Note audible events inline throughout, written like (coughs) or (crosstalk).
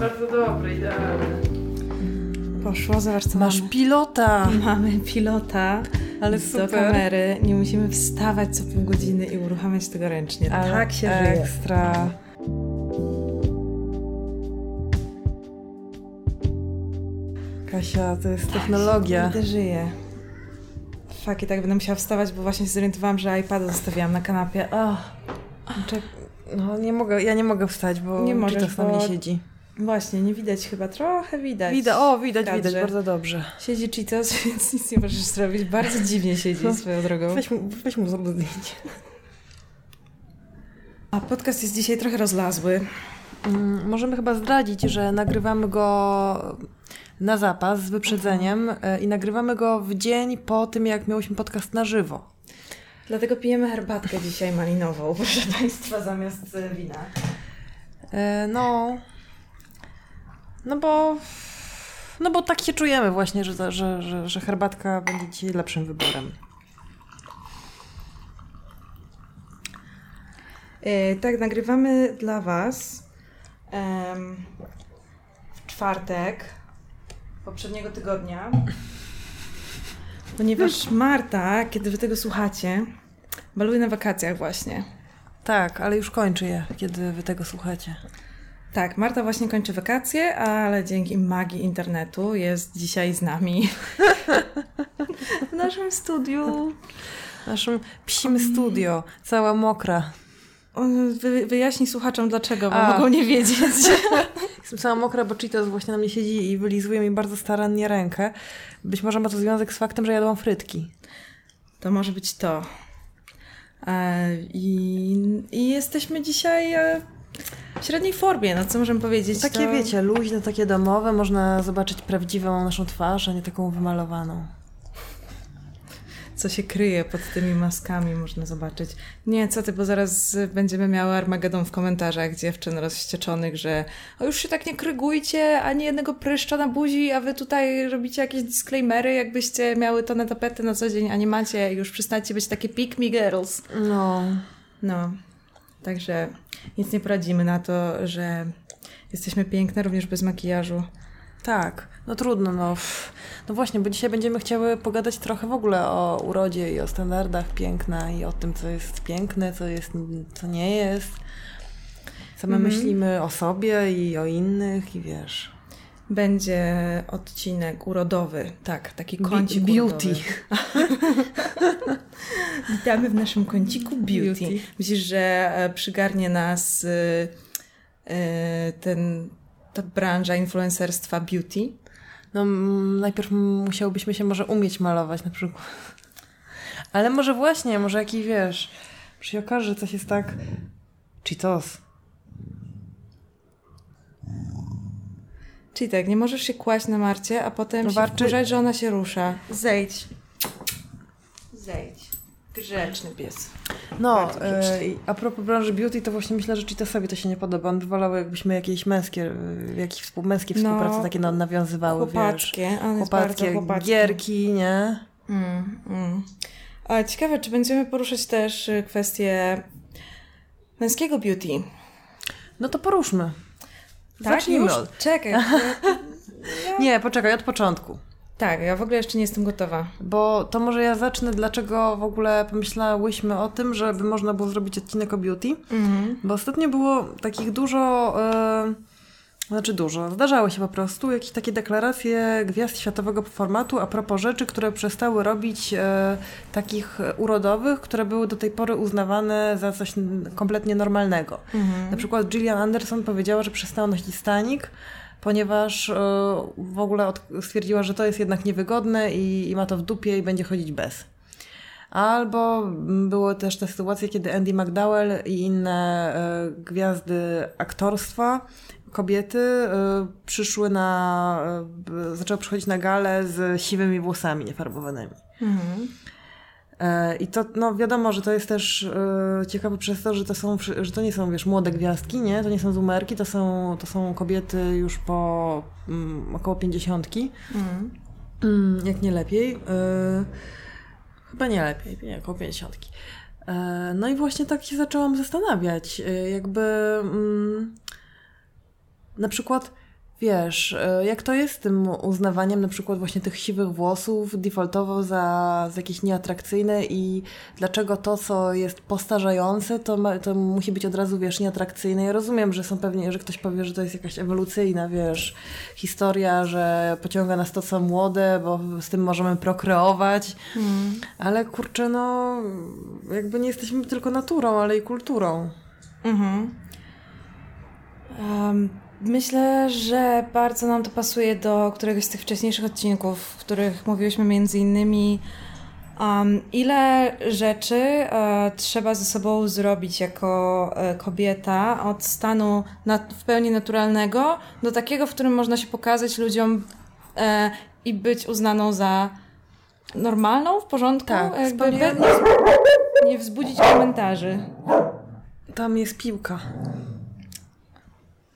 Bardzo dobre, idealne. Poszło, zobacz co Masz mamy. pilota! Mamy pilota Ale do super. kamery. Nie musimy wstawać co pół godziny i uruchamiać tego ręcznie. Ale tak się żyje. Ekstra. Kasia, to jest technologia. Będę żyję. Fuck, i tak będę musiała wstawać, bo właśnie się zorientowałam, że iPada zostawiłam na kanapie. Oh, Czek- no nie mogę, ja nie mogę wstać, bo Nie możesz, bo- mnie siedzi. Właśnie, nie widać chyba. Trochę widać. Widać, o widać, widać, bardzo dobrze. Siedzi Cheetos, (laughs) więc nic nie możesz zrobić. Bardzo dziwnie siedzi swoją drogą. Weź mu, weź mu zrób zdjęcie. A podcast jest dzisiaj trochę rozlazły. Mm, Możemy chyba zdradzić, że nagrywamy go na zapas z wyprzedzeniem e, i nagrywamy go w dzień po tym, jak miałyśmy podcast na żywo. Dlatego pijemy herbatkę dzisiaj malinową, proszę Państwa, zamiast e, wina. E, No. No bo. No bo tak się czujemy właśnie, że, że, że, że herbatka będzie dzisiaj lepszym wyborem. E, tak, nagrywamy dla Was em, w czwartek poprzedniego tygodnia, ponieważ Marta, kiedy Wy tego słuchacie, baluje na wakacjach właśnie. Tak, ale już kończy je, kiedy wy tego słuchacie. Tak, Marta właśnie kończy wakacje, ale dzięki magii internetu jest dzisiaj z nami (laughs) w naszym studiu. W naszym psim studio, cała mokra. Wy, wyjaśni słuchaczom dlaczego, bo A. mogą nie wiedzieć. (laughs) Jestem cała mokra, bo Cheetos właśnie na mnie siedzi i wylizuje mi bardzo starannie rękę. Być może ma to związek z faktem, że jadłam frytki. To może być to. E, I, i jesteśmy dzisiaj e, w średniej formie, no co możemy powiedzieć? Takie to... wiecie, luźne, takie domowe, można zobaczyć prawdziwą naszą twarz, a nie taką wymalowaną. Co się kryje pod tymi maskami, można zobaczyć. Nie, co ty, bo zaraz będziemy miały Armagedon w komentarzach dziewczyn rozścieczonych, że o już się tak nie krygujcie, ani jednego pryszcza na buzi, a wy tutaj robicie jakieś disclaimery, jakbyście miały to na tapety na co dzień, a nie macie, już przestańcie być takie pick me girls. No, No, także nic nie poradzimy na to, że jesteśmy piękne również bez makijażu. tak. No trudno, no. No właśnie, bo dzisiaj będziemy chciały pogadać trochę w ogóle o urodzie i o standardach piękna i o tym, co jest piękne, co jest, co nie jest. Co my Mhm. myślimy o sobie i o innych i wiesz. Będzie odcinek urodowy, tak, taki kącik beauty. urodowy. (laughs) Witamy w naszym kąciku beauty. Beauty. Myślisz, że e, przygarnie nas y, y, ten, ta branża influencerstwa beauty? No najpierw musiałbyśmy się może umieć malować na przykład. Ale może właśnie, może jakiś wiesz, się okaże, że coś jest tak... Cheetos. Czyli tak, nie możesz się kłaść na Marcie, a potem się Warczy- wkurzać, że ona się rusza. Zejdź. Zejdź. Grzeczny pies. No, e, a propos branży beauty, to właśnie myślę, że Cheetosowi to się nie podoba. On by wolał, jakbyśmy jakieś męskie, e, jakieś współ, męskie No, współprace takie no, nawiązywały, wiesz. Chłopackie. On Chłopackie chłopacki. gierki, nie? Mm, mm. A ciekawe, czy będziemy poruszać też y, kwestię męskiego beauty. No to poruszmy. Tak? Zacznijmy Już? od... Czekaj. (laughs) ja- Nie, poczekaj, od początku. tak, ja w ogóle jeszcze nie jestem gotowa. Bo to może ja zacznę, dlaczego w ogóle pomyślałyśmy o tym, żeby można było zrobić odcinek o beauty. Mhm. Bo ostatnio było takich dużo, e, znaczy dużo, zdarzały się po prostu jakieś takie deklaracje gwiazd światowego formatu a propos rzeczy, które przestały robić e, takich urodowych, które były do tej pory uznawane za coś kompletnie normalnego. Mhm. Na przykład Gillian Anderson powiedziała, że przestała nosić stanik, ponieważ e, w ogóle od, stwierdziła, że to jest jednak niewygodne i, i ma to w dupie i będzie chodzić bez. Albo były też te sytuacje, kiedy Andy McDowell i inne e, gwiazdy aktorstwa, kobiety, e, przyszły na, b- zaczęły przychodzić na galę z siwymi włosami niefarbowanymi. Mhm. E, I to, no wiadomo, że to jest też e, ciekawe przez to, że to są, że to nie są, wiesz, młode gwiazdki, nie? To nie są zoomerki, to są, to są kobiety już po mm, około pięćdziesiątki. Mhm. Mm, jak nie lepiej. Chyba nie lepiej, nie, około pięćdziesiątki. E, no i właśnie tak się zaczęłam zastanawiać, jakby mm, na przykład wiesz, e, jak to jest z tym uznawaniem na przykład właśnie tych siwych włosów defaultowo za, za jakieś nieatrakcyjne i dlaczego to, co jest postarzające, to, ma, to musi być od razu, wiesz, nieatrakcyjne. Ja rozumiem, że są pewnie, że ktoś powie, że to jest jakaś ewolucyjna, wiesz, historia, że pociąga nas to, co młode, bo z tym możemy prokreować, hmm. ale kurczę, no jakby nie jesteśmy tylko naturą, ale i kulturą. Mhm. Um Myślę, że bardzo nam to pasuje do któregoś z tych wcześniejszych odcinków, w których mówiłyśmy między innymi, um, ile rzeczy uh, trzeba ze sobą zrobić jako uh, kobieta od stanu w pełni naturalnego do takiego, w którym można się pokazać ludziom uh, i być uznaną za normalną, w porządku. Tak, Jakby nie, nie wzbudzić komentarzy. Tam jest piłka.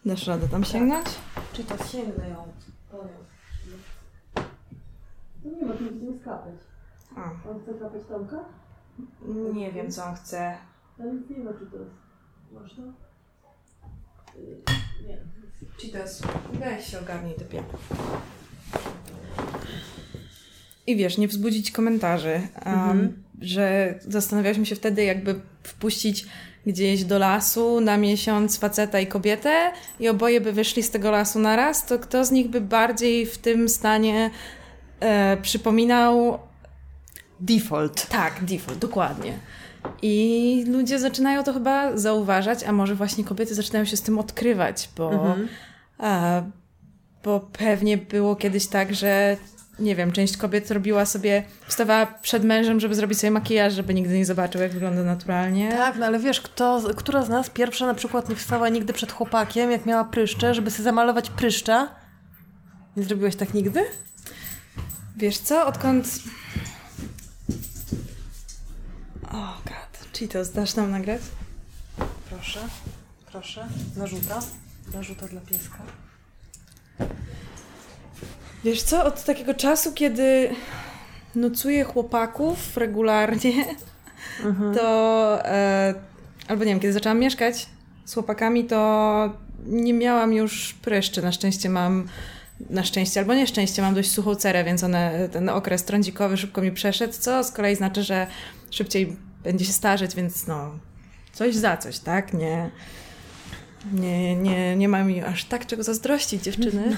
Dasz radę tam sięgnąć? Czy to sięgnę ją? No nie ma, tu nie skapać. A. On chce kapać Tomka? Nie wiem, co on chce. Ale nic nie ma, czy to jest. Można? Nie. Czy to jest... Weź się ogarnij te I wiesz, nie wzbudzić komentarzy, um, mhm. że zastanawialiśmy się wtedy, jakby wpuścić gdzieś do lasu na miesiąc faceta i kobietę i oboje by wyszli z tego lasu na raz, to kto z nich by bardziej w tym stanie e, przypominał default. Tak, default, dokładnie. I ludzie zaczynają to chyba zauważać, a może właśnie kobiety zaczynają się z tym odkrywać, bo, mhm. a, bo pewnie było kiedyś tak, że nie wiem, część kobiet robiła sobie, wstawała przed mężem, żeby zrobić sobie makijaż, żeby nigdy nie zobaczył, jak wygląda naturalnie. Tak, no ale wiesz, kto, która z nas pierwsza na przykład nie wstała nigdy przed chłopakiem, jak miała pryszcze, żeby sobie zamalować pryszcza? Nie zrobiłaś tak nigdy? Wiesz co, odkąd... O oh god, Cheetos, dasz nam nagrać? Proszę, proszę, narzuta, narzuta dla pieska. Wiesz co, od takiego czasu, kiedy nocuję chłopaków regularnie, mhm. to e, albo nie wiem, kiedy zaczęłam mieszkać z chłopakami, to nie miałam już pryszczy. Na szczęście mam na szczęście albo nieszczęście mam dość suchą cerę, więc one, ten okres trądzikowy szybko mi przeszedł, co z kolei znaczy, że szybciej będzie się starzeć, więc no coś za coś, tak? Nie, nie, nie, nie mam mi aż tak czego zazdrościć, dziewczyny. (laughs)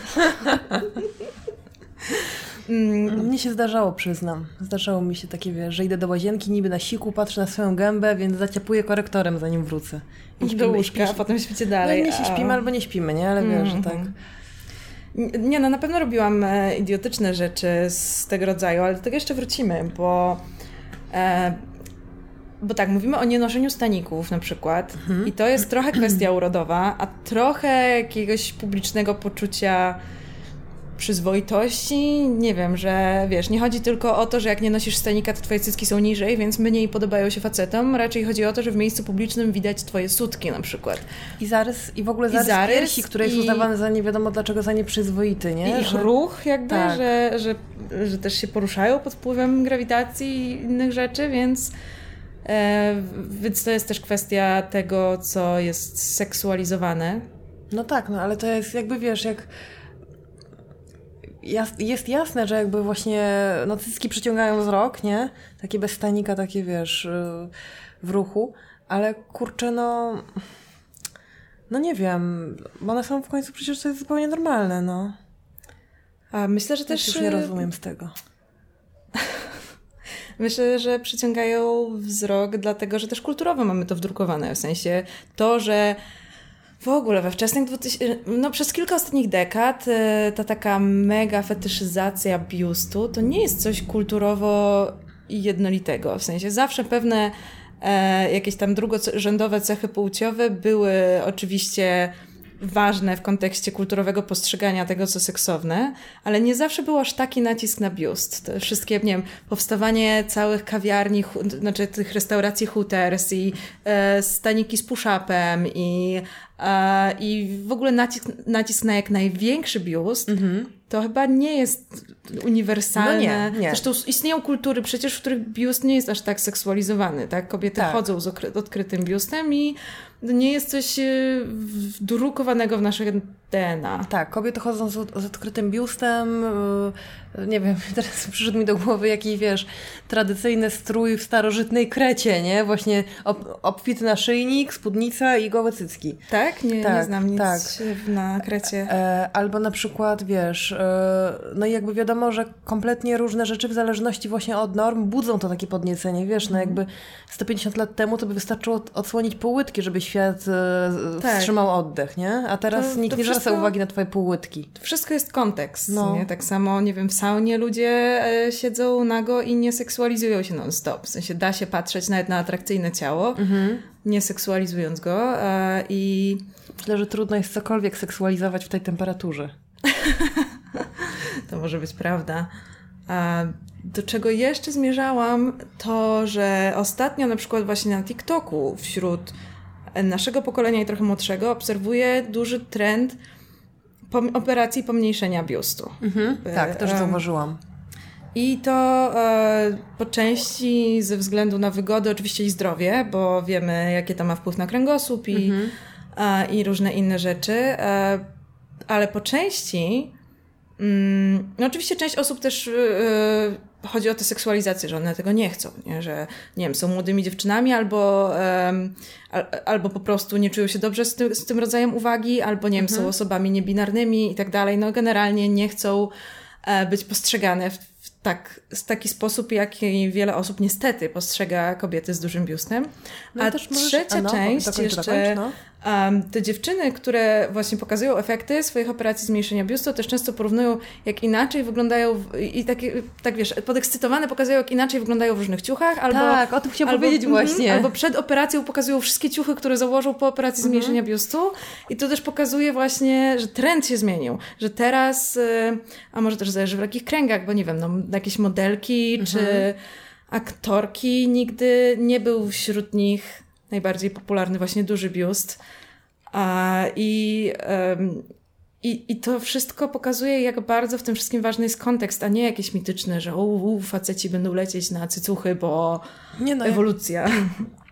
Mm, mnie się zdarzało, przyznam. Zdarzało mi się takie, wiesz, że idę do łazienki, niby na siku, patrzę na swoją gębę, więc zaciapuję korektorem, zanim wrócę. I śpimy, do łóżka, a potem śpicie dalej. No nie się śpimy albo nie śpimy, nie? Ale wiesz, że tak. Mhm. Nie, no na pewno robiłam e, idiotyczne rzeczy z tego rodzaju, ale do tego jeszcze wrócimy, bo... E, bo tak, mówimy o nienoszeniu staników na przykład mhm. i to jest trochę (clears throat) kwestia urodowa, a trochę jakiegoś publicznego poczucia przyzwoitości, nie wiem, że wiesz, nie chodzi tylko o to, że jak nie nosisz stanika, to twoje cycki są niżej, więc mniej podobają się facetom, raczej chodzi o to, że w miejscu publicznym widać twoje sutki na przykład. I zarys, i w ogóle zarys, I zarys piersi, który jest i... uznawany za nie wiadomo dlaczego za nieprzyzwoity, nie? I ich że... ruch jakby, tak. że, że, że też się poruszają pod wpływem grawitacji i innych rzeczy, więc... E, więc to jest też kwestia tego, co jest seksualizowane. No tak, no ale to jest jakby wiesz, jak jest jasne, że jakby właśnie cycki przyciągają wzrok, nie? Takie bez stanika, takie wiesz, y, w ruchu, ale kurczę, no... No nie wiem, bo one są w końcu przecież to jest zupełnie normalne, no. A myślę, że też... Już nie y, rozumiem z tego. Myślę, że przyciągają wzrok, dlatego że też kulturowo mamy to wdrukowane. W sensie to, że w ogóle we wczesnych 2000, no przez kilka ostatnich dekad e, ta taka mega fetyszyzacja biustu to nie jest coś kulturowo jednolitego. W sensie zawsze pewne e, jakieś tam drugorzędowe cechy płciowe były oczywiście ważne w kontekście kulturowego postrzegania tego, co seksowne, ale nie zawsze był aż taki nacisk na biust. Te wszystkie, nie wiem, powstawanie całych kawiarni, znaczy tych restauracji Hooters i e, staniki z push-upem i, e, i w ogóle nacisk, nacisk na jak największy biust, mm-hmm. To chyba nie jest uniwersalne. No nie, nie. Zresztą istnieją kultury przecież, w których biust nie jest aż tak seksualizowany, tak? Kobiety tak. chodzą z odkrytym biustem i nie jest coś y, wdrukowanego w naszych DNA. Tak, kobiety chodzą z, z odkrytym biustem, y, nie wiem, (laughs) teraz przyszedł mi do głowy jakiś, wiesz, tradycyjny strój w starożytnej Krecie, nie? Właśnie ob, obfity naszyjnik, spódnica i gołe cycki. Tak? Nie, tak, nie znam nic tak. na Krecie. E, albo na przykład, wiesz, e, no i jakby wiadomo, że kompletnie różne rzeczy w zależności właśnie od norm budzą to takie podniecenie, wiesz, no jakby 150 lat temu to by wystarczyło odsłonić pół łydki, żeby świat e, tak. wstrzymał oddech, nie? A teraz to, nikt to nie zwraca uwagi na twoje pół łydki. To wszystko jest kontekst, no. nie? Tak samo, nie wiem, w saunie ludzie e, siedzą nago i nie seksualizują się non-stop. W sensie da się patrzeć nawet na atrakcyjne ciało, mhm. nie seksualizując go e, i... Myślę, że trudno jest cokolwiek seksualizować w tej temperaturze. (laughs) to może być prawda. A do czego jeszcze zmierzałam, to że ostatnio na przykład właśnie na TikToku wśród naszego pokolenia i trochę młodszego obserwuję duży trend operacji pomniejszenia biustu. Mhm, tak, też zauważyłam. I to e, po części ze względu na wygodę oczywiście i zdrowie, bo wiemy, jakie to ma wpływ na kręgosłup i, mhm. e, i różne inne rzeczy, e, ale po części no oczywiście część osób też e, chodzi o tę seksualizację, że one tego nie chcą, nie? że nie wiem, są młodymi dziewczynami albo, um, albo po prostu nie czują się dobrze z tym, z tym rodzajem uwagi, albo nie wiem, mhm. są osobami niebinarnymi i tak dalej. No generalnie nie chcą e, być postrzegane w, w tak, w taki sposób, jaki wiele osób niestety postrzega kobiety z dużym biustem. No, A trzecia możesz... część jeszcze no. Um, te dziewczyny, które właśnie pokazują efekty swoich operacji zmniejszenia biustu, też często porównują, jak inaczej wyglądają i takie, tak wiesz, podekscytowane pokazują, jak inaczej wyglądają w różnych ciuchach. Albo, tak, o tym chciałam albo, powiedzieć mhm, właśnie. Albo przed operacją pokazują wszystkie ciuchy, które założą po operacji mhm. zmniejszenia biustu i to też pokazuje właśnie, że trend się zmienił, że teraz, y, a może też zależy w jakich kręgach, bo nie wiem, no, jakieś modelki mhm. czy aktorki, nigdy nie był wśród nich najbardziej popularny właśnie duży biust. A, i, i, I to wszystko pokazuje, jak bardzo w tym wszystkim ważny jest kontekst, a nie jakieś mityczne, że u, u faceci będą lecieć na cycuchy, bo nie no, ewolucja. (clears throat)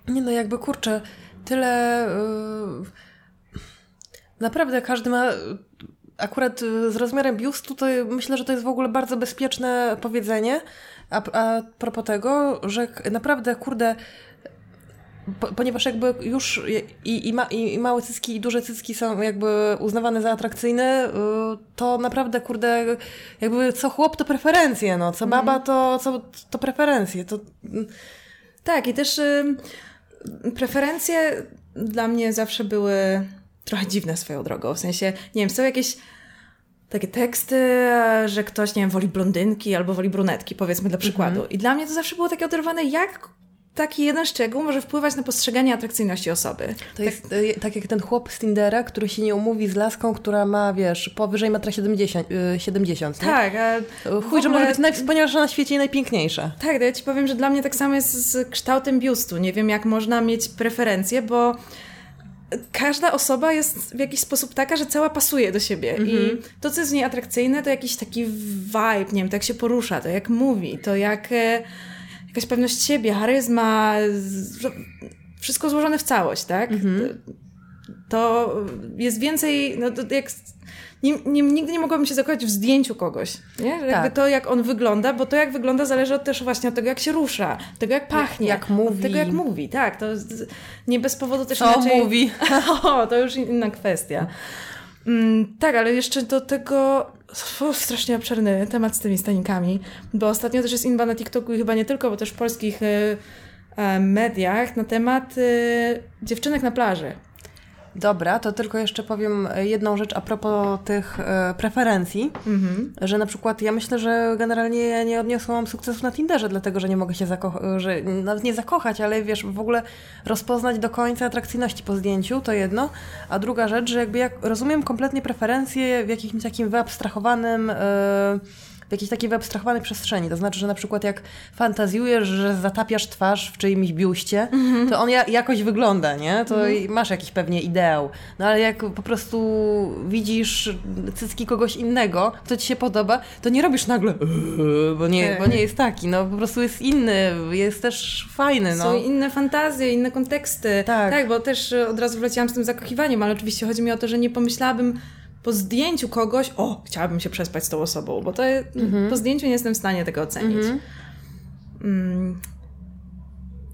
Nie no, jakby kurczę, tyle... Yy, naprawdę każdy ma... Akurat z rozmiarem biustu to myślę, że to jest w ogóle bardzo bezpieczne powiedzenie. A, a propos tego, że naprawdę, kurde, ponieważ jakby już i, i, ma, i, małe cycki i duże cycki są jakby uznawane za atrakcyjne, y, to naprawdę, kurde, jakby co chłop to preferencje, no, co baba mhm. to, co, to preferencje. To... Tak, i też y, preferencje dla mnie zawsze były trochę dziwne swoją drogą, w sensie, nie wiem, są jakieś takie teksty, że ktoś, nie wiem, woli blondynki albo woli brunetki, powiedzmy dla przykładu. Mhm. I dla mnie to zawsze było takie oderwane, jak taki jeden szczegół może wpływać na postrzeganie atrakcyjności osoby. To tak. jest e, tak jak ten chłop z Tindera, który się nie umówi z laską, która ma, wiesz, powyżej metra 70, 70 Tak. A Chuj, ogóle... że może być najwspanialsza na świecie i najpiękniejsza. Tak, to ja Ci powiem, że dla mnie tak samo jest z kształtem biustu. Nie wiem, jak można mieć preferencje, bo każda osoba jest w jakiś sposób taka, że cała pasuje do siebie. I mhm. to, co jest w niej atrakcyjne, to jakiś taki vibe, nie wiem, to jak się porusza, to jak mówi, to jak e, jakaś pewność siebie, charyzma, wszystko złożone w całość, tak? Mhm. To jest więcej, no to jak nie, nie, nigdy nie mogłabym się zakochać w zdjęciu kogoś, nie? Jakby tak. to, jak on wygląda, bo to, jak wygląda, zależy od też właśnie od tego, jak się rusza, tego, jak pachnie. Jak, jak mówi. Tego, jak mówi, tak. To nie bez powodu też Co inaczej... mówi. (laughs) o, to już inna kwestia. Mm, tak, ale jeszcze do tego o, strasznie obszerny temat z tymi stanikami, bo ostatnio też jest inba na TikToku i chyba nie tylko, bo też w polskich y, mediach na temat y, dziewczynek na plaży. Dobra, to tylko jeszcze powiem jedną rzecz a propos tych e, preferencji, mhm. że na przykład ja myślę, że generalnie ja nie odniosłam sukcesu na Tinderze, dlatego że nie mogę się zakochać, że nawet nie zakochać, ale wiesz, w ogóle rozpoznać do końca atrakcyjności po zdjęciu, to jedno, a druga rzecz, że jakby jak rozumiem kompletnie preferencje w jakimś takim wyabstrahowanym e, w jakiejś takiej wyabstrahowanej przestrzeni. To znaczy, że na przykład jak fantazjujesz, że zatapiasz twarz w czyimś biuście, to on ja, jakoś wygląda, nie? To masz jakiś pewnie ideał. No ale jak po prostu widzisz cycki kogoś innego, kto ci się podoba, to nie robisz nagle, "Eee", bo nie, bo nie jest taki. No po prostu jest inny, jest też fajny. No. Są inne fantazje, inne konteksty. Tak. tak, bo też e, od razu wleciałam z tym zakochiwaniem, ale oczywiście chodzi mi o to, że nie pomyślałabym po zdjęciu kogoś, o, chciałabym się przespać z tą osobą, bo to po zdjęciu nie jestem w stanie tego ocenić. Mm,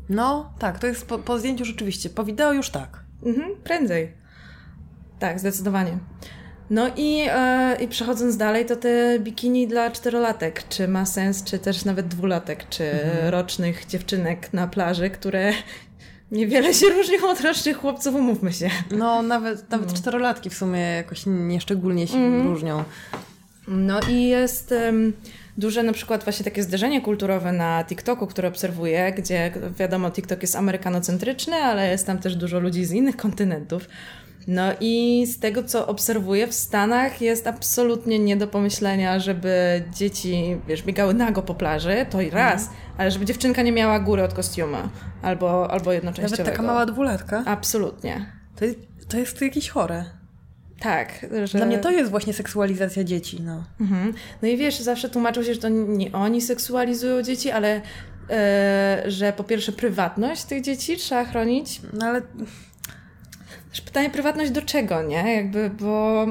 No, tak, to jest po, po zdjęciu rzeczywiście. Po wideo już tak. mhm, prędzej. Tak, zdecydowanie. No i, e, i przechodząc dalej, to te bikini dla czterolatek, czy ma sens, czy też nawet dwulatek, czy rocznych dziewczynek na plaży, które niewiele się różnią od rocznych chłopców, umówmy się. No, nawet, nawet czterolatki w sumie jakoś nieszczególnie się różnią. No i jest em, duże na przykład właśnie takie zderzenie kulturowe na TikToku, które obserwuję, gdzie wiadomo, TikTok jest amerykanocentryczny, ale jest tam też dużo ludzi z innych kontynentów. No i z tego, co obserwuję w Stanach, jest absolutnie nie do pomyślenia, żeby dzieci, wiesz, biegały nago po plaży, to i raz, ale żeby dziewczynka nie miała góry od kostiumu, albo, albo jednoczęściowego. Nawet taka mała dwulatka. Absolutnie. To, to jest jakieś chore. Tak. Że... Dla mnie to jest właśnie seksualizacja dzieci, no. Mhm. No i wiesz, zawsze tłumaczył się, że to nie oni seksualizują dzieci, ale e, że po pierwsze prywatność tych dzieci trzeba chronić. No ale Też pytanie, prywatność do czego, nie? Jakby, bo...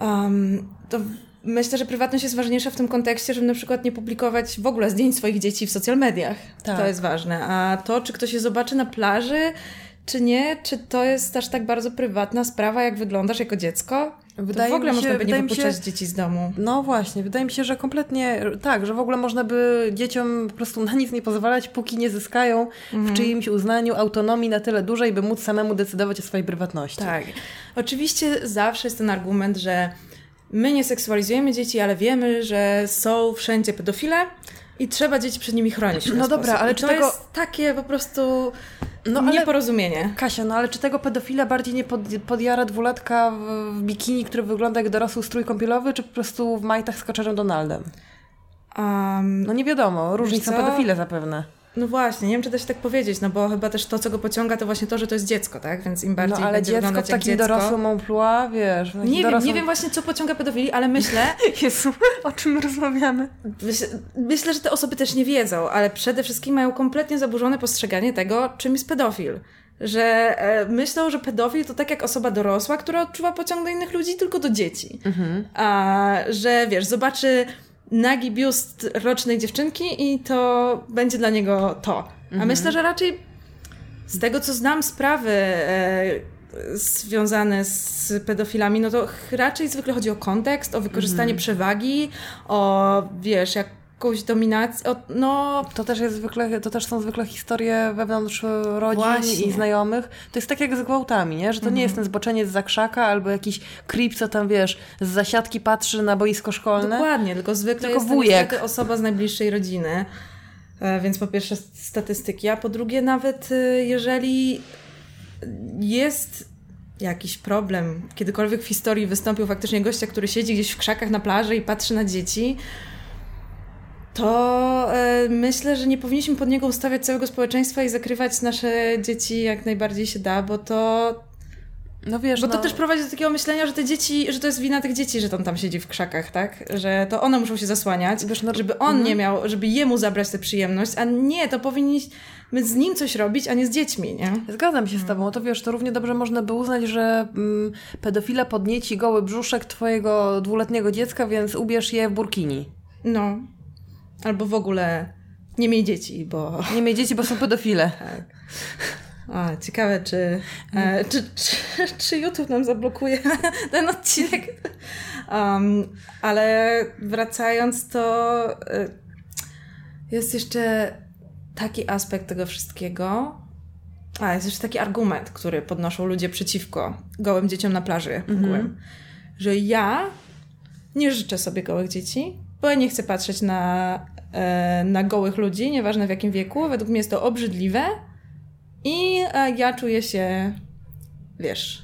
Um, to myślę, że prywatność jest ważniejsza w tym kontekście, żeby na przykład nie publikować w ogóle zdjęć swoich dzieci w social mediach. Tak. To jest ważne. A to, czy ktoś je zobaczy na plaży, czy nie, czy to jest aż tak bardzo prywatna sprawa, jak wyglądasz jako dziecko, Wydaje to w ogóle mi się- można by nie mi się- wypuszczać dzieci z domu. No właśnie, wydaje mi się, że kompletnie tak, że w ogóle można by dzieciom po prostu na nic nie pozwalać, póki nie zyskają w czyimś uznaniu autonomii na tyle dużej, by móc samemu decydować o swojej prywatności. Tak. Oczywiście zawsze jest ten argument, że my nie seksualizujemy dzieci, ale wiemy, że są wszędzie pedofile i trzeba dzieci przed nimi chronić. w ten No dobra, sposób. ale I czy to tego- jest takie po prostu No ale nieporozumienie. Kasia, no ale czy tego pedofila bardziej nie pod, podjara dwulatka w, w bikini, który wygląda jak dorosły strój kąpielowy, czy po prostu w majtach z Kaczerem Donaldem? Um, No nie wiadomo, różni są pedofile zapewne. No właśnie, nie wiem, czy da się tak powiedzieć, no bo chyba też to, co go pociąga, to właśnie to, że to jest dziecko, tak? Więc im No bardziej ale będzie dziecko w takim dziecko... dorosłym amplua, wiesz... Nie wiem, dorosłym... nie wiem właśnie, co pociąga pedofili, ale myślę, (laughs) Jezu, o czym rozmawiamy? Myślę, myślę, że te osoby też nie wiedzą, ale przede wszystkim mają kompletnie zaburzone postrzeganie tego, czym jest pedofil. Że e, myślą, że pedofil to tak jak osoba dorosła, która odczuwa pociąg do innych ludzi, tylko do dzieci. A że wiesz, zobaczy nagi biust rocznej dziewczynki i to będzie dla niego to. A myślę, że raczej z tego, co znam sprawy e, związane z pedofilami, no to raczej zwykle chodzi o kontekst, o wykorzystanie przewagi, o wiesz, jakąś dominację, no To też, jest zwykle, to też są zwykle historie wewnątrz rodzin Właśnie. i znajomych. To jest tak jak z gwałtami, nie? że to nie jest ten zboczeniec za krzaka albo jakiś creep, co tam wiesz, z zasiadki patrzy na boisko szkolne. dokładnie, tylko zwykle Tylko jest wujek. niestety osoba z najbliższej rodziny. E, Więc po pierwsze statystyki, a po drugie nawet e, jeżeli jest jakiś problem, kiedykolwiek w historii wystąpił faktycznie gościa, który siedzi gdzieś w krzakach na plaży i patrzy na dzieci, to e, myślę, że nie powinniśmy pod niego ustawiać całego społeczeństwa i zakrywać nasze dzieci jak najbardziej się da, bo to, No wiesz, bo no, to też prowadzi do takiego myślenia, że te dzieci, że to jest wina tych dzieci, że on tam siedzi w krzakach, tak? Że to one muszą się zasłaniać, Wiesz, no- żeby on nie miał, żeby jemu zabrać tę przyjemność, a nie, to powinniśmy z nim coś robić, a nie z dziećmi, nie? Zgadzam się z tobą. To wiesz, to równie dobrze można by uznać, że mm, pedofila podnieci goły brzuszek twojego dwuletniego dziecka, więc ubierz je w burkini. No. Albo w ogóle nie miej dzieci, bo... Nie miej dzieci, bo są pedofile. (laughs) Tak. A, ciekawe, czy, e, czy, czy, czy YouTube nam zablokuje (laughs) ten odcinek. Um, ale wracając, to e, jest jeszcze taki aspekt tego wszystkiego. A, jest jeszcze taki argument, który podnoszą ludzie przeciwko gołym dzieciom na plaży ogółem. Że ja nie życzę sobie gołych dzieci, bo ja nie chcę patrzeć na, e, na gołych ludzi, nieważne w jakim wieku. Według mnie jest to obrzydliwe i e, ja czuję się wiesz,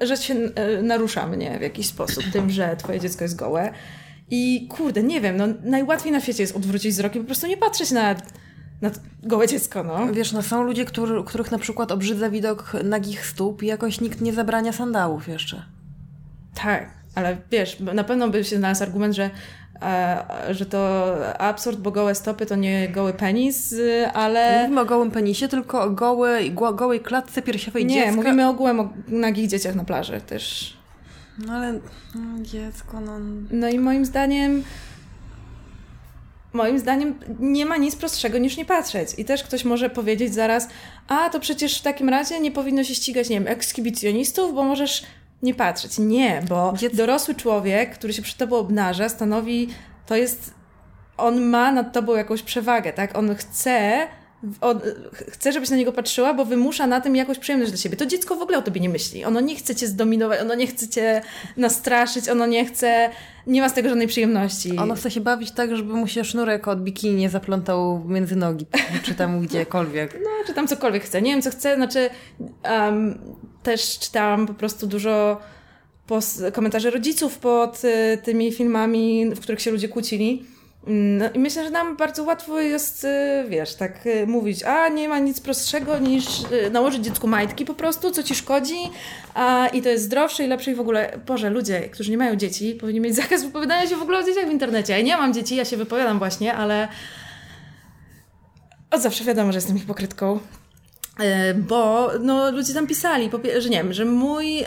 yy, że się narusza mnie w jakiś sposób tym, że twoje dziecko jest gołe. I kurde, nie wiem, no najłatwiej na świecie jest odwrócić wzrok i po prostu nie patrzeć na, na gołe dziecko, no. Wiesz, no są ludzie, który, których na przykład obrzydza widok nagich stóp i jakoś nikt nie zabrania sandałów jeszcze. Tak, ale wiesz, na pewno by się znalazł argument, że że to absurd, bo gołe stopy to nie goły penis, ale... Nie mówimy o gołym penisie, tylko o gołej, gołej klatce piersiowej nie, dziecka. Nie, mówimy ogółem o nagich dzieciach na plaży też. No ale no, dziecko, no... No i moim zdaniem moim zdaniem nie ma nic prostszego niż nie patrzeć. I też ktoś może powiedzieć zaraz, a to przecież w takim razie nie powinno się ścigać, nie wiem, ekskibicjonistów, bo możesz nie patrzeć. Nie, bo dorosły człowiek, który się przed tobą obnaża, stanowi, to jest, on ma nad tobą jakąś przewagę, tak? On chce, on chce, żebyś na niego patrzyła, bo wymusza na tym jakąś przyjemność dla siebie. To dziecko w ogóle o tobie nie myśli. Ono nie chce cię zdominować, ono nie chce cię nastraszyć, ono nie chce, nie ma z tego żadnej przyjemności. Ono chce się bawić tak, żeby mu się sznurek od bikini nie zaplątał między nogi, (laughs) czy tam gdziekolwiek. No, czy tam cokolwiek chce. Nie wiem, co chce, znaczy um, też czytałam po prostu dużo komentarzy rodziców pod y, tymi filmami, w których się ludzie kłócili. No i myślę, że nam bardzo łatwo jest, y, wiesz, tak y, mówić, a nie ma nic prostszego niż nałożyć dziecku majtki po prostu, co ci szkodzi, a i to jest zdrowsze i lepsze i w ogóle, Boże, ludzie, którzy nie mają dzieci, powinni mieć zakaz wypowiadania się w ogóle o dzieciach w internecie. Ja nie mam dzieci, ja się wypowiadam właśnie, ale od zawsze wiadomo, że jestem hipokrytką. Bo no, ludzie tam pisali, że nie wiem, że mój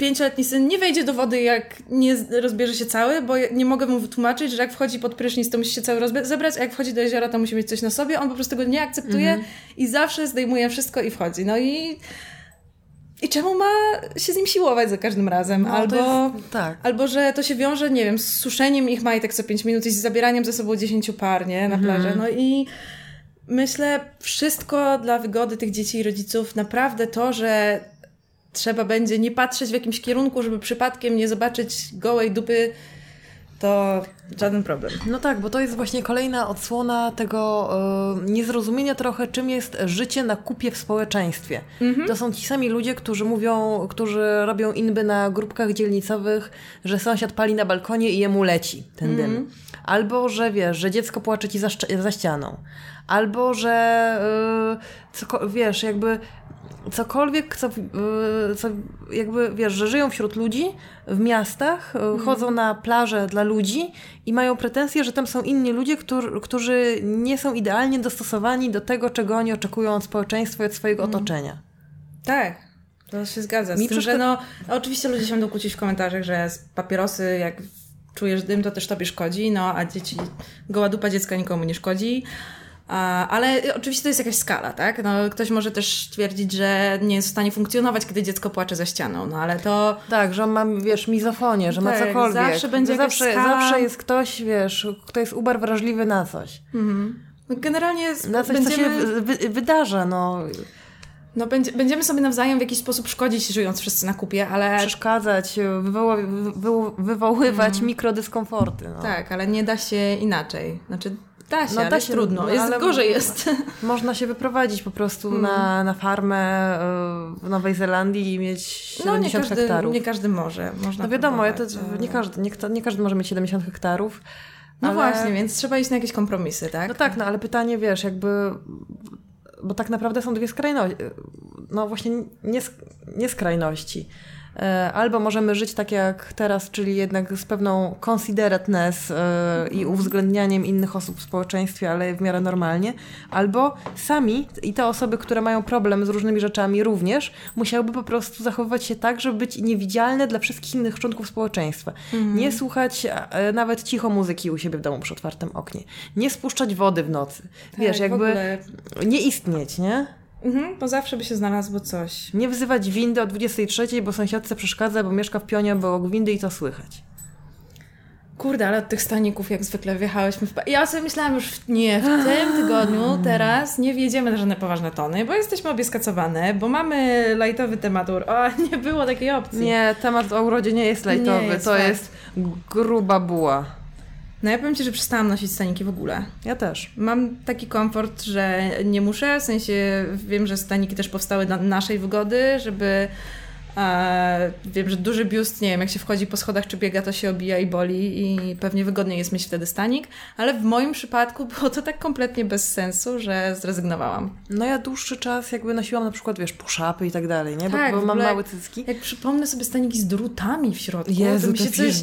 pięcioletni syn nie wejdzie do wody, jak nie rozbierze się cały, bo nie mogę mu wytłumaczyć, że jak wchodzi pod prysznic, to musi się cały zebrać, a jak wchodzi do jeziora, to musi mieć coś na sobie. On po prostu tego nie akceptuje mhm. i zawsze zdejmuje wszystko i wchodzi. No i i czemu ma się z nim siłować za każdym razem? No, albo, jest, tak. albo, że to się wiąże, nie wiem, z suszeniem ich majtek co 5 minut i z zabieraniem ze sobą 10 par, nie? Na mhm. plażę. No i myślę, wszystko dla wygody tych dzieci i rodziców, naprawdę to, że trzeba będzie nie patrzeć w jakimś kierunku, żeby przypadkiem nie zobaczyć gołej dupy, to żaden problem. No tak, bo to jest właśnie kolejna odsłona tego y, niezrozumienia trochę, czym jest życie na kupie w społeczeństwie. Mhm. To są ci sami ludzie, którzy mówią, którzy robią inby na grupkach dzielnicowych, że sąsiad pali na balkonie i jemu leci ten dym. Mhm. Albo, że wiesz, że dziecko płacze ci za, za ścianą albo że yy, co, wiesz, jakby cokolwiek, co, yy, co jakby, wiesz, że żyją wśród ludzi w miastach, yy, chodzą na plaże dla ludzi i mają pretensje, że tam są inni ludzie, którzy, którzy nie są idealnie dostosowani do tego, czego oni oczekują od społeczeństwa i od swojego mhm. otoczenia. Tak, to się zgadza. Z Mi tym, że no, oczywiście ludzie się będą kłócić w komentarzach, że papierosy, jak czujesz dym, to też tobie szkodzi, no a dzieci, goła dupa dziecka nikomu nie szkodzi. Ale oczywiście to jest jakaś skala, tak? No, ktoś może też twierdzić, że nie jest w stanie funkcjonować, kiedy dziecko płacze za ścianą, no ale to... Tak, że on ma, wiesz, mizofonię, że tak, ma cokolwiek. Zawsze będzie zawsze, skala... zawsze jest ktoś, wiesz, kto jest ubar wrażliwy na coś. Mhm. No, generalnie na coś, będziemy... co się wy, wydarza, no... No, będzie, będziemy sobie nawzajem w jakiś sposób szkodzić, żyjąc wszyscy na kupie, ale... Przeszkadzać, wywoła, wy, wywoływać mm. mikrodyskomforty. No. Tak, ale nie da się inaczej. Znaczy, Da się, no, da się trudno. No, jest, gorzej jest. (laughs) Można się wyprowadzić po prostu hmm. na, na farmę e, w Nowej Zelandii i mieć 70 no, nie każdy, hektarów. Nie każdy może. Można no wiadomo, ja to, nie, każdy, nie, nie każdy może mieć 70 hektarów. No ale... właśnie, więc trzeba iść na jakieś kompromisy, tak? No tak, no ale pytanie, wiesz, jakby bo tak naprawdę są dwie skrajności, no właśnie nie, nie skrajności. E, albo możemy żyć tak jak teraz, czyli jednak z pewną considerateness e, i uwzględnianiem innych osób w społeczeństwie, ale w miarę normalnie, albo sami i te osoby, które mają problem z różnymi rzeczami również, musiałyby po prostu zachowywać się tak, żeby być niewidzialne dla wszystkich innych członków społeczeństwa. Mhm. Nie słuchać e, nawet cicho muzyki u siebie w domu przy otwartym oknie. Nie spuszczać wody w nocy. Tak, Wiesz, jakby nie istnieć, nie? Mhm, bo zawsze by się znalazło coś. Nie wzywać windy o 23, bo sąsiadce przeszkadza, bo mieszka w pionie obok windy i to słychać. Kurde, ale od tych staników jak zwykle wjechałyśmy w... Ja sobie myślałam już, nie, w tym (gasps) tygodniu, teraz nie wjedziemy na żadne poważne tony, bo jesteśmy obie skacowane, bo mamy lajtowy temat. O, (laughs) nie było takiej opcji. Nie, temat o urodzie nie jest lajtowy, nie jest to fakt. jest gruba buła. No ja powiem Ci, że przestałam nosić staniki w ogóle. Ja też. Mam taki komfort, że nie muszę, w sensie wiem, że staniki też powstały dla naszej wygody, żeby E, wiem, że duży biust, nie wiem, jak się wchodzi po schodach czy biega, to się obija i boli i pewnie wygodniej jest mieć wtedy stanik, ale w moim przypadku było to tak kompletnie bez sensu, że zrezygnowałam. No ja dłuższy czas jakby nosiłam na przykład, wiesz, push-upy i tak dalej, nie? Bo, tak, bo mam małe cycki. Jak przypomnę sobie staniki z drutami w środku. Jezu, to mi się coś...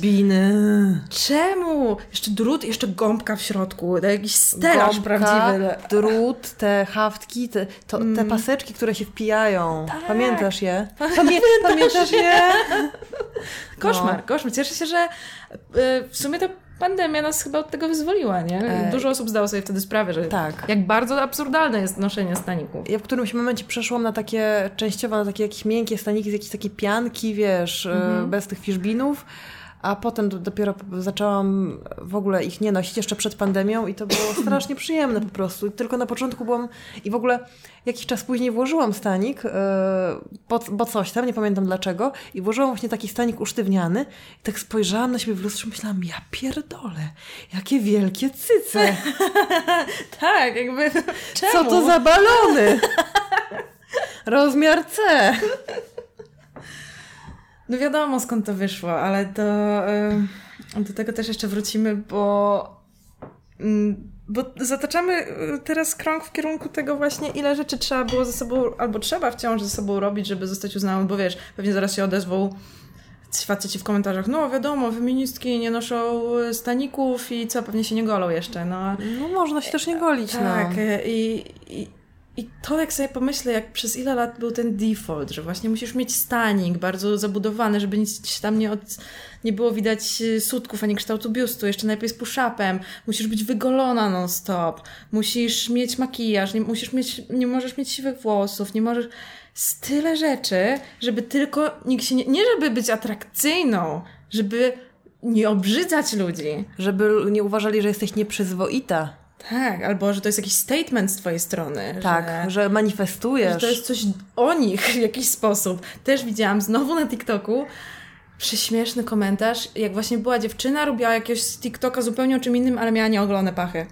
Czemu? Jeszcze drut, jeszcze gąbka w środku, jakiś stelaż Gąbka, prawdziwy. drut, te haftki, te, to, mm. te paseczki, które się wpijają. Tak. Pamiętasz je? Pamię Pamiętasz je? (laughs) Koszmar, no. koszmar. Cieszę się, że y, w sumie ta pandemia nas chyba od tego wyzwoliła, nie? Dużo osób zdało sobie wtedy sprawę, że tak. jak bardzo absurdalne jest noszenie staników. Ja w którymś momencie przeszłam na takie, częściowo na takie jakieś miękkie staniki z jakiejś takiej pianki, wiesz, y, mhm. bez tych fiszbinów a potem dopiero zaczęłam w ogóle ich nie nosić jeszcze przed pandemią i to było (clears throat) strasznie przyjemne po prostu. Tylko na początku byłam i w ogóle jakiś czas później włożyłam stanik, yy, bo, bo, coś tam, nie pamiętam dlaczego, i włożyłam właśnie taki stanik usztywniany i tak spojrzałam na siebie w lustrze i myślałam, ja pierdolę, jakie wielkie cyce. (laughs) tak, jakby czemu? Co to za balony? (laughs) Rozmiar C. No wiadomo skąd to wyszło, ale to do tego też jeszcze wrócimy, bo mm, bo zataczamy y, teraz krąg w kierunku tego właśnie, ile rzeczy trzeba było ze sobą, albo trzeba wciąż ze sobą robić, żeby zostać uznanym, bo wiesz, pewnie zaraz się odezwą faceci w komentarzach, no wiadomo, feministki nie noszą staników i co, pewnie się nie golą jeszcze, no. No można się też nie golić, Tak, no. i, i i to jak sobie pomyślę, jak przez ile lat był ten default, że właśnie musisz mieć stanik bardzo zabudowany, żeby nic się tam nie, od, nie było widać y, sutków ani kształtu biustu, jeszcze najlepiej z push-upem, musisz być wygolona non-stop, musisz mieć makijaż, nie, musisz mieć, nie możesz mieć siwych włosów, nie możesz... Z tyle rzeczy, żeby tylko nikt się nie... Nie żeby być atrakcyjną, żeby nie obrzydzać ludzi. Żeby nie uważali, że jesteś nieprzyzwoita. Tak, albo że to jest jakiś statement z twojej strony. Tak, że, że manifestujesz. Że to jest coś o nich w jakiś sposób. Też widziałam znowu na TikToku prześmieszny komentarz, jak właśnie była dziewczyna, robiła jakiegoś TikToka zupełnie o czym innym, ale miała nieogolone pachy.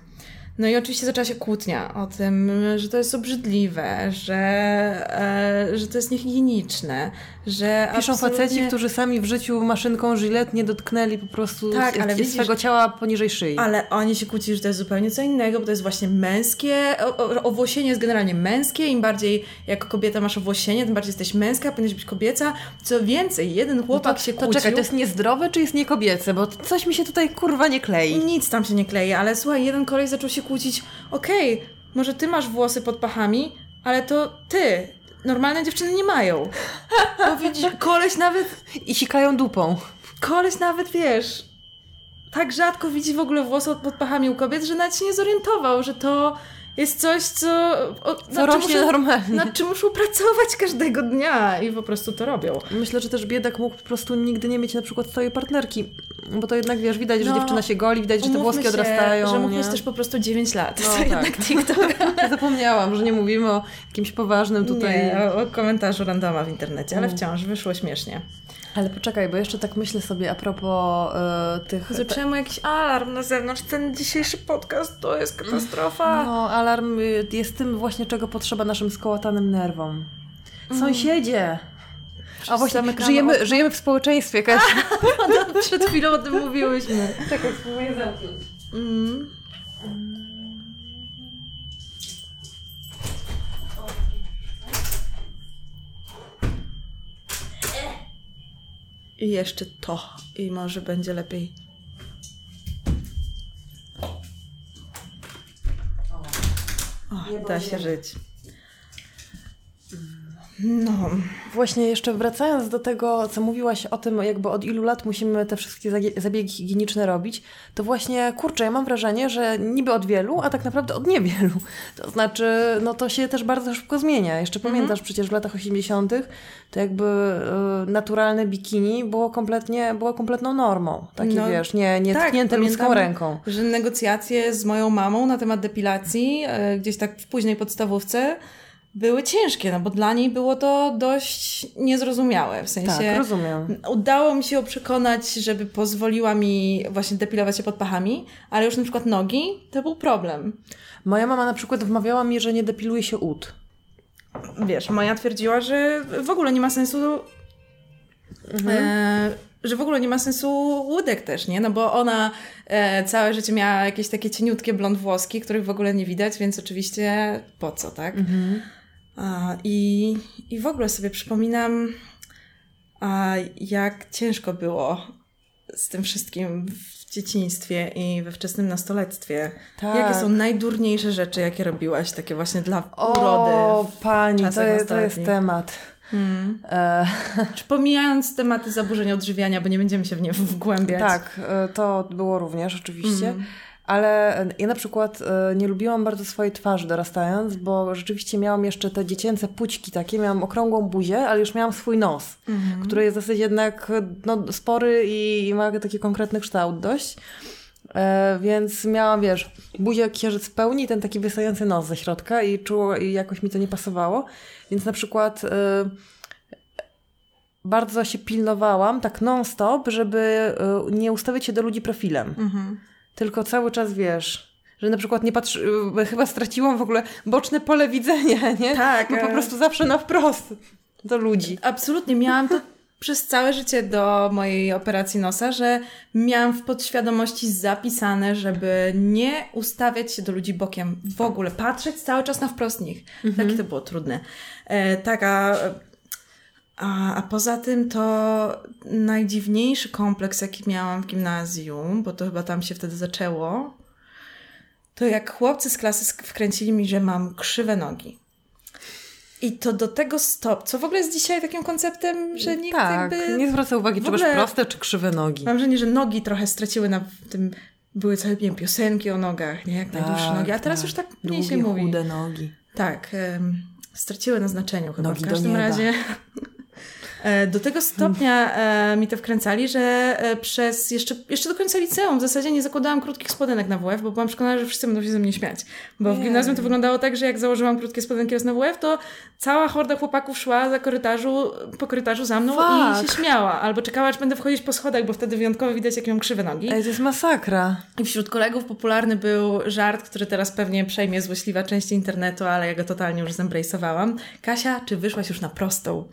No i oczywiście zaczęła się kłótnia o tym, że to jest obrzydliwe, że, e, że to jest niehigieniczne, że Piszą absolutnie... faceci, którzy sami w życiu maszynką żylet nie dotknęli po prostu tak, ale widzisz, swego ciała poniżej szyi. Ale oni się kłócili, że to jest zupełnie co innego, bo to jest właśnie męskie, o, o, owłosienie jest generalnie męskie, im bardziej jako kobieta masz owłosienie, tym bardziej jesteś męska, powinieneś być kobieca. Co więcej, jeden no chłopak no to, się kłócił... To czekaj, to jest niezdrowe czy jest niekobiece? Bo coś mi się tutaj kurwa nie klei. Nic tam się nie klei, ale słuchaj, jeden kolej zaczął się kłócić, okej, okay, może ty masz włosy pod pachami, ale to ty, normalne dziewczyny nie mają. Bo widzisz, koleś nawet... I sikają dupą. Koleś nawet, wiesz, tak rzadko widzi w ogóle włosy pod pachami u kobiet, że nawet się nie zorientował, że to jest coś, co, o, co rośnie muszą, normalnie. Nad czym muszą pracować każdego dnia i po prostu to robią. Myślę, że też biedak mógł po prostu nigdy nie mieć na przykład swojej partnerki, bo to jednak, wiesz, widać, no, że dziewczyna się goli, widać, że te włoski się, odrastają. że mógł mieć też po prostu 9 lat. No, (laughs) to tak. jednak TikTok. (laughs) Zapomniałam, że nie mówimy o jakimś poważnym tutaj... Nie, o, o komentarzu randoma w internecie, ale mm. wciąż wyszło śmiesznie. Ale poczekaj, bo jeszcze tak myślę sobie a propos y, tych... Zaczęło jakiś alarm na zewnątrz. Ten dzisiejszy podcast to jest katastrofa. No, alarm y, jest tym właśnie, czego potrzeba naszym skołatanym nerwom. Mm. Sąsiedzie! A właśnie żyjemy, żyjemy w społeczeństwie. No, (laughs) przed chwilą o tym mówiłyśmy. Czekaj, spróbuję zamknąć. Mm. I jeszcze to. I może będzie lepiej. O, da się żyć. No. Właśnie jeszcze wracając do tego, co mówiłaś o tym, jakby od ilu lat musimy te wszystkie zabiegi higieniczne robić, to właśnie, kurczę, ja mam wrażenie, że niby od wielu, a tak naprawdę od niewielu. To znaczy, no to się też bardzo szybko zmienia. Jeszcze mhm. pamiętasz przecież w latach 80. to jakby y, naturalne bikini było kompletnie, było kompletną normą. Takie no, wiesz, nie, nie tak, tknięte ludzką ręką. Że negocjacje z moją mamą na temat depilacji, y, gdzieś tak w późnej podstawówce, były ciężkie, no bo dla niej było to dość niezrozumiałe. W sensie Tak, rozumiem. udało mi się ją przekonać, żeby pozwoliła mi właśnie depilować się pod pachami, ale już na przykład nogi to był problem. Moja mama na przykład wmawiała mi, że nie depiluje się ud. Wiesz, moja twierdziła, że w ogóle nie ma sensu. E, że w ogóle nie ma sensu łódek też, nie? No bo ona e, całe życie miała jakieś takie cieniutkie blond włoski, których w ogóle nie widać, więc oczywiście po co, tak? A, i, I w ogóle sobie przypominam, jak ciężko było z tym wszystkim w dzieciństwie i we wczesnym nastoletstwie. Tak. Jakie są najdurniejsze rzeczy, jakie robiłaś, takie właśnie dla O, urody? w pani, to, jest- to jest temat. Hmm. E, Czy pomijając tematy zaburzeń odżywiania, bo nie będziemy się w nie wgłębiać. tak, e, to było również oczywiście. Mhm. Ale e, ja na przykład e, nie lubiłam bardzo swojej twarzy dorastając, bo rzeczywiście miałam jeszcze te dziecięce pućki takie, miałam okrągłą buzię, ale już miałam swój nos, Mhm. który jest dosyć jednak no, spory i, i ma taki konkretny kształt dość. E, więc miałam, wiesz, buzię księżyc w pełni ten taki wystający nos ze środka i czuło, i jakoś mi to nie pasowało. Więc na przykład e, bardzo się pilnowałam, tak non-stop, żeby nie ustawić się do ludzi profilem. Mhm. Tylko cały czas wiesz, że na przykład nie patrzy, y, chyba straciłam w ogóle boczne pole widzenia, (laughs) nie? Tak, Bo po e. prostu zawsze na wprost do ludzi. Absolutnie, miałam to (laughs) przez całe życie do mojej operacji nosa, że miałam w podświadomości zapisane, żeby nie ustawiać się do ludzi bokiem w ogóle, patrzeć cały czas na wprost nich. Takie to było trudne. E, tak, a, a, poza tym to najdziwniejszy kompleks, jaki miałam w gimnazjum, bo to chyba tam się wtedy zaczęło, to jak chłopcy z klasy wkręcili mi, że mam krzywe nogi. I to do tego stop, co w ogóle jest dzisiaj takim konceptem, że nikt tak, jakby... nie zwraca uwagi, czy masz proste, czy krzywe nogi. Mam wrażenie, że nogi trochę straciły na tym... Były całe nie wiem, piosenki o nogach, nie? Jak najdłuższe nogi. A teraz już tak mniej się Długie, mówi. chude nogi. Tak, em, straciły na znaczeniu chyba. Nogi w każdym razie. (laughs) e, Do tego stopnia e, mi to wkręcali, że e, przez jeszcze, jeszcze do końca liceum w zasadzie nie zakładałam krótkich spodenek na WF, bo byłam przekonana, że wszyscy będą się ze mnie śmiać. Bo w gimnazjum to wyglądało tak, że jak założyłam krótkie spodenki raz na WF, to cała horda chłopaków szła za korytarzu, po korytarzu za mną i się śmiała. Albo czekała, aż będę wchodzić po schodach, bo wtedy wyjątkowo widać, jakie mam krzywe nogi. Ej, to jest masakra. I wśród kolegów popularny był żart, który teraz pewnie przejmie złośliwa część internetu, ale ja go totalnie już zembrejsowałam. Kasia, czy wyszłaś już na prostą?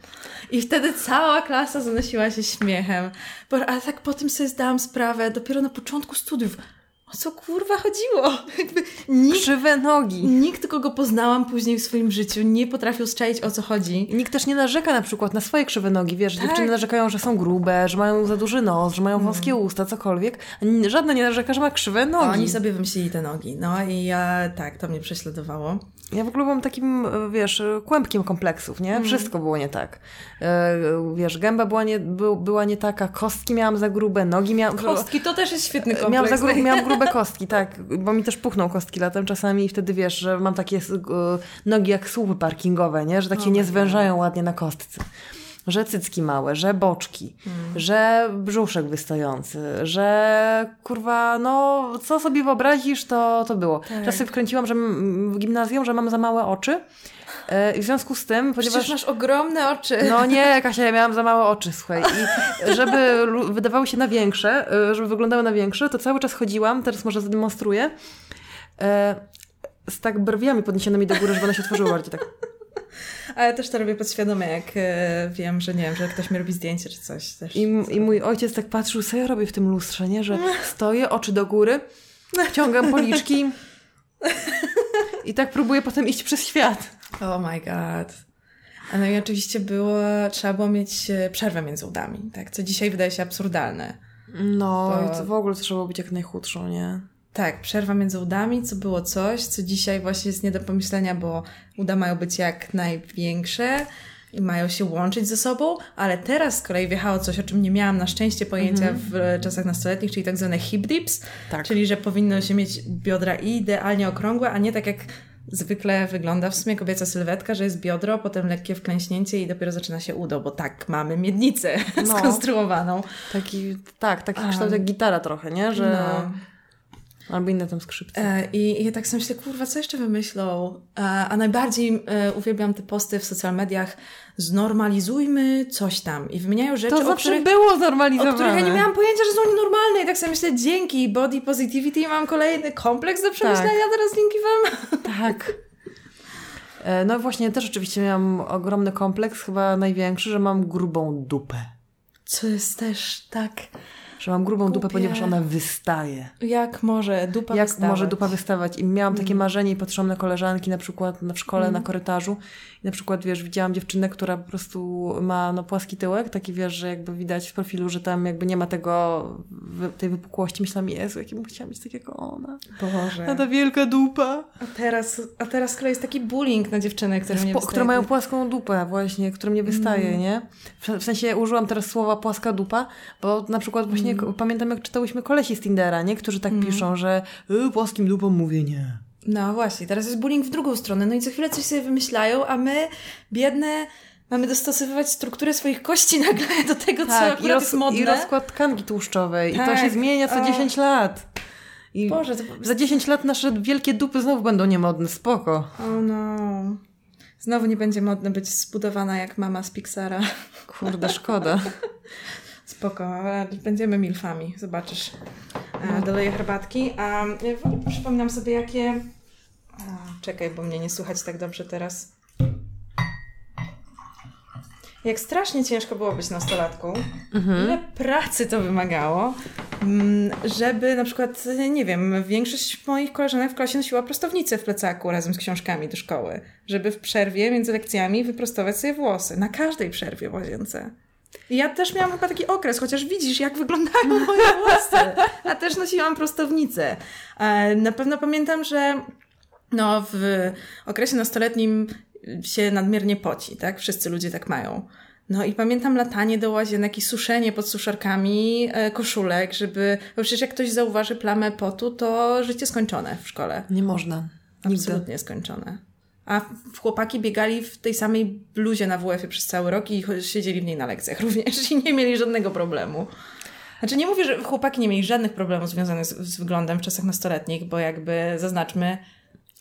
I wtedy cała klasa zanosiła się śmiechem. Bo, ale tak po tym sobie zdałam sprawę, dopiero na początku studiów, o co kurwa chodziło? (laughs) Jakby nikt, Krzywe nogi. nikt, kogo poznałam później w swoim życiu, nie potrafił strzelić o co chodzi. Nikt też nie narzeka na przykład na swoje krzywe nogi. Wiesz, Tak. dziewczyny narzekają, że są grube, że mają za duży nos, że mają wąskie usta, cokolwiek. Żadna nie narzeka, że ma krzywe nogi. Oni sobie wymyślili te nogi. No i ja, tak, to mnie prześladowało. Ja w ogóle byłam takim, wiesz, kłębkiem kompleksów, nie? Mhm. Wszystko było nie tak. E, Wiesz, gęba była nie, był, była nie taka, kostki miałam za grube, nogi miałam... Kostki to też jest świetny kompleks. Miałam, za gru, miałam (laughs) grube kostki, tak, bo mi też puchną kostki latem czasami i wtedy wiesz, że mam takie e, nogi jak słupy parkingowe, nie? Że takie nie zwężają ładnie na kostce. Że cycki małe, że boczki, że brzuszek wystający, że kurwa, no co sobie wyobrazisz, to, to było. Tak. Czasem wkręciłam że w gimnazjum, że mam za małe oczy i w związku z tym, Przecież ponieważ... masz ogromne oczy. No nie, Kasia, ja miałam za małe oczy, słuchaj. I żeby wydawały się na większe, y, żeby wyglądały na większe, to cały czas chodziłam, teraz może zademonstruję, e, z tak brwiami podniesionymi do góry, żeby one się otworzyły bardziej tak. (laughs) Ale też to robię podświadomie, jak e, wiem, że nie wiem, że ktoś mi robi zdjęcie czy coś też. I, I mój ojciec tak patrzył, co ja robię w tym lustrze, nie? Że stoję, oczy do góry, wciągam policzki (laughs) i tak próbuję potem iść przez świat. Oh my god. A no i oczywiście było, trzeba było mieć e, przerwę między udami, tak? Co dzisiaj wydaje się absurdalne. No, Bo- w ogóle trzeba być jak najchudszą, nie? Tak, przerwa między udami, co było coś, co dzisiaj właśnie jest nie do pomyślenia, bo uda mają być jak największe i mają się łączyć ze sobą, ale teraz z kolei wjechało coś, o czym nie miałam na szczęście pojęcia w e, czasach nastoletnich, czyli tak zwane hip dips, Tak. czyli że powinno się mieć biodra idealnie okrągłe, a nie tak jak zwykle wygląda w sumie kobieca sylwetka, że jest biodro, potem lekkie wklęśnięcie i dopiero zaczyna się udo, bo tak mamy miednicę (laughs) No. skonstruowaną. Taki, tak, taki A. kształt jak gitara trochę, nie? Że... No. Albo inne tam skrzypce. E, I, I ja tak sobie myślę, kurwa, co jeszcze wymyślą? E, a najbardziej e, uwielbiam te posty w social mediach, znormalizujmy coś tam. I wymieniają rzeczy, To o zawsze których, było o znormalizowane. których ja nie miałam pojęcia, że są nienormalne. I tak sobie myślę, dzięki body positivity mam kolejny kompleks do przemyślenia, teraz linki wam. Tak. No właśnie, też oczywiście miałam ogromny kompleks, chyba największy, że mam grubą dupę. Co jest też tak, Że mam grubą dupę, Głupie. ponieważ ona wystaje. jak może dupa Jak wystawać? może dupa wystawać? I miałam Mm. takie marzenie i patrzyłam na koleżanki na przykład na w szkole, na korytarzu i na przykład, wiesz, widziałam dziewczynę, która po prostu ma no, płaski tyłek, taki wiesz, że jakby widać w profilu, że tam jakby nie ma tego, tej wypukłości. Myślałam, Jezu, jakie bym chciała mieć tak jak ona. Boże. A ta wielka dupa. A teraz, a teraz z kolei jest taki bullying na dziewczyny, które nie Po, wystaje. które mają płaską dupę właśnie, które mnie wystaje, Mm. nie? W, w sensie użyłam teraz słowa płaska dupa, bo na przykład właśnie Mm. pamiętam jak czytałyśmy kolesi z Tindera, nie? Którzy tak piszą, że y, płaskim dupą mówię nie. No właśnie, teraz jest bullying w drugą stronę. No i co chwilę coś sobie wymyślają, a my, biedne, mamy dostosowywać strukturę swoich kości (laughs) nagle do tego, co Tak, i, akurat roz, jest modne. i rozkład tkanki tłuszczowej. I to Tak, się zmienia co o. 10 lat. I Boże, to... za 10 lat nasze wielkie dupy znowu będą niemodne, spoko. O no. Znowu nie będzie modne być zbudowana jak mama z Pixara. Kurde, szkoda. (laughs) Spoko, będziemy milfami, zobaczysz. E, doleję herbatki, a ja w ogóle przypominam sobie jakie... A, czekaj, bo mnie nie słychać tak dobrze teraz. Jak strasznie ciężko było być nastolatką, ile pracy to wymagało, mm, żeby na przykład, nie wiem, większość moich koleżanek w klasie nosiła prostownicę w plecaku razem z książkami do szkoły, żeby w przerwie między lekcjami wyprostować sobie włosy. Na każdej przerwie w łazience. I ja też miałam chyba taki okres, chociaż widzisz, jak wyglądają (laughs) moje włosy. A też nosiłam prostownicę. E, Na pewno pamiętam, że no, w okresie nastoletnim się nadmiernie poci, tak? Wszyscy ludzie tak mają. No i pamiętam latanie do łazienek i suszenie pod suszarkami e, koszulek, żeby... Bo przecież jak ktoś zauważy plamę potu, to życie skończone w szkole. Nie można. Nigdy. Absolutnie skończone. A chłopaki biegali w tej samej bluzie na WF-ie przez cały rok i siedzieli w niej na lekcjach (laughs) również i nie mieli żadnego problemu. Znaczy nie mówię, że chłopaki nie mieli żadnych problemów związanych z, z wyglądem w czasach nastoletnich, bo jakby zaznaczmy,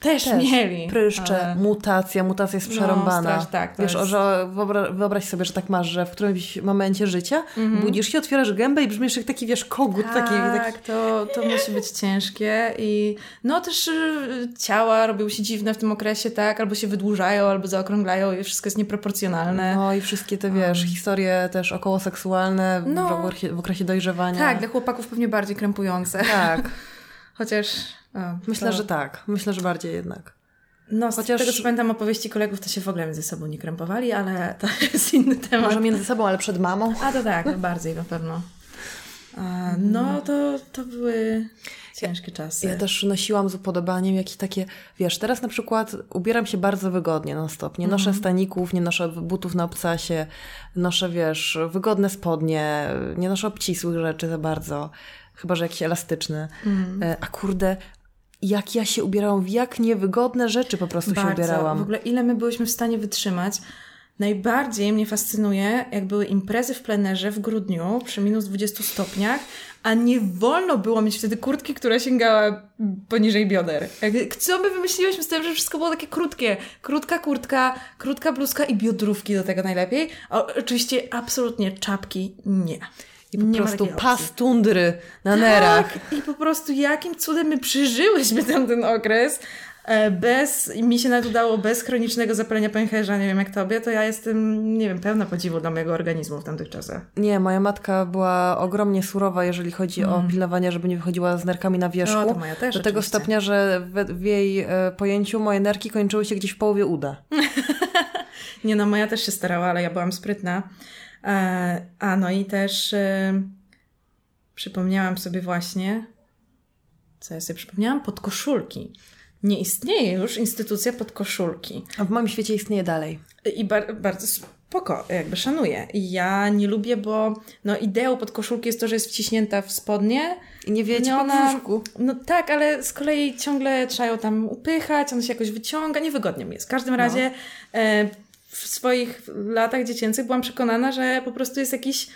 też, Też. mieli. Pryszcze, ale- mutacja, mutacja jest No, przerąbana. strasz- tak, Wiesz, jest- że wyobra- wyobraź sobie, że tak masz, że w którymś momencie życia budzisz się, otwierasz gębę i brzmisz jak taki, wiesz, kogut. Tak, taki, taki... to, to musi być ciężkie i no też y, ciała robią się dziwne w tym okresie, tak, albo się wydłużają, albo zaokrąglają i wszystko jest nieproporcjonalne. No i wszystkie te, wiesz, historie też około seksualne No. w, okresie, w okresie dojrzewania. Tak, dla chłopaków pewnie bardziej krępujące. Tak. (laughs) Chociaż. Myślę, to- że tak. Myślę, że bardziej jednak. No, z chociaż- tego co pamiętam opowieści kolegów, to się w ogóle między sobą nie krępowali, ale to (laughs) jest inny temat. Może między sobą, ale przed mamą. A to tak, (laughs) bardziej na pewno. A, no, to, to były ciężkie czasy. Ja też nosiłam z upodobaniem jakieś takie, wiesz, teraz na przykład ubieram się bardzo wygodnie non stop. Nie noszę staników, nie noszę butów na obcasie, noszę, wiesz, wygodne spodnie, nie noszę obcisłych rzeczy za bardzo, chyba, że jakieś elastyczne. E, A kurde, jak ja się ubierałam, w jak niewygodne rzeczy po prostu się ubierałam. W ogóle ile my byliśmy w stanie wytrzymać. Najbardziej mnie fascynuje, jak były imprezy w plenerze w grudniu przy minus 20 stopniach, a nie wolno było mieć wtedy kurtki, która sięgała poniżej bioder. Co my wymyśliłyśmy z tym, że wszystko było takie krótkie. Krótka kurtka, krótka bluzka i biodrówki do tego najlepiej. A oczywiście absolutnie czapki nie. I po nie prostu pas tundry na nerach. Tak, i po prostu jakim cudem my przeżyłyśmy tamten okres e, bez, i mi się nawet udało bez chronicznego zapalenia pęcherza, nie wiem jak tobie, to ja jestem, nie wiem, pełna podziwu dla mojego organizmu w tamtych czasach. Nie, moja matka była ogromnie surowa, jeżeli chodzi o pilnowanie, żeby nie wychodziła z nerkami na wierzchu. No, to moja też Do tego oczywiście. stopnia, że w, w jej e, pojęciu moje nerki kończyły się gdzieś w połowie uda. (laughs) Nie no, moja też się starała, ale ja byłam sprytna. E, a no i też e, przypomniałam sobie właśnie, co ja sobie przypomniałam? Podkoszulki. Nie istnieje już instytucja podkoszulki. A w moim świecie istnieje dalej. I bar- bardzo spoko, jakby szanuję. I Ja nie lubię, bo no, ideą podkoszulki jest to, że jest wciśnięta w spodnie. I nie wiecie No ona- brzuszku. No tak, ale z kolei ciągle trzeba ją tam upychać, ona się jakoś wyciąga, niewygodnie mi jest. W każdym razie e, w swoich latach dziecięcych byłam przekonana, że po prostu jest jakiś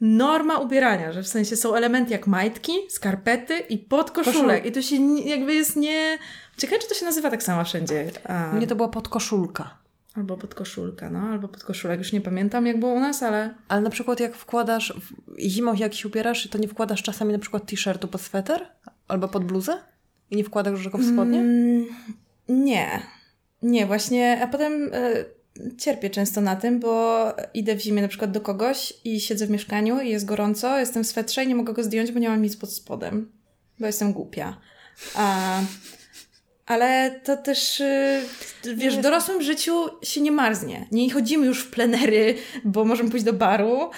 norma ubierania, że w sensie są elementy jak majtki, skarpety i podkoszulek. Koszulek. I to się jakby jest nie... Ciekawe, czy to się nazywa tak samo wszędzie. A, Mnie to była podkoszulka. Albo podkoszulka, no, albo podkoszulek. Już nie pamiętam, jak było u nas, ale... Ale na przykład jak wkładasz, w- zimą jak się ubierasz, to nie wkładasz czasami na przykład t-shirtu pod sweter? Albo pod bluzę? I nie wkładasz go w spodnie? Mm, nie. Nie, właśnie, a potem e, cierpię często na tym, bo idę w zimie na przykład do kogoś i siedzę w mieszkaniu i jest gorąco, jestem w swetrze i nie mogę go zdjąć, bo nie mam nic pod spodem, bo jestem głupia. A, ale to też, y, wiesz, w dorosłym życiu się nie marznie. Nie chodzimy już w plenery, bo możemy pójść do baru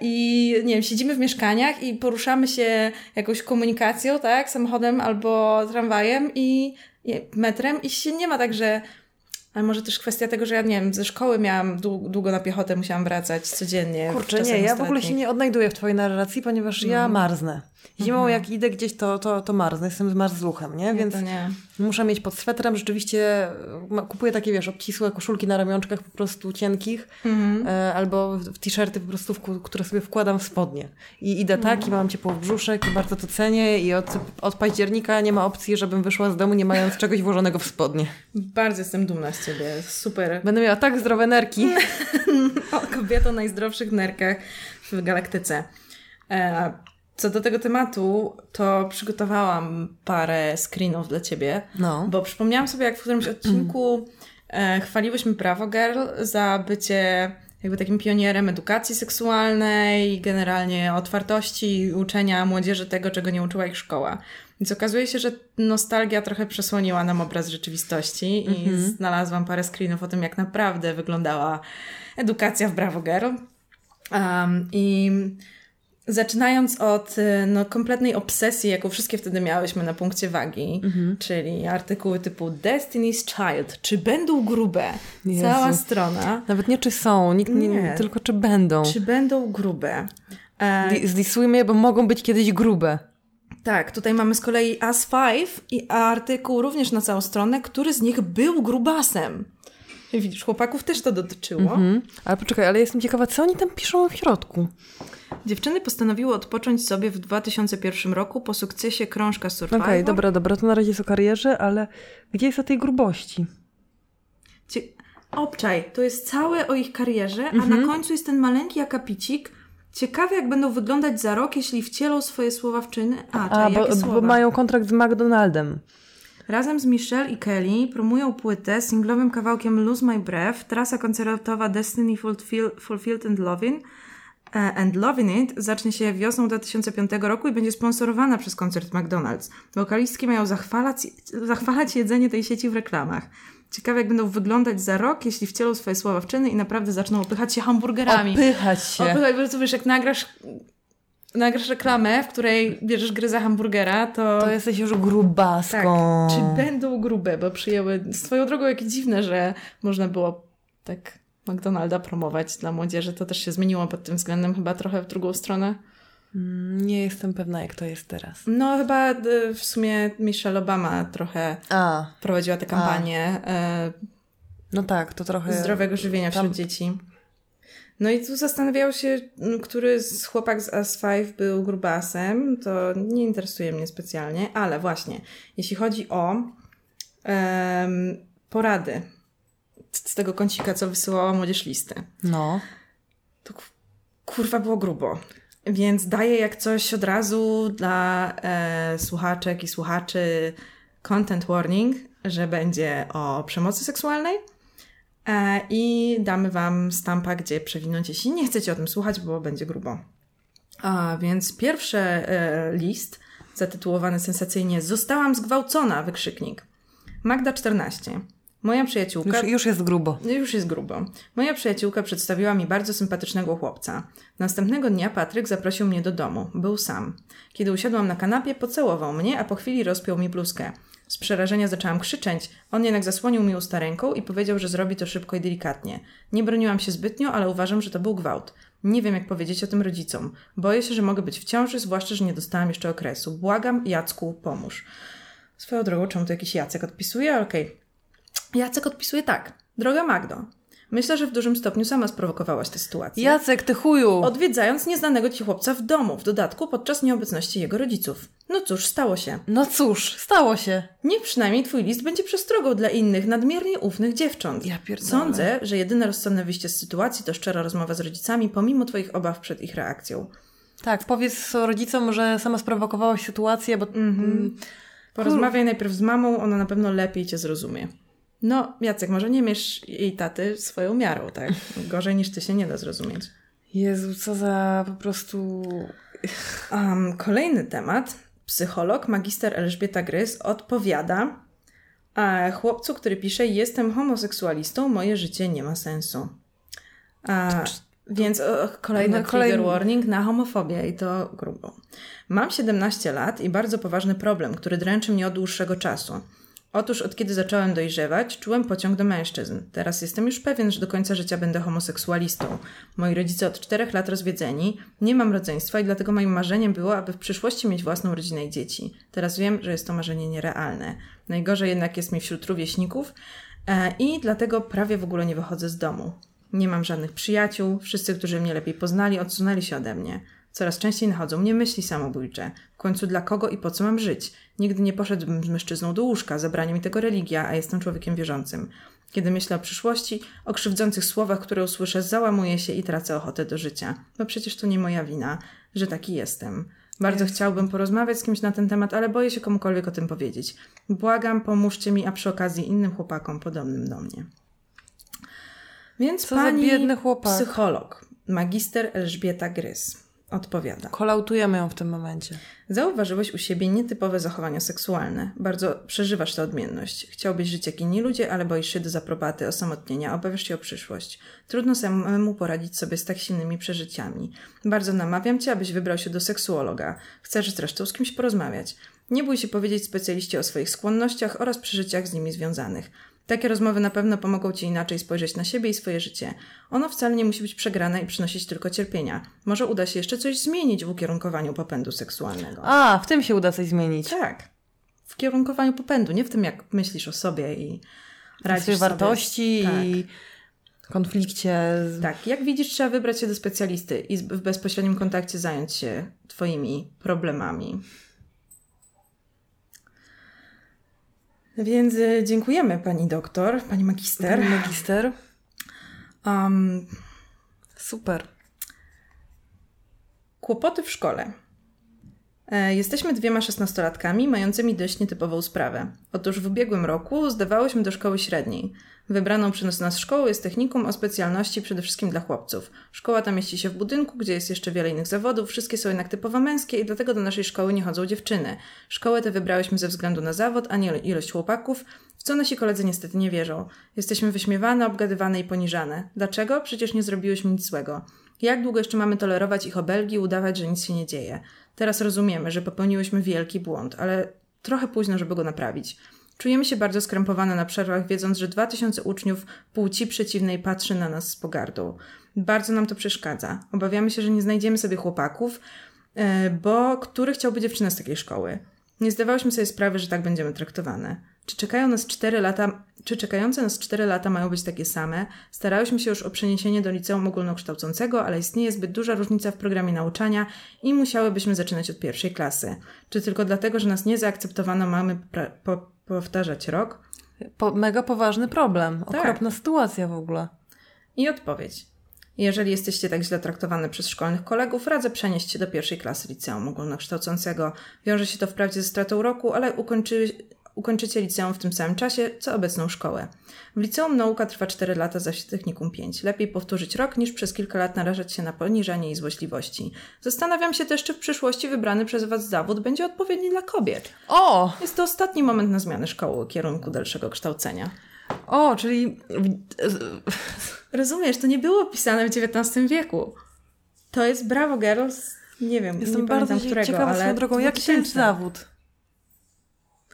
i, nie wiem, siedzimy w mieszkaniach i poruszamy się jakąś komunikacją, tak, samochodem albo tramwajem i metrem i się nie ma tak, że ale może też kwestia tego, że ja, nie wiem, ze szkoły miałam dłu- długo na piechotę, musiałam wracać codziennie. Kurczę, nie, ja w ogóle się nie odnajduję w twojej narracji, ponieważ ja marznę. Zimą jak idę gdzieś, to, to, to marznę, jestem zmarzluchem, nie? Więc nie. muszę mieć pod swetrem, rzeczywiście ma- kupuję takie, wiesz, obcisłe koszulki na ramionczkach po prostu cienkich, Mhm. e, albo t-shirty po prostu, które sobie wkładam w spodnie. I idę tak i mam ciepło w brzuszek i bardzo to cenię i od, od października nie ma opcji, żebym wyszła z domu nie mając czegoś włożonego w spodnie. Bardzo jestem dumna z ciebie. Super. Będę miała tak zdrowe nerki. (laughs) O, kobieta o najzdrowszych nerkach w galaktyce. E, co do tego tematu, to przygotowałam parę screenów dla ciebie, No. bo przypomniałam sobie, jak w którymś odcinku e, chwaliłyśmy Bravo Girl za bycie jakby takim pionierem edukacji seksualnej i generalnie otwartości i uczenia młodzieży tego, czego nie uczyła ich szkoła. Więc okazuje się, że nostalgia trochę przesłoniła nam obraz rzeczywistości i znalazłam parę screenów o tym, jak naprawdę wyglądała edukacja w Bravo Girl. Um, I zaczynając od y, no, kompletnej obsesji, jaką wszystkie wtedy miałyśmy na punkcie wagi, czyli artykuły typu Destiny's Child, czy będą grube? Jezu. Cała strona. Nawet nie czy są, nikt nie, Nie. tylko czy będą. Czy będą grube? E, Di- Zdisujmy je, bo mogą być kiedyś grube. tak, tutaj mamy z kolei As5 i artykuł również na całą stronę, który z nich był grubasem. Widzisz, chłopaków też to dotyczyło. Mhm. Ale poczekaj, ale jestem ciekawa, co oni tam piszą w środku. Dziewczyny postanowiły odpocząć sobie w 2001 roku po sukcesie krążka Okej, Survivor. dobra, dobra, to na razie jest o karierze, ale gdzie jest o tej grubości? Cie... Obczaj, to jest całe o ich karierze, a Mhm. na końcu jest ten maleńki akapicik. Ciekawe, jak będą wyglądać za rok, jeśli wcielą swoje słowa w czyny. A, A, czaj, bo, jakie bo słowa? mają kontrakt z McDonaldem. Razem z Michelle i Kelly promują płytę singlowym kawałkiem Lose My Breath, trasa koncertowa Destiny Fulfill, Fulfilled and Loving e, and Loving It zacznie się wiosną 2005 roku i będzie sponsorowana przez koncert McDonald's. Wokalistki mają zachwalać, zachwalać jedzenie tej sieci w reklamach. Ciekawe, jak będą wyglądać za rok, jeśli wcielą swoje słowa w czyny i naprawdę zaczną opychać się hamburgerami. Opychać się. Opychać, bo to wiesz, jak nagrasz, nagrasz reklamę, w której bierzesz gryza hamburgera, to... To jesteś już grubaską. Tak. Czy będą grube, bo przyjęły swoją drogą jakie dziwne, że można było tak McDonalda promować dla młodzieży. To też się zmieniło pod tym względem chyba trochę w drugą stronę. Mm, Nie jestem pewna, jak to jest teraz. No chyba y, w sumie Michelle Obama trochę A, prowadziła tę kampanię no tak, to trochę... zdrowego żywienia wśród tam- dzieci. No i tu zastanawiał się, m, który z chłopak z As5 był grubasem. To nie interesuje mnie specjalnie, ale właśnie, jeśli chodzi o em, porady z tego kącika, co wysyłała młodzież listy, No. to kurwa było grubo. Więc daję jak coś od razu dla e, słuchaczek i słuchaczy content warning, że będzie o przemocy seksualnej e, i damy wam stampa, gdzie przewinąć, jeśli nie chcecie o tym słuchać, bo będzie grubo. A więc pierwszy e, list zatytułowany sensacyjnie Zostałam zgwałcona, wykrzyknik. Magda 14. Moja przyjaciółka... Już, już jest grubo. Już jest grubo. Moja przyjaciółka przedstawiła mi bardzo sympatycznego chłopca. Następnego dnia Patryk zaprosił mnie do domu. Był sam. Kiedy usiadłam na kanapie, pocałował mnie, a po chwili rozpiął mi bluzkę. Z przerażenia zaczęłam krzyczeć. On jednak zasłonił mi usta ręką i powiedział, że zrobi to szybko i delikatnie. Nie broniłam się zbytnio, ale uważam, że to był gwałt. Nie wiem, jak powiedzieć o tym rodzicom. Boję się, że mogę być w ciąży, zwłaszcza, że nie dostałam jeszcze okresu. Błagam, Jacku, pomóż. Swoją drogą, czemu tu jakiś Jacek odpisuje? Okej. Jacek odpisuje tak. Droga Magdo, Myślę, że w dużym stopniu sama sprowokowałaś tę sytuację. Jacek, ty chuju! Odwiedzając nieznanego ci chłopca w domu, w dodatku podczas nieobecności jego rodziców. No cóż, stało się. No cóż, stało się. Niech przynajmniej twój list będzie przestrogą dla innych, nadmiernie ufnych dziewcząt. Ja pierdolę. Sądzę, że jedyne rozsądne wyjście z sytuacji to szczera rozmowa z rodzicami, pomimo twoich obaw przed ich reakcją. Tak, powiedz rodzicom, że sama sprowokowałaś sytuację, bo mm, Porozmawiaj najpierw z mamą, ona na pewno lepiej cię zrozumie. No, Jacek, może nie mierz jej taty swoją miarą, tak? (laughs) Gorzej niż ty się nie da zrozumieć. Jezu, co za po prostu... Um, kolejny temat. Psycholog, magister Elżbieta Grys odpowiada a chłopcu, który pisze Jestem homoseksualistą, moje życie nie ma sensu. A, więc o, kolejny No, kolejny- warning na homofobię i to grubo. Mam 17 lat i bardzo poważny problem, który dręczy mnie od dłuższego czasu. Otóż od kiedy zacząłem dojrzewać, czułem pociąg do mężczyzn. Teraz jestem już pewien, że do końca życia będę homoseksualistą. Moi rodzice od czterech lat rozwiedzeni, nie mam rodzeństwa i dlatego moim marzeniem było, aby w przyszłości mieć własną rodzinę i dzieci. Teraz wiem, że jest to marzenie nierealne. Najgorzej jednak jest mi wśród rówieśników e, i dlatego prawie w ogóle nie wychodzę z domu. Nie mam żadnych przyjaciół, wszyscy, którzy mnie lepiej poznali, odsunęli się ode mnie. Coraz częściej nachodzą mnie myśli samobójcze. W końcu dla kogo i po co mam żyć? Nigdy nie poszedłbym z mężczyzną do łóżka, zabranie mi tego religia, a jestem człowiekiem wierzącym. Kiedy myślę o przyszłości, o krzywdzących słowach, które usłyszę, załamuję się i tracę ochotę do życia. Bo przecież to nie moja wina, że taki jestem. Bardzo chciałbym porozmawiać z kimś na ten temat, ale boję się komukolwiek o tym powiedzieć. Błagam, pomóżcie mi, a przy okazji innym chłopakom podobnym do mnie. Więc Co za pani biedny chłopak. psycholog, magister Elżbieta Grys, odpowiada. Kolautujemy ją w tym momencie. Zauważyłeś u siebie nietypowe zachowania seksualne. Bardzo przeżywasz tę odmienność. Chciałbyś żyć jak inni ludzie, ale boisz się dezaprobaty, osamotnienia, obawiasz się o przyszłość. Trudno samemu poradzić sobie z tak silnymi przeżyciami. Bardzo namawiam cię, abyś wybrał się do seksuologa. Chcesz zresztą z kimś porozmawiać. Nie bój się powiedzieć specjaliście o swoich skłonnościach oraz przeżyciach z nimi związanych. Takie rozmowy na pewno pomogą Ci inaczej spojrzeć na siebie i swoje życie. Ono wcale nie musi być przegrane i przynosić tylko cierpienia. Może uda się jeszcze coś zmienić w ukierunkowaniu popędu seksualnego. A, w tym się uda coś zmienić. Tak. W kierunkowaniu popędu, nie w tym, jak myślisz o sobie i radzisz sobie. wartości Tak. i konflikcie. Z... Tak, jak widzisz, trzeba wybrać się do specjalisty i w bezpośrednim kontakcie zająć się Twoimi problemami. Więc y, dziękujemy Pani doktor, Pani magister. Pani magister. Um, Super. Kłopoty w szkole. E, Jesteśmy dwiema szesnastolatkami mającymi dość nietypową sprawę. Otóż w ubiegłym roku zdawałyśmy do szkoły średniej. Wybraną przez nas szkołą jest technikum o specjalności przede wszystkim dla chłopców. Szkoła ta mieści się w budynku, gdzie jest jeszcze wiele innych zawodów, wszystkie są jednak typowo męskie i dlatego do naszej szkoły nie chodzą dziewczyny. Szkołę tę wybrałyśmy ze względu na zawód, a nie ilość chłopaków, w co nasi koledzy niestety nie wierzą. Jesteśmy wyśmiewane, obgadywane i poniżane. Dlaczego? Przecież nie zrobiłyśmy nic złego. Jak długo jeszcze mamy tolerować ich obelgi i udawać, że nic się nie dzieje? Teraz rozumiemy, że popełniłyśmy wielki błąd, ale trochę późno, żeby go naprawić. Czujemy się bardzo skrępowane na przerwach, wiedząc, że 2000 uczniów płci przeciwnej patrzy na nas z pogardą. Bardzo nam to przeszkadza. Obawiamy się, że nie znajdziemy sobie chłopaków, e, bo który chciałby dziewczynę z takiej szkoły? Nie zdawałyśmy sobie sprawy, że tak będziemy traktowane. Czy czekają nas 4 lata, czy czekające nas 4 lata mają być takie same? Starałyśmy się już o przeniesienie do liceum ogólnokształcącego, ale istnieje zbyt duża różnica w programie nauczania i musiałybyśmy zaczynać od pierwszej klasy. Czy tylko dlatego, że nas nie zaakceptowano, mamy po- powtarzać rok? Po, mega poważny problem. Tak. Okropna sytuacja w ogóle. I odpowiedź. Jeżeli jesteście tak źle traktowane przez szkolnych kolegów, radzę przenieść się do pierwszej klasy liceum ogólnokształcącego. Wiąże się to wprawdzie ze stratą roku, ale ukończy, ukończycie liceum w tym samym czasie, co obecną szkołę. W liceum nauka trwa 4 lata, zaś technikum 5. Lepiej powtórzyć rok, niż przez kilka lat narażać się na poniżanie i złośliwości. Zastanawiam się też, czy w przyszłości wybrany przez Was zawód będzie odpowiedni dla kobiet. O! Jest to ostatni moment na zmianę szkoły, kierunku dalszego kształcenia. O, czyli Rozumiesz, to nie było pisane w XIX wieku. To jest Bravo Girls, nie wiem, jestem nie bardzo którego, ciekawa ale swoją drogą, jaki to jest 2000. zawód?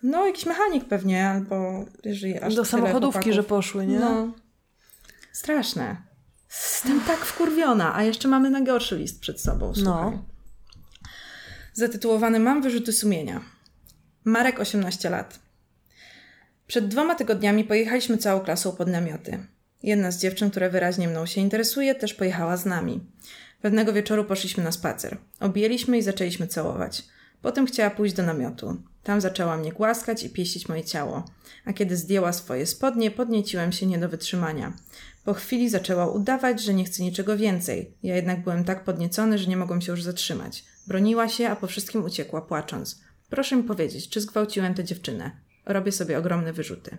No, jakiś mechanik pewnie, albo jeżeli aż Do samochodówki, chłopaków. że poszły, nie? No. Straszne. Jestem tak wkurwiona, a jeszcze mamy najgorszy list przed sobą. Słuchaj. No. Zatytułowany Mam wyrzuty sumienia. Marek, 18 lat. Przed dwoma tygodniami pojechaliśmy całą klasą pod namioty. Jedna z dziewczyn, która wyraźnie mną się interesuje, też pojechała z nami. Pewnego wieczoru poszliśmy na spacer. Objęliśmy i zaczęliśmy całować. Potem chciała pójść do namiotu. Tam zaczęła mnie głaskać i pieścić moje ciało. A kiedy zdjęła swoje spodnie, podnieciłem się nie do wytrzymania. Po chwili zaczęła udawać, że nie chce niczego więcej. Ja jednak byłem tak podniecony, że nie mogłem się już zatrzymać. Broniła się, a po wszystkim uciekła, płacząc. Proszę mi powiedzieć, czy zgwałciłem tę dziewczynę? Robię sobie ogromne wyrzuty.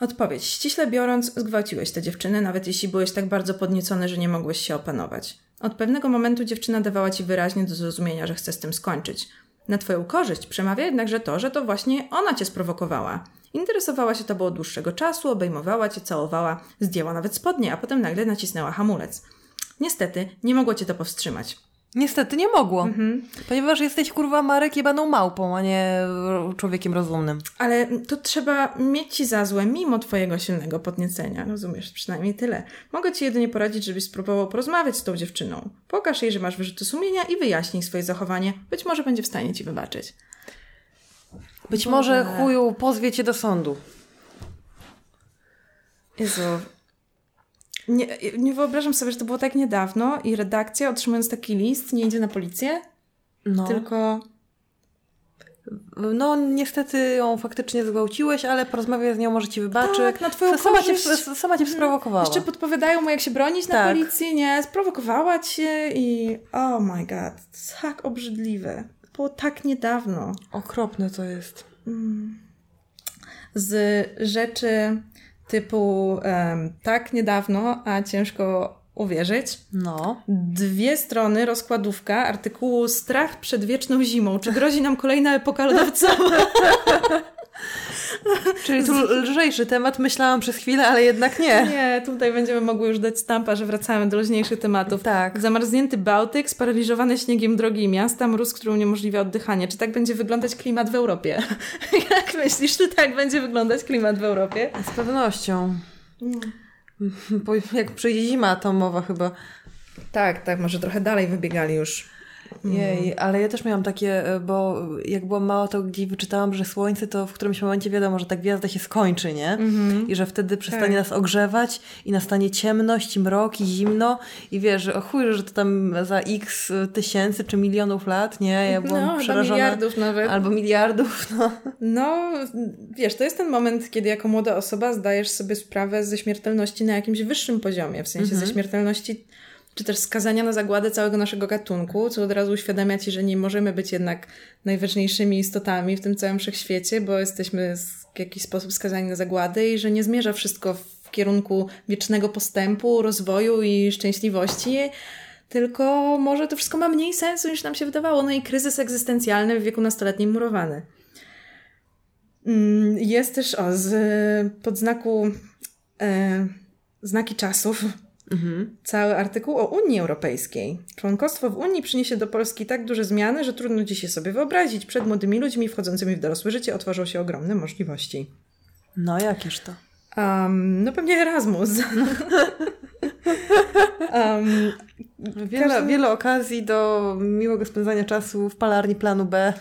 Odpowiedź. Ściśle biorąc, zgwałciłeś tę dziewczynę, nawet jeśli byłeś tak bardzo podniecony, że nie mogłeś się opanować. Od pewnego momentu dziewczyna dawała ci wyraźnie do zrozumienia, że chce z tym skończyć. Na twoją korzyść przemawia jednakże to, że to właśnie ona cię sprowokowała. Interesowała się tobą od dłuższego czasu, obejmowała cię, całowała, zdjęła nawet spodnie, a potem nagle nacisnęła hamulec. Niestety, nie mogło cię to powstrzymać. Niestety nie mogło. Mhm. Ponieważ jesteś kurwa Marek jebaną małpą, a nie człowiekiem rozumnym. Ale to trzeba mieć ci za złe mimo twojego silnego podniecenia. Rozumiesz? Przynajmniej tyle. Mogę ci jedynie poradzić, żebyś spróbował porozmawiać z tą dziewczyną. Pokaż jej, że masz wyrzuty sumienia i wyjaśnij swoje zachowanie. Być może będzie w stanie ci wybaczyć. Być Boże. może chuju pozwie cię do sądu. Jezu, nie, nie wyobrażam sobie, że to było tak niedawno i redakcja otrzymując taki list nie idzie na policję, no. tylko... No, niestety ją faktycznie zgwałciłeś, ale porozmawiaj z nią, może ci wybaczy. Tak, na twoją sama cię, sama cię sprowokowała. Jeszcze podpowiadają mu, jak się bronić tak. na policji, nie? Sprowokowała cię i... Oh my god, tak obrzydliwe. Było tak niedawno. Okropne to jest. Mm. Z rzeczy typu tak niedawno, a ciężko uwierzyć. No. Dwie strony rozkładówka artykułu Strach przed wieczną zimą. Czy grozi nam kolejna epoka lodowcowa? (laughs) (laughs) Czyli tu lżejszy temat, myślałam przez chwilę, ale jednak nie. Nie, tutaj będziemy mogły już dać stampa, że wracamy do luźniejszych tematów. Tak. Zamarznięty Bałtyk, sparaliżowane śniegiem drogi i miasta, mróz, który uniemożliwia oddychanie. Czy tak będzie wyglądać klimat w Europie? (laughs) Jak myślisz, czy tak będzie wyglądać klimat w Europie? Z pewnością. Bo jak przyjdzie zima atomowa chyba. Tak, tak, może trochę dalej wybiegali już jej, ale ja też miałam takie, e, bo jak byłam mała, to gdzieś wyczytałam, że słońce to w którymś momencie wiadomo, że ta gwiazda się skończy, nie? Mm-hmm. I że wtedy przestanie tak. nas ogrzewać i nastanie ciemność, i mrok, i zimno i wiesz, że chuj, że to tam za x tysięcy czy milionów lat, nie? Ja byłam no, przerażona. miliardów nawet. Albo miliardów, no. No, wiesz, to jest ten moment, kiedy jako młoda osoba zdajesz sobie sprawę ze śmiertelności na jakimś wyższym poziomie, w sensie mm-hmm. ze mhm. śmiertelności czy też skazania na zagładę całego naszego gatunku, co od razu uświadamia ci, że nie możemy być jednak najważniejszymi istotami w tym całym wszechświecie, bo jesteśmy w jakiś sposób skazani na zagładę i że nie zmierza wszystko w kierunku wiecznego postępu, rozwoju i szczęśliwości, tylko może to wszystko ma mniej sensu niż nam się wydawało. No i kryzys egzystencjalny w wieku nastoletnim murowany. Mm, jest też o, z podznaku e, znaki czasów Mhm. Cały artykuł o Unii Europejskiej. Członkostwo w Unii przyniesie do Polski tak duże zmiany, że trudno dziś się sobie wyobrazić. Przed młodymi ludźmi wchodzącymi w dorosłe życie otworzą się ogromne możliwości. No, jakież to? Um, no pewnie Erasmus. (laughs) um, wiele, każdy... wiele okazji do miłego spędzania czasu w palarni planu B.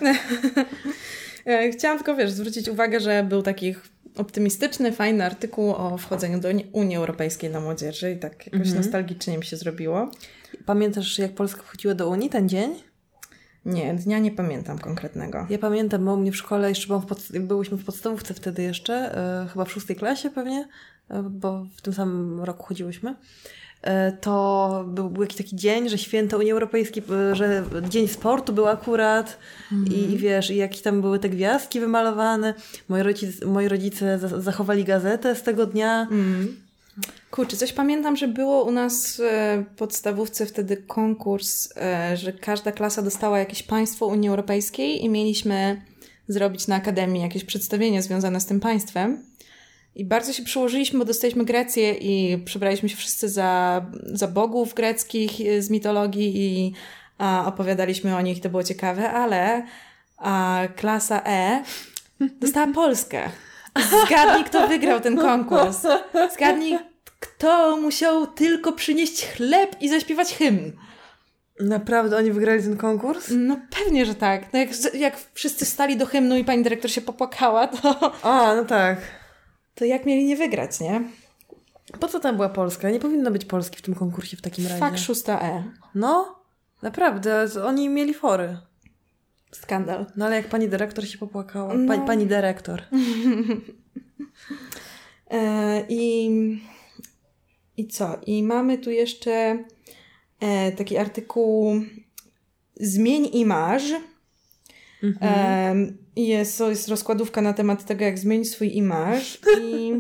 (laughs) Chciałam tylko, wiesz, zwrócić uwagę, że był takich optymistyczny, fajny artykuł o wchodzeniu do Unii Europejskiej dla młodzieży i tak jakoś mhm. nostalgicznie mi się zrobiło. Pamiętasz, jak Polska wchodziła do Unii ten dzień? Nie, dnia nie pamiętam konkretnego. Ja pamiętam, bo u mnie w szkole jeszcze byłam w pod... byłyśmy w podstawówce wtedy jeszcze, yy, chyba w szóstej klasie pewnie, yy, bo w tym samym roku chodziłyśmy. E, to był, jakiś taki dzień, że święto Unii Europejskiej, e, że dzień sportu był akurat mm. i, i, wiesz, i jakieś tam były te gwiazdki wymalowane. Moi rodzice, moi rodzice zachowali gazetę z tego dnia. Mm. Kurczę, coś pamiętam, że było u nas w e, podstawówce wtedy konkurs, że każda klasa dostała jakieś państwo Unii Europejskiej i mieliśmy zrobić na Akademii jakieś przedstawienie związane z tym państwem. I bardzo się przyłożyliśmy, bo dostaliśmy Grecję i przebraliśmy się wszyscy za, za bogów greckich z mitologii i a, opowiadaliśmy o nich, to było ciekawe, ale a, klasa E dostała Polskę. Zgadnij, kto wygrał ten konkurs. Zgadnij, kto musiał tylko przynieść chleb i zaśpiewać hymn. Naprawdę oni wygrali ten konkurs? No pewnie, że tak. No jak, jak wszyscy stali do hymnu i pani dyrektor się popłakała, to... A, no tak. To jak mieli nie wygrać, nie? Po co tam była Polska? Nie powinno być Polski w tym konkursie w takim razie. Fak 6E. No, naprawdę, oni mieli fory. Skandal. No ale jak pani dyrektor się popłakała. No. Pani, dyrektor. (laughs) E, I, I co? I mamy tu jeszcze e, taki artykuł Zmień imaż. Mhm. Jest, jest rozkładówka na temat tego, jak zmienić swój imaż. I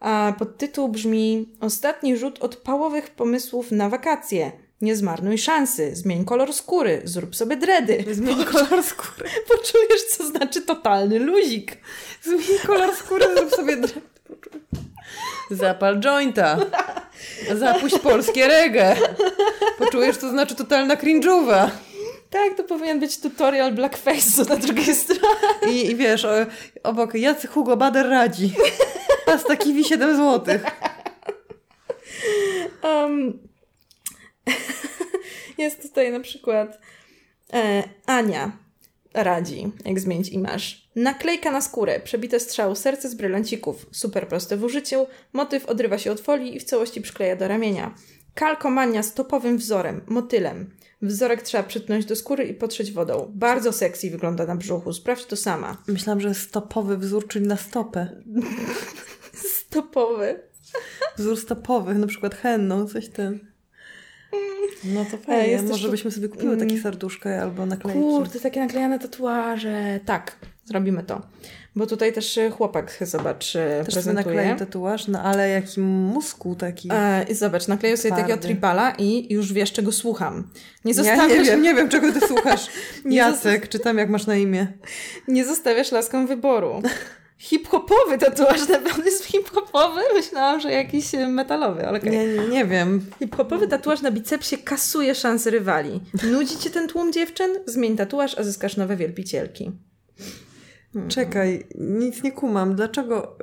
a podtytuł brzmi Ostatni rzut odpałowych pomysłów na wakacje. Nie zmarnuj szansy. Zmień kolor skóry. Zrób sobie dredy. Zmień kolor skóry. (laughs) Poczujesz, co znaczy totalny luzik. Zmień kolor skóry, zrób sobie dre- Zapal jointa. Zapuść polskie reggae. Poczujesz, co znaczy totalna cringe'owa. Tak, to powinien być tutorial blackface'u na drugiej stronie. I, I wiesz, obok Jacy Hugo Bader radzi. Pasta kiwi 7 zł. Um, jest tutaj na przykład e, Ania radzi, jak zmienić imaż. Naklejka na skórę, przebite strzał, serce z brylancików. Super proste w użyciu. Motyw odrywa się od folii i w całości przykleja do ramienia. Kalkomania z topowym wzorem, motylem. Wzorek trzeba przytknąć do skóry i potrzeć wodą. Bardzo sexy wygląda na brzuchu. Sprawdź to sama. Myślałam, że stopowy wzór, czyli na stopę. (laughs) Stopowy. Wzór stopowy, na przykład henną, coś ten. No to fajnie. jest Może byśmy sobie kupiły takie serduszka albo naklejki. Kurde, takie naklejane tatuaże. Tak, zrobimy to. Bo tutaj też e, chłopak, zobacz, e, Też prezentuje. naklei tatuaż, no ale jaki muskuł taki. E, I zobacz, nakleił sobie Twardy. takiego tribala i już wiesz, czego słucham. Nie ja zostawiasz, nie wiem, (laughs) nie wiem, czego ty słuchasz. (laughs) Jacek, czy tam jak masz na imię. nie zostawiasz laskom wyboru. Hip-hopowy tatuaż, na pewno jest hip-hopowy? Myślałam, że jakiś e, metalowy, ale. Nie, nie, nie wiem. Hip-hopowy tatuaż na bicepsie kasuje szanse rywali. Nudzi cię ten tłum dziewczyn? Zmień tatuaż, a zyskasz nowe wielbicielki. Czekaj, nic nie kumam. Dlaczego?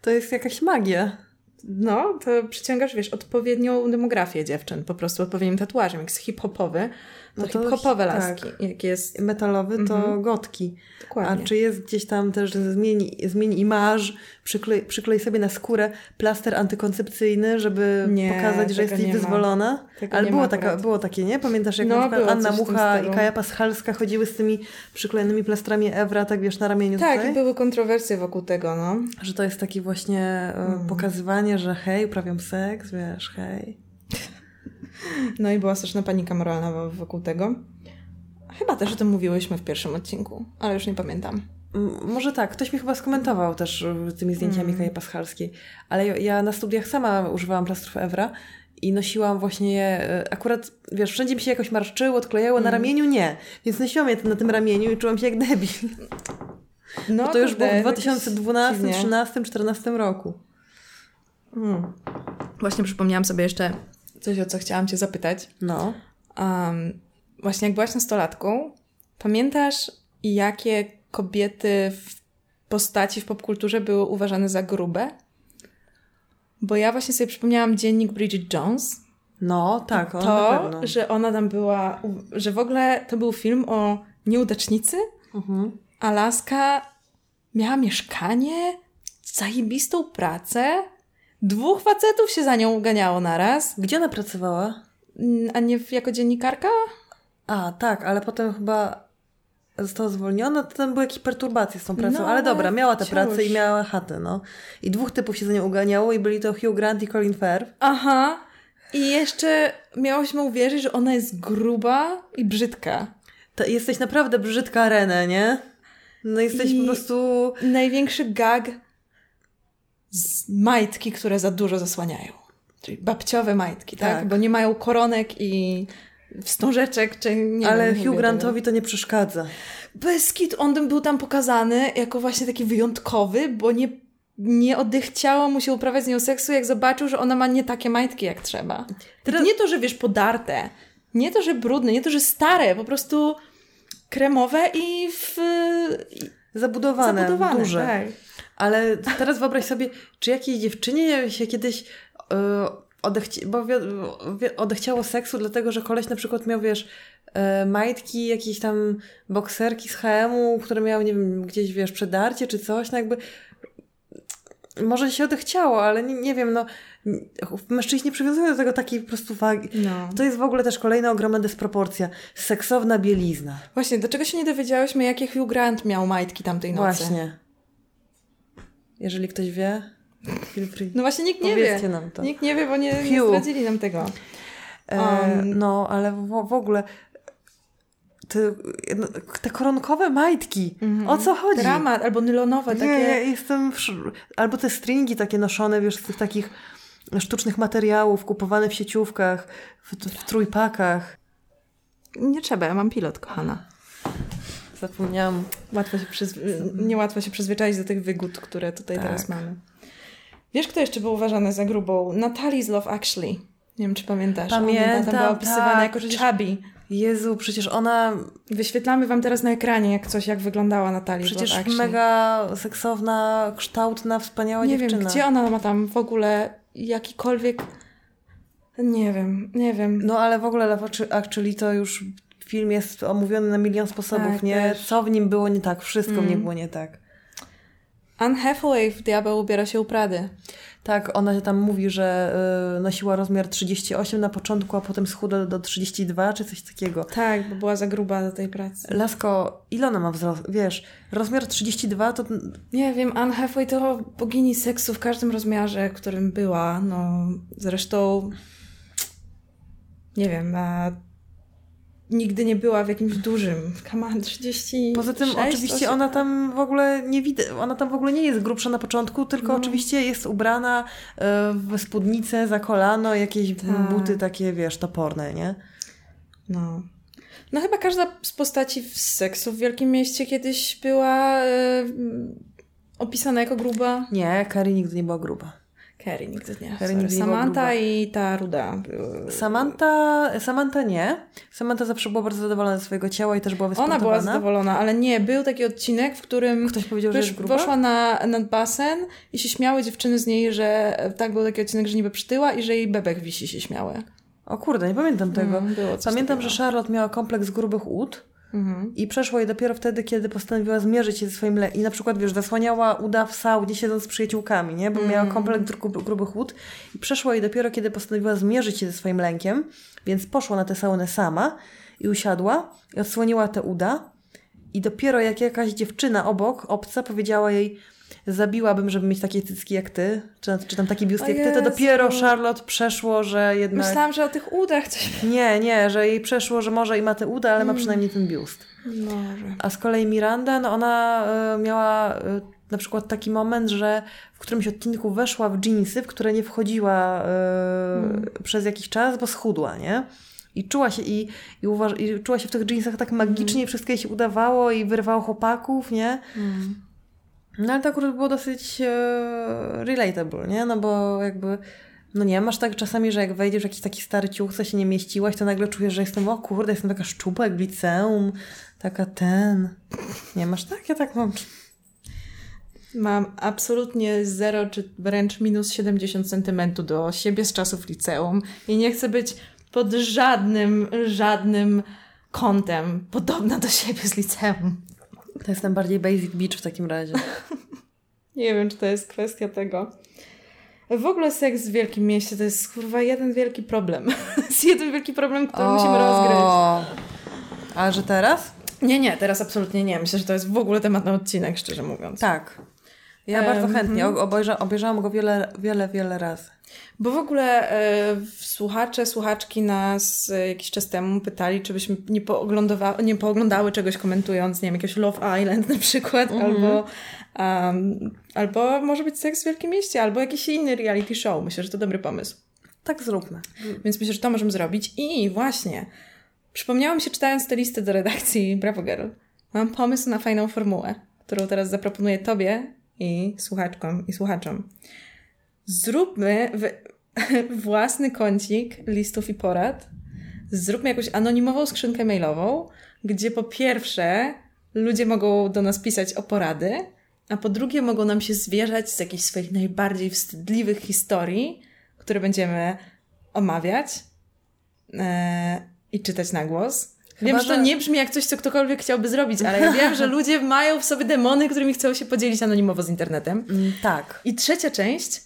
To jest jakaś magia. No, to przyciągasz, wiesz, odpowiednią demografię dziewczyn, po prostu odpowiednim tatuażem. Jak jest hip-hopowy, No to hip-hopowe tak. laski. Jak jest... Metalowy to Mhm. gotki. Dokładnie. A czy jest gdzieś tam też, zmieni, zmieni imaż, przyklej, przyklej sobie na skórę plaster antykoncepcyjny, żeby Nie, pokazać, że jesteś wyzwolona? Ale było, taka, było takie, nie? Pamiętasz, jak No, na przykład było Anna Mucha i. Kaja Paschalska chodziły z tymi przyklejonymi plastrami Ewra, tak wiesz, na ramieniu Tak, tutaj? były kontrowersje wokół tego, no. Że to jest takie właśnie e, pokazywanie, że hej, uprawiam seks, wiesz, hej. No i była straszna panika moralna wo- wokół tego. Chyba też o tym mówiłyśmy w pierwszym odcinku, ale już nie pamiętam. Może tak, ktoś mi chyba skomentował też y, tymi zdjęciami Mm. Kaji Paschalskiej, ale ja- na studiach sama używałam plastrów Ewra i nosiłam właśnie je, akurat, wiesz, wszędzie mi się jakoś marszczyło, odklejało, Mm. na ramieniu nie, więc nosiłam je na tym ramieniu i czułam się jak debil. No Bo to już było w jakoś 2012, dziwnie. 2013, 2014 roku. Mm. Właśnie przypomniałam sobie jeszcze coś, o co chciałam cię zapytać. No. Um, właśnie jak byłaś nastolatką, pamiętasz jakie kobiety w postaci w popkulturze były uważane za grube? Bo ja właśnie sobie przypomniałam dziennik Bridget Jones. No, tak, on na pewno. To, że ona tam była, że w ogóle to był film o nieudacznicy, Mhm. a laska miała mieszkanie, zajebistą pracę, dwóch facetów się za nią uganiało naraz, Gdzie ona pracowała? Mm, a nie jako dziennikarka? A, tak, ale potem chyba została zwolniona, to tam były jakieś perturbacje z tą pracą, No, ale dobra, miała tę wciąż. pracę i miała chatę, no. I dwóch typów się za nią uganiało i byli to Hugh Grant i Colin Firth. Aha. I jeszcze miałyśmy uwierzyć, że ona jest gruba i brzydka. To jesteś naprawdę brzydka Renę, nie? No jesteś I- po prostu... Największy gag majtki, które za dużo zasłaniają. Czyli babciowe majtki, tak? Tak. Bo nie mają koronek i wstążeczek, czy nie ale wiem, Hugh. Grantowi to nie przeszkadza. Bez kit, on był tam pokazany jako właśnie taki wyjątkowy, bo nie, nie odechciało mu się uprawiać z nią seksu, jak zobaczył, że ona ma nie takie majtki jak trzeba. Teraz- Nie to, że wiesz, podarte, nie to, że brudne, nie to, że stare, po prostu kremowe i w... Zabudowane, zabudowane. duże. Tak. Ale teraz wyobraź sobie, czy jakiejś dziewczynie się kiedyś yy, odechci- bo odechciało seksu, dlatego że koleś na przykład miał, wiesz, yy, majtki, jakieś tam bokserki z HM-u, które miały, nie wiem, gdzieś, wiesz, przedarcie czy coś, no jakby może się odechciało, ale nie, nie wiem, no mężczyźni przywiązują do tego takiej po prostu wagi. No. To jest w ogóle też kolejna ogromna dysproporcja. Seksowna bielizna. Właśnie, dlaczego się nie dowiedziałyśmy, jakie Hugh Grant miał majtki tamtej nocy? Właśnie. Jeżeli ktoś wie, feel free. No właśnie nikt nie Powiedzcie wie. nam to. Nikt nie wie, bo nie, nie zdradzili nam tego. E, Um, no, ale w, w ogóle te, no, te koronkowe majtki. O co chodzi? Dramat, albo nylonowe, Nie, takie... ja jestem. W... Albo te stringi takie noszone, wiesz, z tych takich sztucznych materiałów, kupowane w sieciówkach, w, w trójpakach. Nie trzeba, ja mam pilot, kochana. Zapomniałam. Łatwo się przyzw... Niełatwo się przyzwyczaić do tych wygód, które tutaj Tak. teraz mamy. Wiesz, kto jeszcze był uważany za grubą? Natalie z Love Actually. Nie wiem, czy pamiętasz. Pamiętam, Ona była opisywana tak, jako przecież- chubby. Jezu, przecież ona Wyświetlamy wam teraz na ekranie, jak coś, jak wyglądała Love przecież Actually. mega seksowna, kształtna, wspaniała Nie dziewczyna. wiem, gdzie ona ma tam w ogóle jakikolwiek... Nie wiem, nie wiem. No ale w ogóle Love Actually to już film jest omówiony na milion sposobów, Tak, nie? też. Co w nim było nie tak, wszystko w nim Mm. było nie tak. Anne Hathaway w Diabeł ubiera się u Prady. Tak, ona tam mówi, że y, nosiła rozmiar 38 na początku, a potem schudła do 32 czy coś takiego. Tak, bo była za gruba do tej pracy. Lasko, ile ona ma wzrost? Wiesz, rozmiar 32 to Nie wiem, Anne Hathaway to bogini seksu w każdym rozmiarze, którym była. No, zresztą nie wiem, a nigdy nie była w jakimś dużym. On, 30. Poza tym oczywiście ona tam w ogóle nie widać, ona tam w ogóle nie jest grubsza na początku, tylko No. oczywiście jest ubrana y, w spódnicę za kolano, jakieś Tak. buty takie, wiesz, toporne, nie? No. No chyba każda z postaci w seksu w Wielkim Mieście kiedyś była e, opisana jako gruba. Nie, Carrie nigdy nie była gruba. Carrie nigdy nie. Sorry. nigdy Samantha i ta ruda. były- Samantha, Samantha nie. Samantha zawsze była bardzo zadowolona ze swojego ciała i też była Ona wysportowana. była zadowolona, ale nie, był taki odcinek, w którym Ktoś powiedział, że jest gruba? poszła na, nad basen i się śmiały dziewczyny z niej, że tak był taki odcinek, że niby przytyła i że jej bebek wisi się śmiały. O kurde, nie pamiętam tego. Mm, Pamiętam, takiego. że Charlotte miała kompleks grubych ud Mhm. i przeszło jej dopiero wtedy, kiedy postanowiła zmierzyć się ze swoim le... I na przykład, wiesz, zasłaniała uda w saunie siedząc z przyjaciółkami, nie? Bo miała kompleks grub, grubych ud i przeszło jej dopiero, kiedy postanowiła zmierzyć się ze swoim lękiem, więc poszła na tę saunę sama i usiadła i odsłoniła te uda i dopiero jak jakaś dziewczyna obok, obca, powiedziała jej zabiłabym, żeby mieć takie cycki jak ty, czy, czy tam taki biust O jak ty, to dopiero Charlotte przeszło, że jednak... Myślałam, że o tych udach coś... (laughs) Nie, nie, że jej przeszło, że może i ma te uda, ale ma przynajmniej ten biust. Może. A z kolei Miranda, no ona y, miała y, na przykład taki moment, że w którymś odcinku weszła w jeansy, w które nie wchodziła y, przez jakiś czas, bo schudła, nie? I czuła się, i, i, uważ- i czuła się w tych jeansach tak magicznie, wszystko jej się udawało i wyrwało chłopaków, nie? Mm. No ale to akurat było dosyć e, relatable, nie? No bo jakby, no nie, masz tak czasami, że jak wejdziesz w jakiś taki stary ciuch, co się nie mieściłaś, to nagle czujesz, że jestem, o kurde, jestem taka szczupła jak w liceum, taka ten. Nie masz tak? Ja tak mam. Mam absolutnie zero, czy wręcz minus 70 sentymentu do siebie z czasów liceum i nie chcę być pod żadnym, żadnym kątem podobna do siebie z liceum. To jestem bardziej basic beach w takim razie. (laughs) Nie wiem, czy to jest kwestia tego. W ogóle seks w wielkim mieście to jest kurwa jeden wielki problem. (laughs) To jest jeden wielki problem, który musimy rozgryźć. A że teraz? Nie, nie, teraz absolutnie nie. Myślę, że to jest w ogóle temat na odcinek, szczerze mówiąc. Tak. Ja Em, bardzo chętnie. Obejrza, obejrzałam go wiele, wiele, wiele razy. Bo w ogóle e, słuchacze, słuchaczki nas e, jakiś czas temu pytali, czy byśmy nie, pooglądowa- nie pooglądały czegoś komentując, nie wiem, jakiegoś Love Island (laughs) na przykład, albo, um, albo może być Seks w Wielkim Mieście, albo jakiś inny reality show. Myślę, że to dobry pomysł. Tak zróbmy. Więc myślę, że to możemy zrobić. I właśnie, przypomniało mi się czytając tę listę do redakcji (laughs) Bravo Girl, mam pomysł na fajną formułę, którą teraz zaproponuję Tobie i słuchaczkom i słuchaczom. Zróbmy (laughs) własny kącik listów i porad. Zróbmy jakąś anonimową skrzynkę mailową, gdzie po pierwsze ludzie mogą do nas pisać o porady, a po drugie mogą nam się zwierzać z jakichś swoich najbardziej wstydliwych historii, które będziemy omawiać e, i czytać na głos. wiem, Chyba, że to nie brzmi jak coś, co ktokolwiek chciałby zrobić, ale ja wiem, że (laughs) ludzie mają w sobie demony, którymi chcą się podzielić anonimowo z internetem. Mm, tak. I trzecia część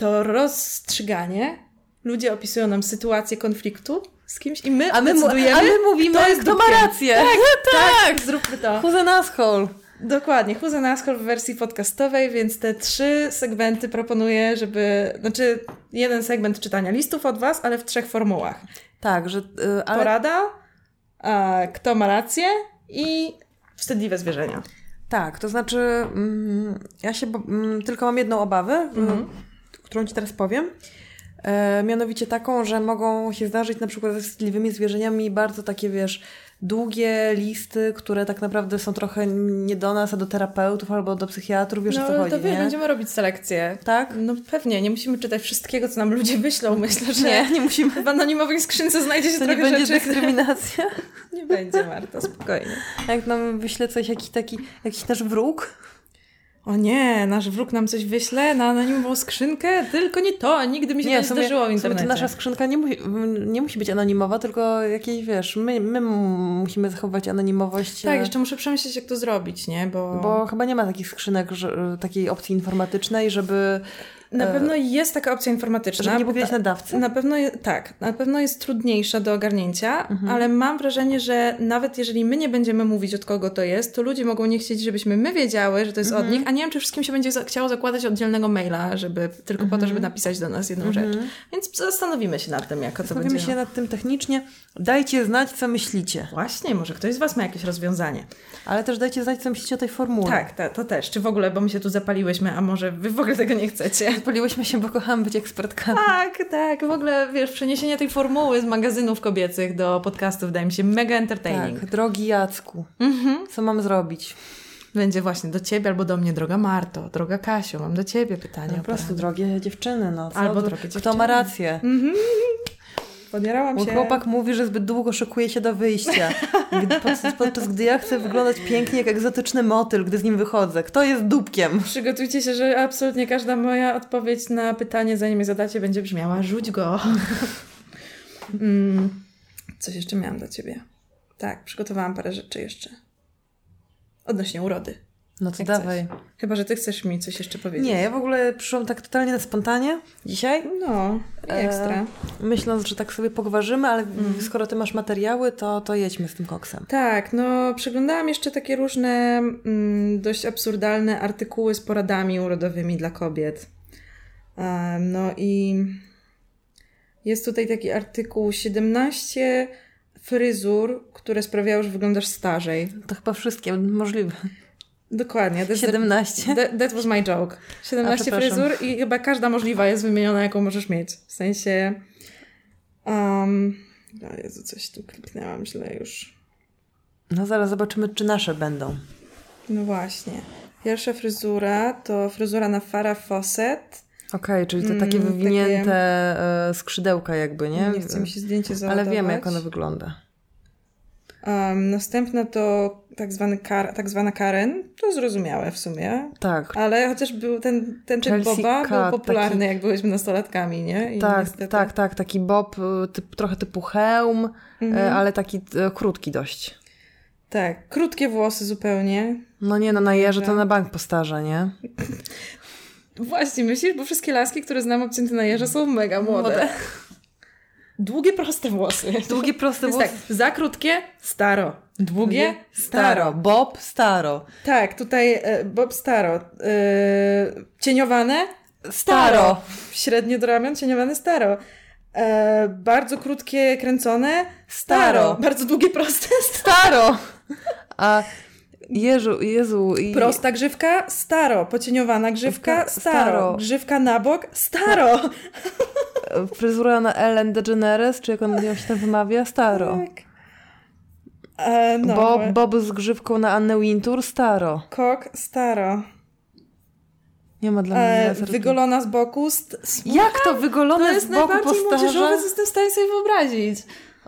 to rozstrzyganie. Ludzie opisują nam sytuację konfliktu z kimś i my A my, decydujemy, a my mówimy, kto jest kto ma rację. (laughs) Tak, zróbmy to. Who's an asshole? Dokładnie, Who's an Asshole w wersji podcastowej, więc te trzy segmenty proponuję, żeby, znaczy jeden segment czytania listów od Was, ale w trzech formułach. Tak, że... y, ale Porada, a, kto ma rację i wstydliwe zwierzenia. Tak, to znaczy, mm, ja się mm, tylko mam jedną obawę, Mhm. Którą ci teraz powiem. E, mianowicie taką, że mogą się zdarzyć na przykład ze wstydliwymi zwierzeniami bardzo takie, wiesz, długie listy, które tak naprawdę są trochę nie do nas, a do terapeutów albo do psychiatrów, wiesz no o co chodzi, to wiesz, nie? będziemy robić selekcję. Tak? No pewnie, nie musimy czytać wszystkiego, co nam ludzie wyślą. Myślę, że Nie, nie musimy. w anonimowej skrzynce znajdzie się To nie trochę będzie rzeczy. dyskryminacja. (laughs) Nie będzie, Marta, spokojnie. Jak nam wyśle coś, jakiś taki, jakiś nasz wróg, O nie, nasz wróg nam coś wyśle na anonimową skrzynkę? Tylko nie to, nigdy mi się to nie sumie- zdarzyło w internecie. nasza skrzynka nie musi, nie musi być anonimowa, tylko jakieś, wiesz, my, my musimy zachować anonimowość. Tak, e, jeszcze muszę przemyśleć, jak to zrobić, nie? Bo, Bo chyba nie ma takich skrzynek, że, takiej opcji informatycznej, żeby, na pewno jest taka opcja informatyczna. żeby nie powiedzieć nadawcy. Na pewno, je, tak, na pewno jest trudniejsza do ogarnięcia, Mhm. ale mam wrażenie, że nawet jeżeli my nie będziemy mówić od kogo to jest, to ludzie mogą nie chcieć, żebyśmy my wiedziały, że to jest Mhm. od nich, a nie wiem, czy wszystkim się będzie chciało zakładać oddzielnego maila, żeby tylko po to, żeby napisać do nas jedną rzecz. Więc zastanowimy się nad tym, jak to Zastanowimy będzie. się nad tym technicznie. Dajcie znać, co myślicie. Właśnie, może ktoś z Was ma jakieś rozwiązanie. Ale też dajcie znać, co myślicie o tej formule. Tak, ta, to też. Czy w ogóle, bo my się tu zapaliłyśmy, a może Wy w ogóle tego nie chcecie? Poliłyśmy się, bo kochamy być ekspertkami. Tak, tak. W ogóle, wiesz, przeniesienie tej formuły z magazynów kobiecych do podcastów wydaje mi się mega entertaining. Tak, drogi Jacku, co mam zrobić? Będzie właśnie do ciebie albo do mnie, droga Marto, droga Kasiu, mam do ciebie pytanie. Po o prostu drogie dziewczyny, no. Co Albo drogie Kto dziewczyny. ma rację? Podjarałam Mój się. chłopak mówi, że zbyt długo szykuje się do wyjścia. (laughs) Podczas, podczas gdy ja chcę wyglądać pięknie jak egzotyczny motyl, gdy z nim wychodzę. Kto jest dupkiem? Przygotujcie się, że absolutnie każda moja odpowiedź na pytanie, zanim je zadacie, będzie brzmiała rzuć go. (laughs) mm, coś jeszcze miałam do ciebie. Tak, przygotowałam parę rzeczy jeszcze. Odnośnie urody. No to Jak dawaj. Coś. Chyba, że ty chcesz mi coś jeszcze powiedzieć. Nie, ja w ogóle przyszłam tak totalnie na spontanie dzisiaj, No, ekstra. E, myśląc, że tak sobie pogwarzymy, ale Mhm. skoro ty masz materiały, to, to jedźmy z tym koksem. Tak, no przeglądałam jeszcze takie różne mm, dość absurdalne artykuły z poradami urodowymi dla kobiet. Em, no i jest tutaj taki artykuł 17 fryzur, które sprawiają, że wyglądasz starzej. To chyba wszystkie możliwe. Dokładnie. That's 17. The, that, that was my joke. 17 przepraszam. fryzur i chyba każda możliwa jest wymieniona, jaką możesz mieć. W sensie... Um, o Jezu, coś tu kliknęłam źle już. No zaraz zobaczymy, czy nasze będą. No właśnie. Pierwsza fryzura to fryzura na Farah Fawcett. Okej, czyli te Mm, takie takie- wywinięte e, skrzydełka jakby, nie? Nie chcę mi się zdjęcie Ale załadować. wiemy, jak ono wygląda. Um, następna to tak, zwany kar, tak zwana Karen. To zrozumiałe w sumie. Tak, Ale chociaż był ten, ten typ Chelsea Boba był popularny, taki- jak byłyśmy nastolatkami, nie? I tak, niestety- tak, tak. Taki bob, y, typ, trochę typu hełm, Mhm. e, ale taki e, krótki dość. Tak, krótkie włosy zupełnie. No nie, no na jeże to na bank postarza, nie? (laughs) Właśnie, myślisz? Bo wszystkie laski, które znam obcięte na jeże są mega młode. Młode. (laughs) Długie, proste włosy. Długie, proste Więc włosy. tak, za krótkie, staro. Długie, Staro. Bob, staro. Tak, tutaj e, Bob Staro. E, cieniowane? Staro. Średnie do ramion, cieniowane staro. E, bardzo krótkie, kręcone? Staro. Bardzo długie, proste? Staro! A Jezu, Jezu. I... Prosta grzywka? Staro. Pocieniowana grzywka? Sta- Staro. staro. Grzywka na bok? Staro. (laughs) Fryzura na Ellen DeGeneres, czy jak on ją się tam wymawia? Staro. Tak. E, no, Bob, Bob z grzywką na Annę Wintour? Staro. Kok? Staro. Nie ma dla mnie E, wygolona z boku? St-? Jak to wygolone To jest z boku najbardziej młodzieżowe, co jestem w stanie sobie wyobrazić.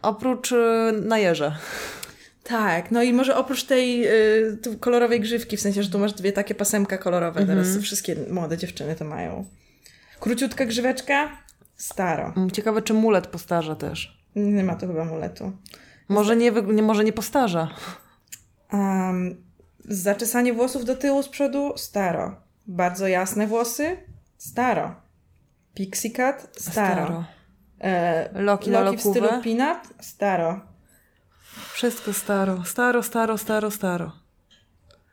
Oprócz y, na jeże. Tak, no i może oprócz tej y, kolorowej grzywki, w sensie, że tu masz dwie takie pasemka kolorowe, Mhm. teraz wszystkie młode dziewczyny to mają. Króciutka grzyweczka? Staro. Mm, Ciekawe, czy mulet postarza też. Nie ma tu chyba muletu. Może nie, może nie postarza. Um, zaczesanie włosów do tyłu z przodu? Staro. Bardzo jasne włosy? Staro. Pixie cut? Staro. Staro. E, Loki loki w stylu pin-up? Staro. Wszystko staro. Staro, staro, staro, staro.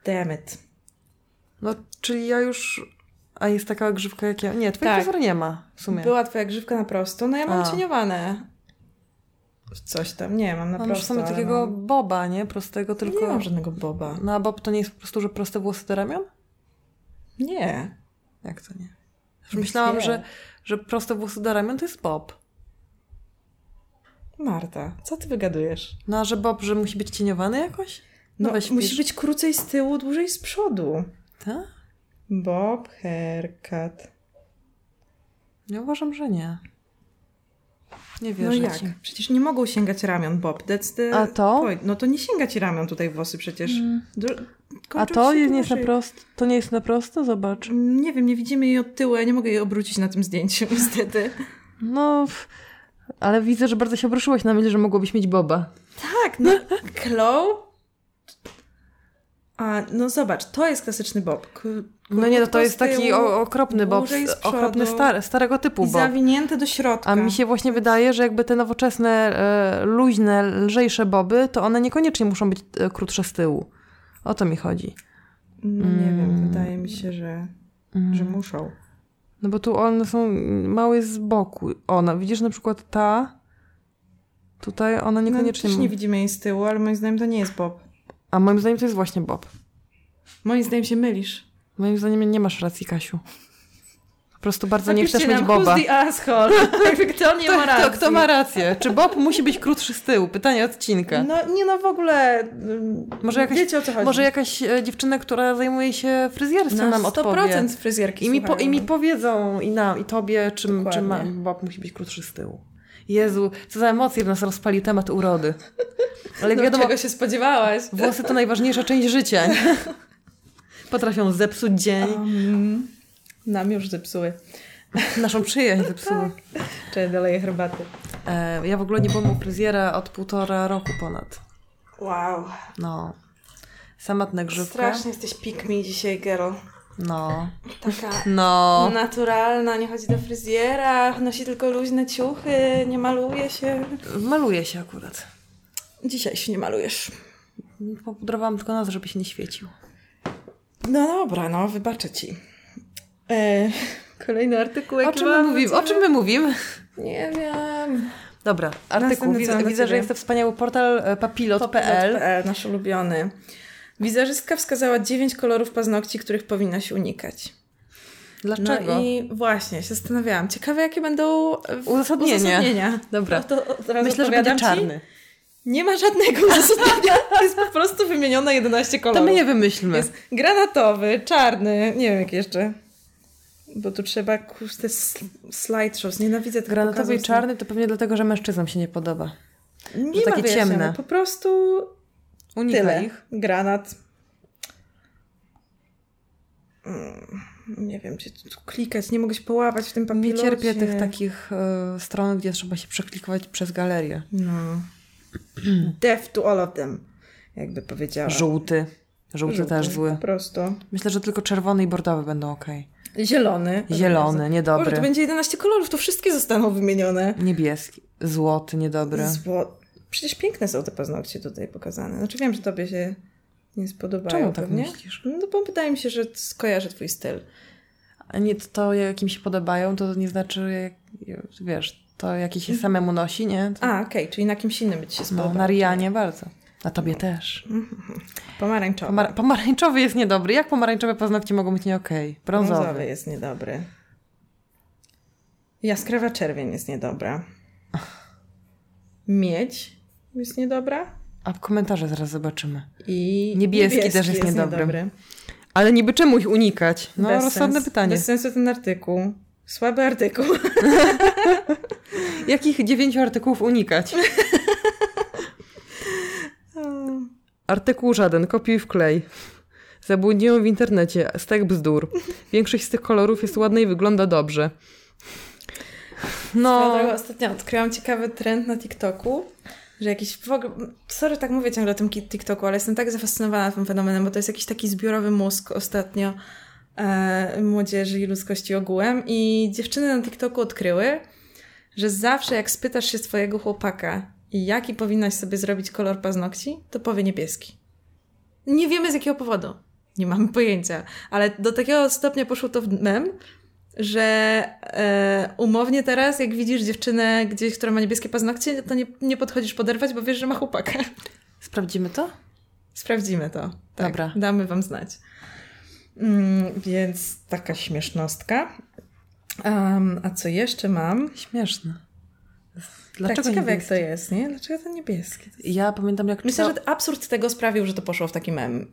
Damn it. No, czyli ja już... A jest taka grzywka jak ja? Nie, twojej Tak. nie ma w sumie. Była twoja grzywka na prosto, no ja mam A. cieniowane. Coś tam, nie, mam na Mam prosto. ale takiego mam... boba, nie? Prostego, tylko... Nie mam żadnego boba. No, a bob to nie jest po prostu, że proste włosy do ramion? Nie. Jak to nie? Myślałam, Nie. że, że proste włosy do ramion to jest bob. Marta, co ty wygadujesz? No, a że bob, że musi być cieniowany jakoś? No, weź musi być krócej z tyłu, dłużej z przodu. Tak? Bob haircut. Ja uważam, że nie. Nie No wierzę jak? ci. Przecież nie mogą sięgać ramion, Bob. That's the A to? point. No to nie sięga ci ramion tutaj włosy przecież. Do... A to nie jest na prosto? To nie jest na prosto? Zobacz. Nie wiem, nie widzimy jej od tyłu, ja nie mogę jej obrócić na tym zdjęciu, (laughs) niestety. No, ale widzę, że bardzo się obruszyłaś na myśl, że mogłabyś mieć boba. Tak, no. Chloe? A, no zobacz, to jest klasyczny bob. K- No nie, no to jest taki o, okropny bob, okropny przodu star, starego typu I bob. zawinięte do środka. A mi się właśnie wydaje, że jakby te nowoczesne, e, luźne, lżejsze boby, to one niekoniecznie muszą być e, krótsze z tyłu. O to mi chodzi. No, nie wiem, Mm. wydaje mi się, że, że muszą. No bo tu one są małe z boku. Ona, widzisz na przykład ta, tutaj ona No, niekoniecznie... też nie widzimy jej z tyłu, ale moim zdaniem to nie jest bob. A moim zdaniem to jest właśnie bob. Moim zdaniem się mylisz. Moim zdaniem nie masz racji, Kasiu. Po prostu bardzo nie Napiszcie chcesz mieć boba. Who's the asshole? (laughs) Jakby kto nie ma Kto, racji. kto, kto ma rację? Czy bob musi być krótszy z tyłu? Pytanie odcinka. No nie no w ogóle. ym, Może jakaś- Wiecie o co chodzi. Może jakaś e, dziewczyna, która zajmuje się fryzjerstwem na nam 100% odpowie. fryzjerki I mi, po. I mi powiedzą, i nam, i tobie, czy, czy ma, Dokładnie. bob musi być krótszy z tyłu. Jezu, co za emocje w nas rozpalił temat urody. (laughs) Ale no, wiadomo, czego się spodziewałaś? włosy to najważniejsza część życia. Nie? (laughs) Potrafią zepsuć dzień, Um, nam już zepsuły. naszą przyjaźń (laughs) zepsuły. Czy doleję herbaty. E, ja w ogóle nie byłam u fryzjera od półtora roku ponad. Wow. No. Samotna grzywka. Strasznie jesteś pick me dzisiaj, girl. No. Taka No. naturalna, nie chodzi do fryzjera, nosi tylko luźne ciuchy, nie maluje się. Maluje się akurat. Dzisiaj się nie malujesz. Popudrowałam tylko nas, żeby się nie świecił. No dobra, no, wybaczę ci. E, kolejny artykuł, O czym, my mam mówimy? dla o czym my mówimy? Nie wiem. Dobra, artykuł. Widzę, widzę że jest to wspaniały portal e, papilot.pl. Papilot.pl, nasz ulubiony. Wizerzystka wskazała dziewięć kolorów paznokci, których powinnaś unikać. Dlaczego? No i właśnie, się zastanawiałam. Ciekawe, jakie będą w- Uzasadnienie. uzasadnienia. Dobra. To, to Myślę, że będzie ci. czarny. Nie ma żadnego (laughs) uzasadnienia. Jest po prostu wymienione 11 To kolorów. my je wymyślmy. Jest granatowy, czarny, nie wiem jak jeszcze. Bo tu trzeba, sl- slideshows. Nienawidzę tego Granatowy i czarny to pewnie dlatego, że mężczyznom się nie podoba. Nie takie ciemne. Po prostu Unikaj tyle. ich. Granat. Mm, Nie wiem, gdzie tu klikać, nie mogę się połapać w tym Nie papilocie. cierpię tych takich e, stron, gdzie trzeba się przeklikować przez galerię. No. (clears throat) Death to all of them, jakby powiedziała. Żółty. Żółty, też zły. Po prostu. Myślę, że tylko czerwony i bordowy będą ok. Zielony. Zielony, Boże, niedobry. to będzie 11 kolorów, to wszystkie zostaną wymienione. Niebieski. Złoty, niedobry. Zło... Przecież piękne są te paznokcie tutaj pokazane. Znaczy wiem, że tobie się nie spodobają Czemu tak pewnie. myślisz? No bo wydaje mi się, że skojarzy twój styl. A nie to, jak im się podobają, to nie znaczy, jak, wiesz, to jakie się samemu nosi, nie? To, A, okej, czyli na kimś innym by ci się no, spodobał. na Rianie bardzo. Na tobie też. (laughs) Pomarańczowy. Pomar- pomarańczowy jest niedobry. Jak pomarańczowe paznokcie mogą być nie okej? Brązowy. Brązowy jest niedobry. Jaskrawa czerwień jest niedobra. (laughs) Miedź jest niedobra. A komentarze zaraz zobaczymy. I Niebieski też jest niedobry. niedobry. Ale niby czemu ich unikać? No, Bez rozsądne sens. pytanie. Bez sensu ten artykuł. Słaby artykuł. (laughs) Jakich dziewięciu artykułów unikać? Artykuł żaden, kopiuj w klej. Zabłądziłem w internecie, stek bzdur. Większość z tych kolorów jest ładna i wygląda dobrze. No. Ostatnio odkryłam ciekawy trend na TikToku, Że jakiś w ogóle... Sorry, tak mówię ciągle o tym TikToku, ale jestem tak zafascynowana tym fenomenem, bo to jest jakiś taki zbiorowy mózg ostatnio e, młodzieży i ludzkości ogółem i dziewczyny na TikToku odkryły, że zawsze jak spytasz się swojego chłopaka, jaki powinnaś sobie zrobić kolor paznokci, to powie niebieski. Nie wiemy z jakiego powodu. Nie mamy pojęcia. Ale do takiego stopnia poszło to w mem, że e, umownie teraz, jak widzisz dziewczynę gdzieś, która ma niebieskie paznokcie, to nie, nie podchodzisz poderwać, bo wiesz, że ma chłopaka. Sprawdzimy to? Sprawdzimy to. Tak, Dobra. Damy wam znać. Mm, więc taka śmiesznostka. Um, a co jeszcze mam? Śmieszne. Dlaczego tak, ciekawe jak to jest, nie? Dlaczego to niebieskie? Ja pamiętam jak Myślę, czyta... że absurd tego sprawił, że to poszło w taki mem.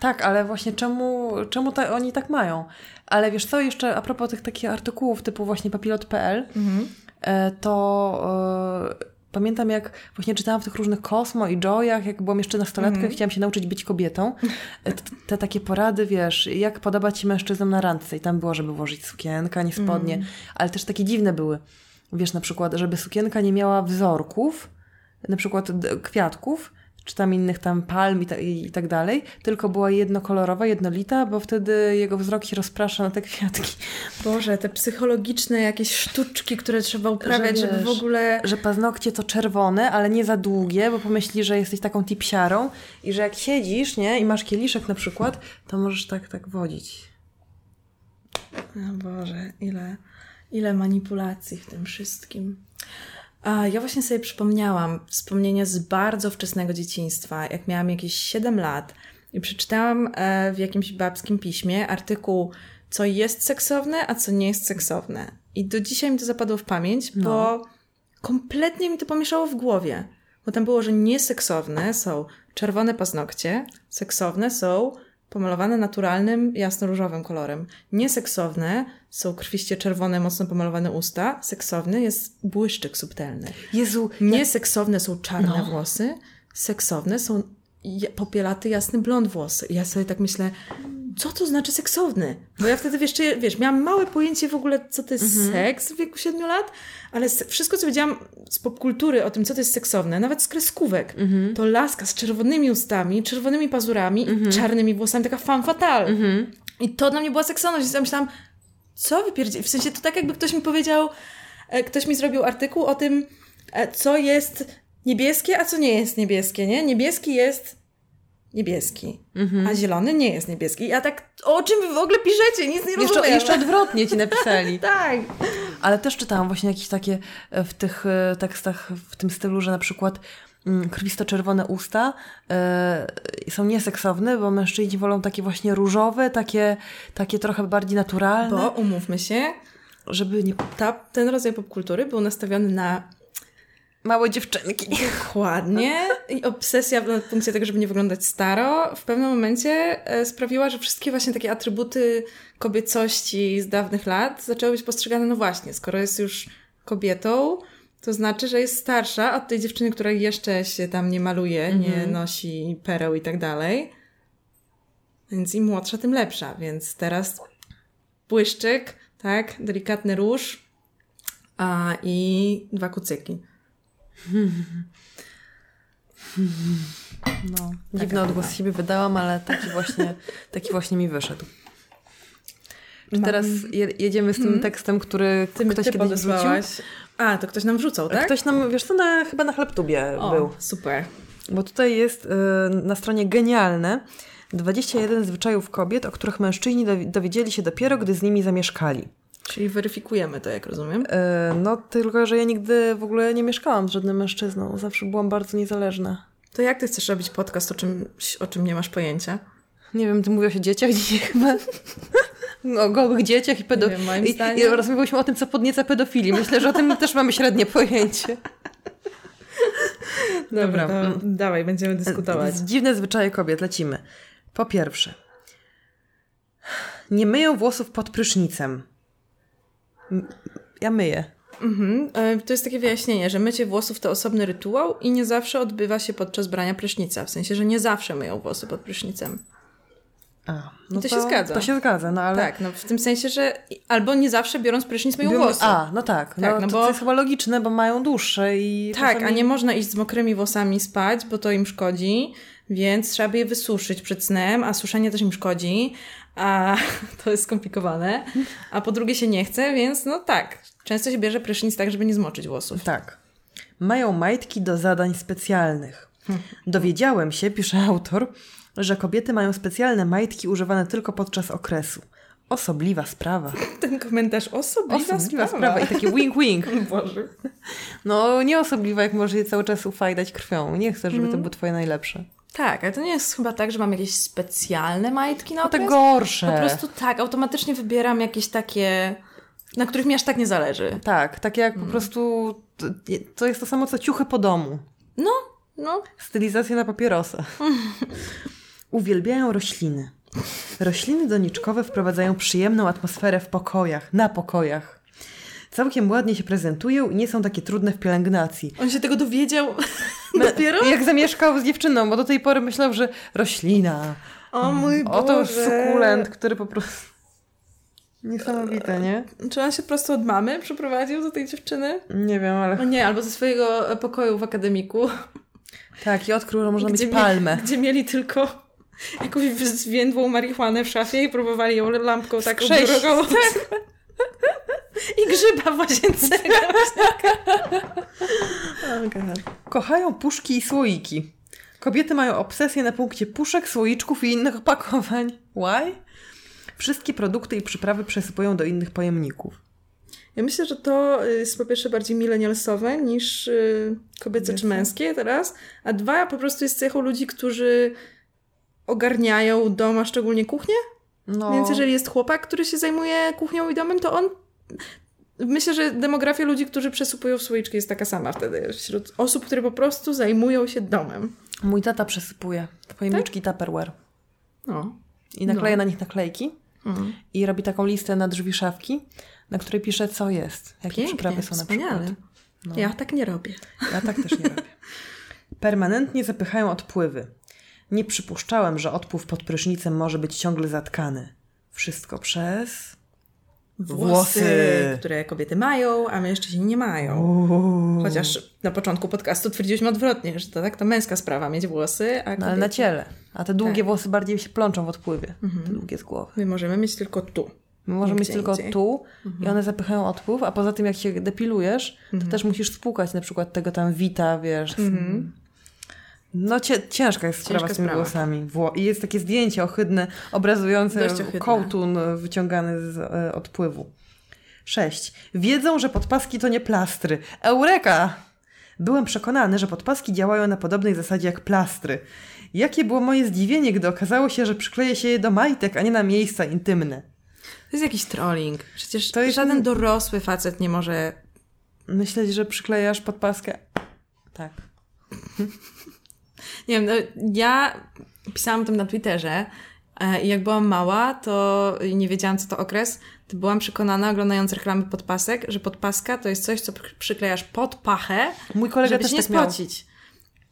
Tak, ale właśnie czemu, czemu ta, oni tak mają? Ale wiesz co, jeszcze a propos tych takich artykułów typu właśnie papilot.pl, mhm. E, to e, pamiętam jak właśnie czytałam w tych różnych Kosmo i Joyach, jak byłam jeszcze nastolatką mm. chciałam się nauczyć być kobietą. Te, te, takie porady, wiesz, jak podobać się mężczyznom na randce. I tam było, żeby włożyć sukienkę, nie spodnie. Mm. Ale też takie dziwne były. Wiesz, na przykład, żeby sukienka nie miała wzorków, na przykład kwiatków, czy tam innych tam palm i, ta, i, tak dalej, tylko była jednokolorowa, jednolita, bo wtedy jego wzrok się rozprasza na te kwiatki. Boże, te psychologiczne jakieś sztuczki, które trzeba uprawiać, że, wiesz, żeby w ogóle... Że paznokcie to czerwone, ale nie za długie, bo pomyśli, że jesteś taką tipsiarą i że jak siedzisz, nie, i masz kieliszek na przykład, to możesz tak, tak wodzić. O Boże, ile, ile manipulacji w tym wszystkim. A ja właśnie sobie przypomniałam wspomnienia z bardzo wczesnego dzieciństwa, jak miałam jakieś 7 lat i przeczytałam e, w jakimś babskim piśmie artykuł, co jest seksowne, a co nie jest seksowne. I do dzisiaj mi to zapadło w pamięć, no. bo kompletnie mi to pomieszało w głowie. Bo tam było, że nieseksowne są czerwone paznokcie, seksowne są pomalowane naturalnym, jasno-różowym kolorem. Nieseksowne są krwiście czerwone, mocno pomalowane usta. Seksowny jest błyszczyk subtelny. Jezu. Nieseksowne są czarne no. włosy. Seksowne są popielaty, jasny blond włosy. I ja sobie tak myślę, co to znaczy seksowny? Bo ja wtedy, wiesz, wiesz miałam małe pojęcie w ogóle, co to jest mhm. seks w wieku 7 lat, ale wszystko, co wiedziałam z popkultury o tym, co to jest seksowne, nawet z kreskówek, mhm. to laska z czerwonymi ustami, czerwonymi pazurami mhm. i czarnymi włosami, taka femme fatale. Mhm. I to dla mnie była seksowność. I ja myślałam, co wypierdzie... W sensie to tak, jakby ktoś mi powiedział, e, ktoś mi zrobił artykuł o tym, e, co jest niebieskie, a co nie jest niebieskie, nie? Niebieski jest niebieski, mhm. a zielony nie jest niebieski. Ja tak, o czym wy w ogóle piszecie? Nic nie rozumiem. Jeszcze odwrotnie ci napisali. (laughs) tak. Ale też czytałam właśnie jakieś takie e, w tych e, tekstach w tym stylu, że na przykład mm, krwisto-czerwone usta y, są nieseksowne, bo mężczyźni wolą takie właśnie różowe, takie, takie trochę bardziej naturalne. Bo umówmy się, żeby nie... Ta, ten rodzaj popkultury był nastawiony na małe dziewczynki. Dokładnie. I obsesja w punkcie tego, żeby nie wyglądać staro, w pewnym momencie e, sprawiła, że wszystkie właśnie takie atrybuty kobiecości z dawnych lat zaczęły być postrzegane, no właśnie, skoro jest już kobietą, to znaczy, że jest starsza od tej dziewczyny, która jeszcze się tam nie maluje, mhm. nie nosi pereł i tak dalej. Więc im młodsza, tym lepsza. Więc teraz błyszczyk, tak, delikatny róż a, i dwa kucyki. No, dziwny odgłos z siebie wydałam, ale taki właśnie, taki właśnie mi wyszedł. Czy teraz jedziemy z tym hmm. tekstem, który ty, ktoś ty kiedyś wrzucił? A, to ktoś nam wrzucał, tak? Ktoś nam, wiesz co, na, chyba na Chlebtubie o, był. super. Bo tutaj jest y, na stronie genialne 21 zwyczajów kobiet, o których mężczyźni dowiedzieli się dopiero, gdy z nimi zamieszkali. Czyli weryfikujemy to, jak rozumiem? E, no, tylko że ja nigdy w ogóle nie mieszkałam z żadnym mężczyzną. Zawsze byłam bardzo niezależna. To jak ty chcesz robić podcast, o czym, o czym nie masz pojęcia? Nie wiem, ty mówisz o dzieciach dzisiaj chyba. (laughs) o gołych dzieciach i pedofilii. I, I rozmawialiśmy o tym, co podnieca pedofilii. Myślę, że o tym też mamy średnie pojęcie. (laughs) Dobra, Dobra dawaj, będziemy dyskutować. Dziwne zwyczaje kobiet, lecimy. Po pierwsze, nie myją włosów pod prysznicem. Ja myję. Mhm. E, to jest takie wyjaśnienie, że mycie włosów to osobny rytuał i nie zawsze odbywa się podczas brania prysznica. W sensie, że nie zawsze myją włosy pod prysznicem. A, no to, to, się zgadza. To się zgadza, no ale... Tak, no w tym sensie, że albo nie zawsze biorąc prysznic myją Biorą... włosy. A, no tak. tak no, no to, bo... to jest chyba logiczne, bo mają dłuższe i... Tak, czasami... a nie można iść z mokrymi włosami spać, bo to im szkodzi, więc trzeba by je wysuszyć przed snem, a suszenie też im szkodzi, a (laughs) to jest skomplikowane. A po drugie się nie chce, więc no tak, często się bierze prysznic tak, żeby nie zmoczyć włosów. Tak. Mają majtki do zadań specjalnych. Dowiedziałem się, pisze autor, że kobiety mają specjalne majtki używane tylko podczas okresu. Osobliwa sprawa. (laughs) Ten komentarz, osobliwa, osobliwa sprawa. sprawa. I takie wink wink. (laughs) Boże. No nie osobliwa, jak może je cały czas ufajdać krwią. Nie chcę, żeby mm. to było twoje najlepsze. Tak, ale to nie jest chyba tak, że mam jakieś specjalne majtki na okres? No te gorsze. Po prostu tak, automatycznie wybieram jakieś takie, na których mi aż tak nie zależy. Tak, takie jak mm. po prostu, to jest to samo co ciuchy po domu. No, no. Stylizacja na papierosa. (laughs) Uwielbiają rośliny. Rośliny doniczkowe wprowadzają przyjemną atmosferę w pokojach, na pokojach. Całkiem ładnie się prezentują i nie są takie trudne w pielęgnacji. On się tego dowiedział (laughs) dopiero? Jak zamieszkał z dziewczyną, bo do tej pory myślał, że roślina. O mój Boże. Oto sukulent, który po prostu... Niesamowite, nie? Czy on się po prostu od mamy przeprowadził do tej dziewczyny? Nie wiem, ale... O nie, albo ze swojego pokoju w akademiku. Tak, i odkrył, że można gdzie mieć palmę. gdzie mieli tylko jakąś zwiędłą marihuanę w szafie i próbowali ją lampką taką drogą. Tak. (laughs) (laughs) I grzyba w łazience. Kochają puszki i słoiki. Kobiety mają obsesję na punkcie puszek, słoiczków i innych opakowań. Why? Wszystkie produkty i przyprawy przesypują do innych pojemników. Ja myślę, że to jest po pierwsze bardziej milenialsowe niż y, kobiece czy męskie teraz, a dwa po prostu jest cechą ludzi, którzy ogarniają dom, a szczególnie kuchnię. No. Więc jeżeli jest chłopak, który się zajmuje kuchnią i domem, to on Myślę, że demografia ludzi, którzy przesypują w słoiczki jest taka sama wtedy. Wśród osób, które po prostu zajmują się domem. Mój tata przesypuje pojemniczki tak? Tupperware. No. I nakleja no. na nich naklejki. Mhm. I robi taką listę na drzwi szafki, na której pisze, co jest. Jakie Pięknie, przyprawy są wspaniale. na przykład. No. Ja tak nie robię. Ja tak też nie robię. Permanentnie zapychają odpływy. Nie przypuszczałem, że odpływ pod prysznicem może być ciągle zatkany. Wszystko przez włosy, włosy, które kobiety mają, a mężczyźni nie mają. Uuu. Chociaż na początku podcastu twierdziliśmy odwrotnie, że to tak to męska sprawa mieć włosy, a kobiety... no, ale na ciele. A te długie tak. włosy bardziej się plączą w odpływie. Mhm. Te długie z głowy. My możemy mieć tylko tu. My możemy mieć tylko indziej. tu mhm. i one zapychają odpływ, a poza tym jak się depilujesz, to mhm. też musisz spłukać na przykład tego tam wita, wiesz, mhm. No ciężka jest sprawa z tymi sprawa. włosami. Wło I jest takie zdjęcie ohydne, obrazujące kołtun wyciągany z e, odpływu. 6. Wiedzą, że podpaski to nie plastry. Eureka! Byłem przekonany, że podpaski działają na podobnej zasadzie jak plastry. Jakie było moje zdziwienie, gdy okazało się, że przykleje się je do majtek, a nie na miejsca intymne. To jest jakiś trolling. Przecież to jest... żaden dorosły facet nie może... Myśleć, że przyklejasz podpaskę. Tak. Nie wiem, no, ja pisałam o tym na Twitterze e, i jak byłam mała, to nie wiedziałam, co to okres, to byłam przekonana, oglądając reklamy podpasek, że podpaska to jest coś, co przyklejasz pod pachę, Mój kolega żeby też się nie tak spocić. Miał.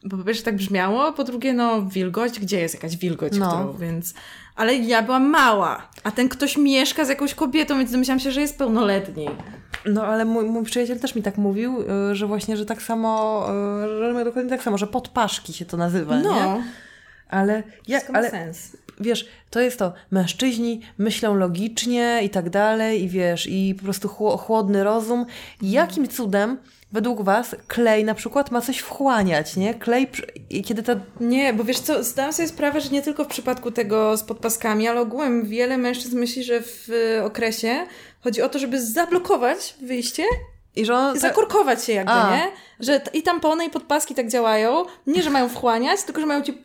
Bo po pierwsze tak brzmiało, po drugie no wilgoć, gdzie jest jakaś wilgoć, no. którą, więc... Ale ja byłam mała, a ten ktoś mieszka z jakąś kobietą, więc domyślałam się, że jest pełnoletni. No ale mój, mój przyjaciel też mi tak mówił, y, że właśnie, że tak samo, y, że dokładnie tak samo, że podpaszki się to nazywa, no. nie? Ale, ja, ale sens. wiesz, to jest to, mężczyźni myślą logicznie i tak dalej i wiesz, i po prostu chłodny rozum. Jakim cudem według Was klej na przykład ma coś wchłaniać, nie? Klej, kiedy to... Nie, bo wiesz co, zdałam sobie sprawę, że nie tylko w przypadku tego z podpaskami, ale ogółem wiele mężczyzn myśli, że w okresie chodzi o to, żeby zablokować wyjście i że on... Zakurkować się jakby, A. nie? Że i tampony i podpaski tak działają. Nie, że mają wchłaniać, tylko że mają ci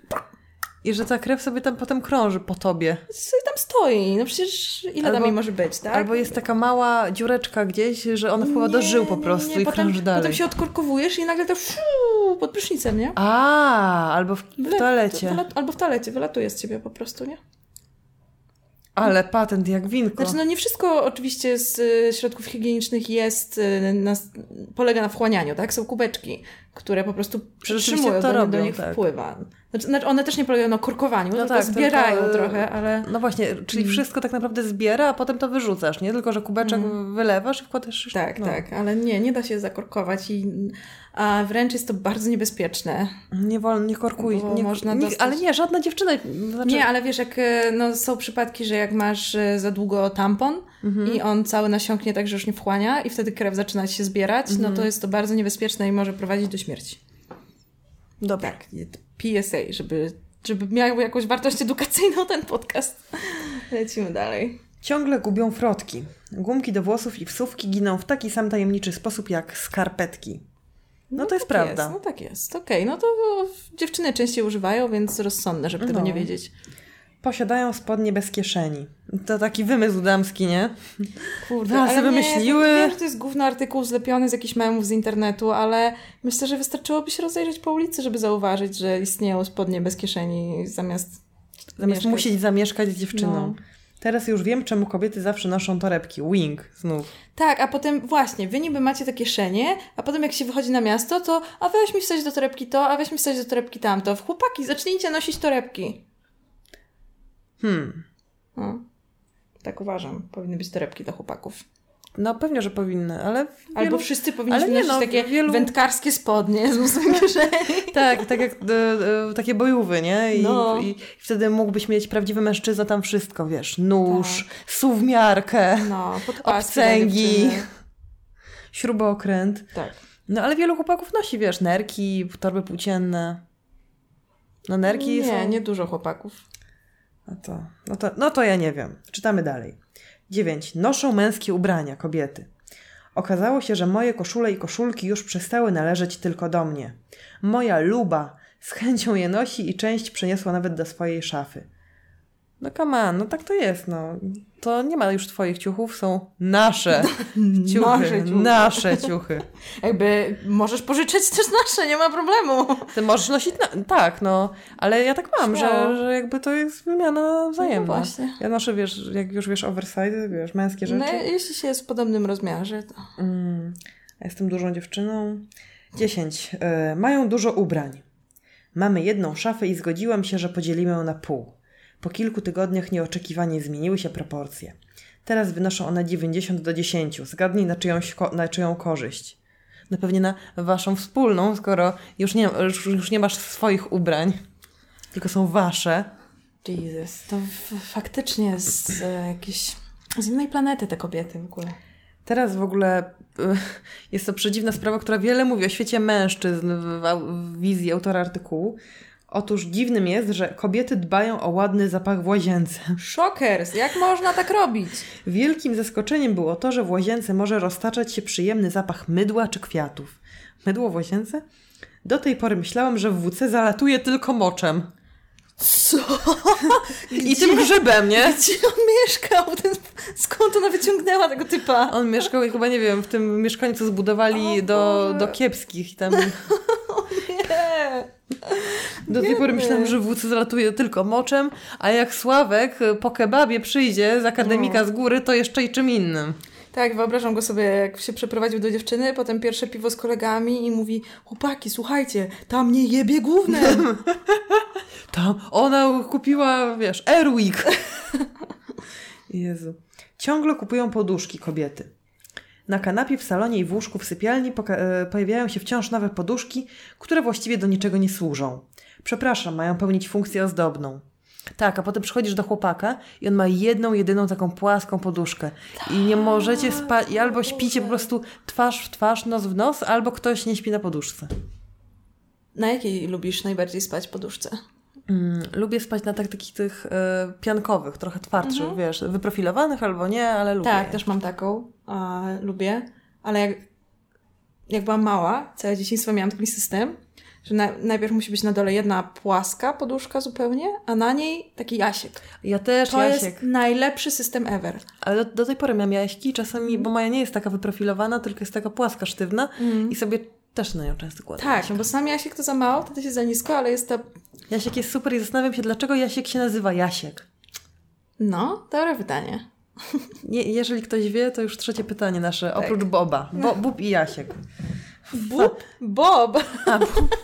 i że ta krew sobie tam potem krąży po tobie. Sobie tam stoi. No przecież ile albo, tam jej może być, tak? Albo jest taka mała dziureczka gdzieś, że ona wpływa do żył po prostu nie, nie. i potem, krąży dalej. Potem się odkorkowujesz i nagle to fiu, pod prysznicem, nie? A, albo w, w toalecie. albo w toalecie, wylatuje z ciebie po prostu, nie? Ale patent jak winko. Znaczy, no nie wszystko oczywiście z y, środków higienicznych jest, y, na, polega na wchłanianiu, tak? Są kubeczki, które po prostu przytrzymują, to do, robią, do nich tak. wpływa. Znaczy, znaczy one też nie polegają na korkowaniu, no tylko tak, zbierają tylko, trochę, ale... No właśnie, czyli mm. wszystko tak naprawdę zbiera, a potem to wyrzucasz, nie? Tylko, że kubeczek mm. wylewasz i wkładasz... Tak, no. tak, ale nie, nie da się zakorkować i a wręcz jest to bardzo niebezpieczne. Nie wolno, nie korkuj. Nie, można nie. Ale nie, żadna dziewczyna... Znaczy... Nie, ale wiesz, jak e, no, są przypadki, że jak masz e, za długo tampon mhm. i on cały nasiąknie tak, że już nie wchłania i wtedy krew zaczyna się zbierać, mhm. no to jest to bardzo niebezpieczne i może prowadzić do śmierci. Dobra. Tak, PSA, żeby, żeby miał jakąś wartość edukacyjną ten podcast. Lecimy dalej. Ciągle gubią frotki. Gumki do włosów i wsówki giną w taki sam tajemniczy sposób jak skarpetki. No, no to jest tak prawda. Jest, no tak jest. Okej, okay. no to dziewczyny częściej używają, więc rozsądne, żeby no. tego nie wiedzieć. Posiadają spodnie bez kieszeni. To taki wymysł damski, nie? Kurde, ale wymyśliły. Nie, wiem, że to jest główny artykuł zlepiony z jakichś memów z internetu, ale myślę, że wystarczyłoby się rozejrzeć po ulicy, żeby zauważyć, że istnieją spodnie bez kieszeni zamiast Zamiast mieszkać. musieć zamieszkać z dziewczyną. No. Teraz już wiem, czemu kobiety zawsze noszą torebki. Wing znów. Tak, a potem właśnie, wy niby macie te kieszenie, a potem jak się wychodzi na miasto, to a weź mi wstać do torebki to, a weź mi wstać do torebki tamto. Chłopaki, zacznijcie nosić torebki. Hmm. No. Tak uważam. Powinny być torebki dla chłopaków. No pewnie, że powinny, ale... Wielu... Albo wszyscy powinni mieć no, takie wielu... wędkarskie spodnie z łusem kieszeni. tak, tak jak e, e, takie bojówy, nie? I, no. i, I, wtedy mógłbyś mieć prawdziwy mężczyzna tam wszystko, wiesz, nóż, tak. suwmiarkę, no, obcęgi, śrubokręt. Tak. No ale wielu chłopaków nosi, wiesz, nerki, torby płócienne. No nerki Nie, są... nie dużo chłopaków. No to, no, to, no to ja nie wiem. Czytamy dalej. 9. Noszą męskie ubrania kobiety. Okazało się, że moje koszule i koszulki już przestały należeć tylko do mnie. Moja luba z chęcią je nosi i część przeniosła nawet do swojej szafy. No come on, no tak to jest, no. To nie ma już twoich ciuchów, są nasze (laughs) ciuchy. nasze ciuchy. Nasze (laughs) ciuchy. Jakby możesz pożyczyć też nasze, nie ma problemu. Ty możesz nosić, na... tak, no. Ale ja tak mam, że, że jakby to jest wymiana wzajemna. No właśnie. Ja noszę, wiesz, jak już wiesz oversize, wiesz, męskie rzeczy. No jeśli się jest w podobnym rozmiarze, to... Mm, jestem dużą dziewczyną. 10. Y, mają dużo ubrań. Mamy jedną szafę i zgodziłam się, że podzielimy ją na pół. Po kilku tygodniach nieoczekiwanie zmieniły się proporcje. Teraz wynoszą one 90 do 10. Zgadnij na, czyjąś, na czyją korzyść. No pewnie na waszą wspólną, skoro już nie, już, już nie masz swoich ubrań, tylko są wasze. Jesus, to faktycznie z e, jakiejś z innej planety te kobiety w ogóle. Teraz w ogóle e, jest to przedziwna sprawa, która wiele mówi o świecie mężczyzn w, w wizji autora artykułu, Otóż dziwnym jest, że kobiety dbają o ładny zapach w łazience. Szokers! Jak można tak robić? Wielkim zaskoczeniem było to, że w łazience może roztaczać się przyjemny zapach mydła czy kwiatów. Mydło w łazience? Do tej pory myślałam, że w WC zalatuje tylko moczem. Co? I tym grzybem, nie? Gdzie on mieszkał? Skąd ona wyciągnęła tego typa? On mieszkał chyba, nie wiem, w tym mieszkaniu, co zbudowali do, do kiepskich. I tam... (laughs) o nie! Do tej pory myślałam, że WC zalatuje tylko moczem, a jak Sławek po kebabie przyjdzie z akademika no. z góry, to jeszcze i czym innym. Tak, wyobrażam go sobie, jak się przeprowadził do dziewczyny, potem pierwsze piwo z kolegami i mówi chłopaki, słuchajcie, tam nie jebie głównym. (laughs) tam ona kupiła, wiesz, Airwick. (laughs) Jezu. Ciągle kupują poduszki kobiety. Na kanapie w salonie i w łóżku w sypialni e, pojawiają się wciąż nowe poduszki, które właściwie do niczego nie służą. Przepraszam, mają pełnić funkcję ozdobną. Tak, a potem przychodzisz do chłopaka i on ma jedną, jedyną taką płaską poduszkę. I nie możecie spać, albo śpicie po prostu twarz w twarz, nos w nos, albo ktoś nie śpi na poduszce. Na jakiej lubisz najbardziej spać poduszce? Mm, lubię spać na tak, takich tych y, piankowych, trochę twardszych, mhm. wiesz, wyprofilowanych albo nie, ale lubię. Tak, też mam taką, a, lubię, ale jak, jak byłam mała, całe dzieciństwo miałam taki system, że na, najpierw musi być na dole jedna płaska poduszka zupełnie, a na niej taki jasiek. Ja też to jasiek. jest najlepszy system ever. Ale do, do tej pory miałam jaśki, czasami, mm. bo moja nie jest taka wyprofilowana, tylko jest taka płaska, sztywna mm. i sobie też na nią często kładę. Tak, no bo sam Jasiek to za mało, to jest za nisko, ale jest to... Jasiek jest super i zastanawiam się, dlaczego Jasiek się nazywa Jasiek. No, dobre pytanie. Nie, jeżeli ktoś wie, to już trzecie pytanie nasze, tak. oprócz Boba. Bo, Bób i Jasiek. Bób? Bob. A, Bób.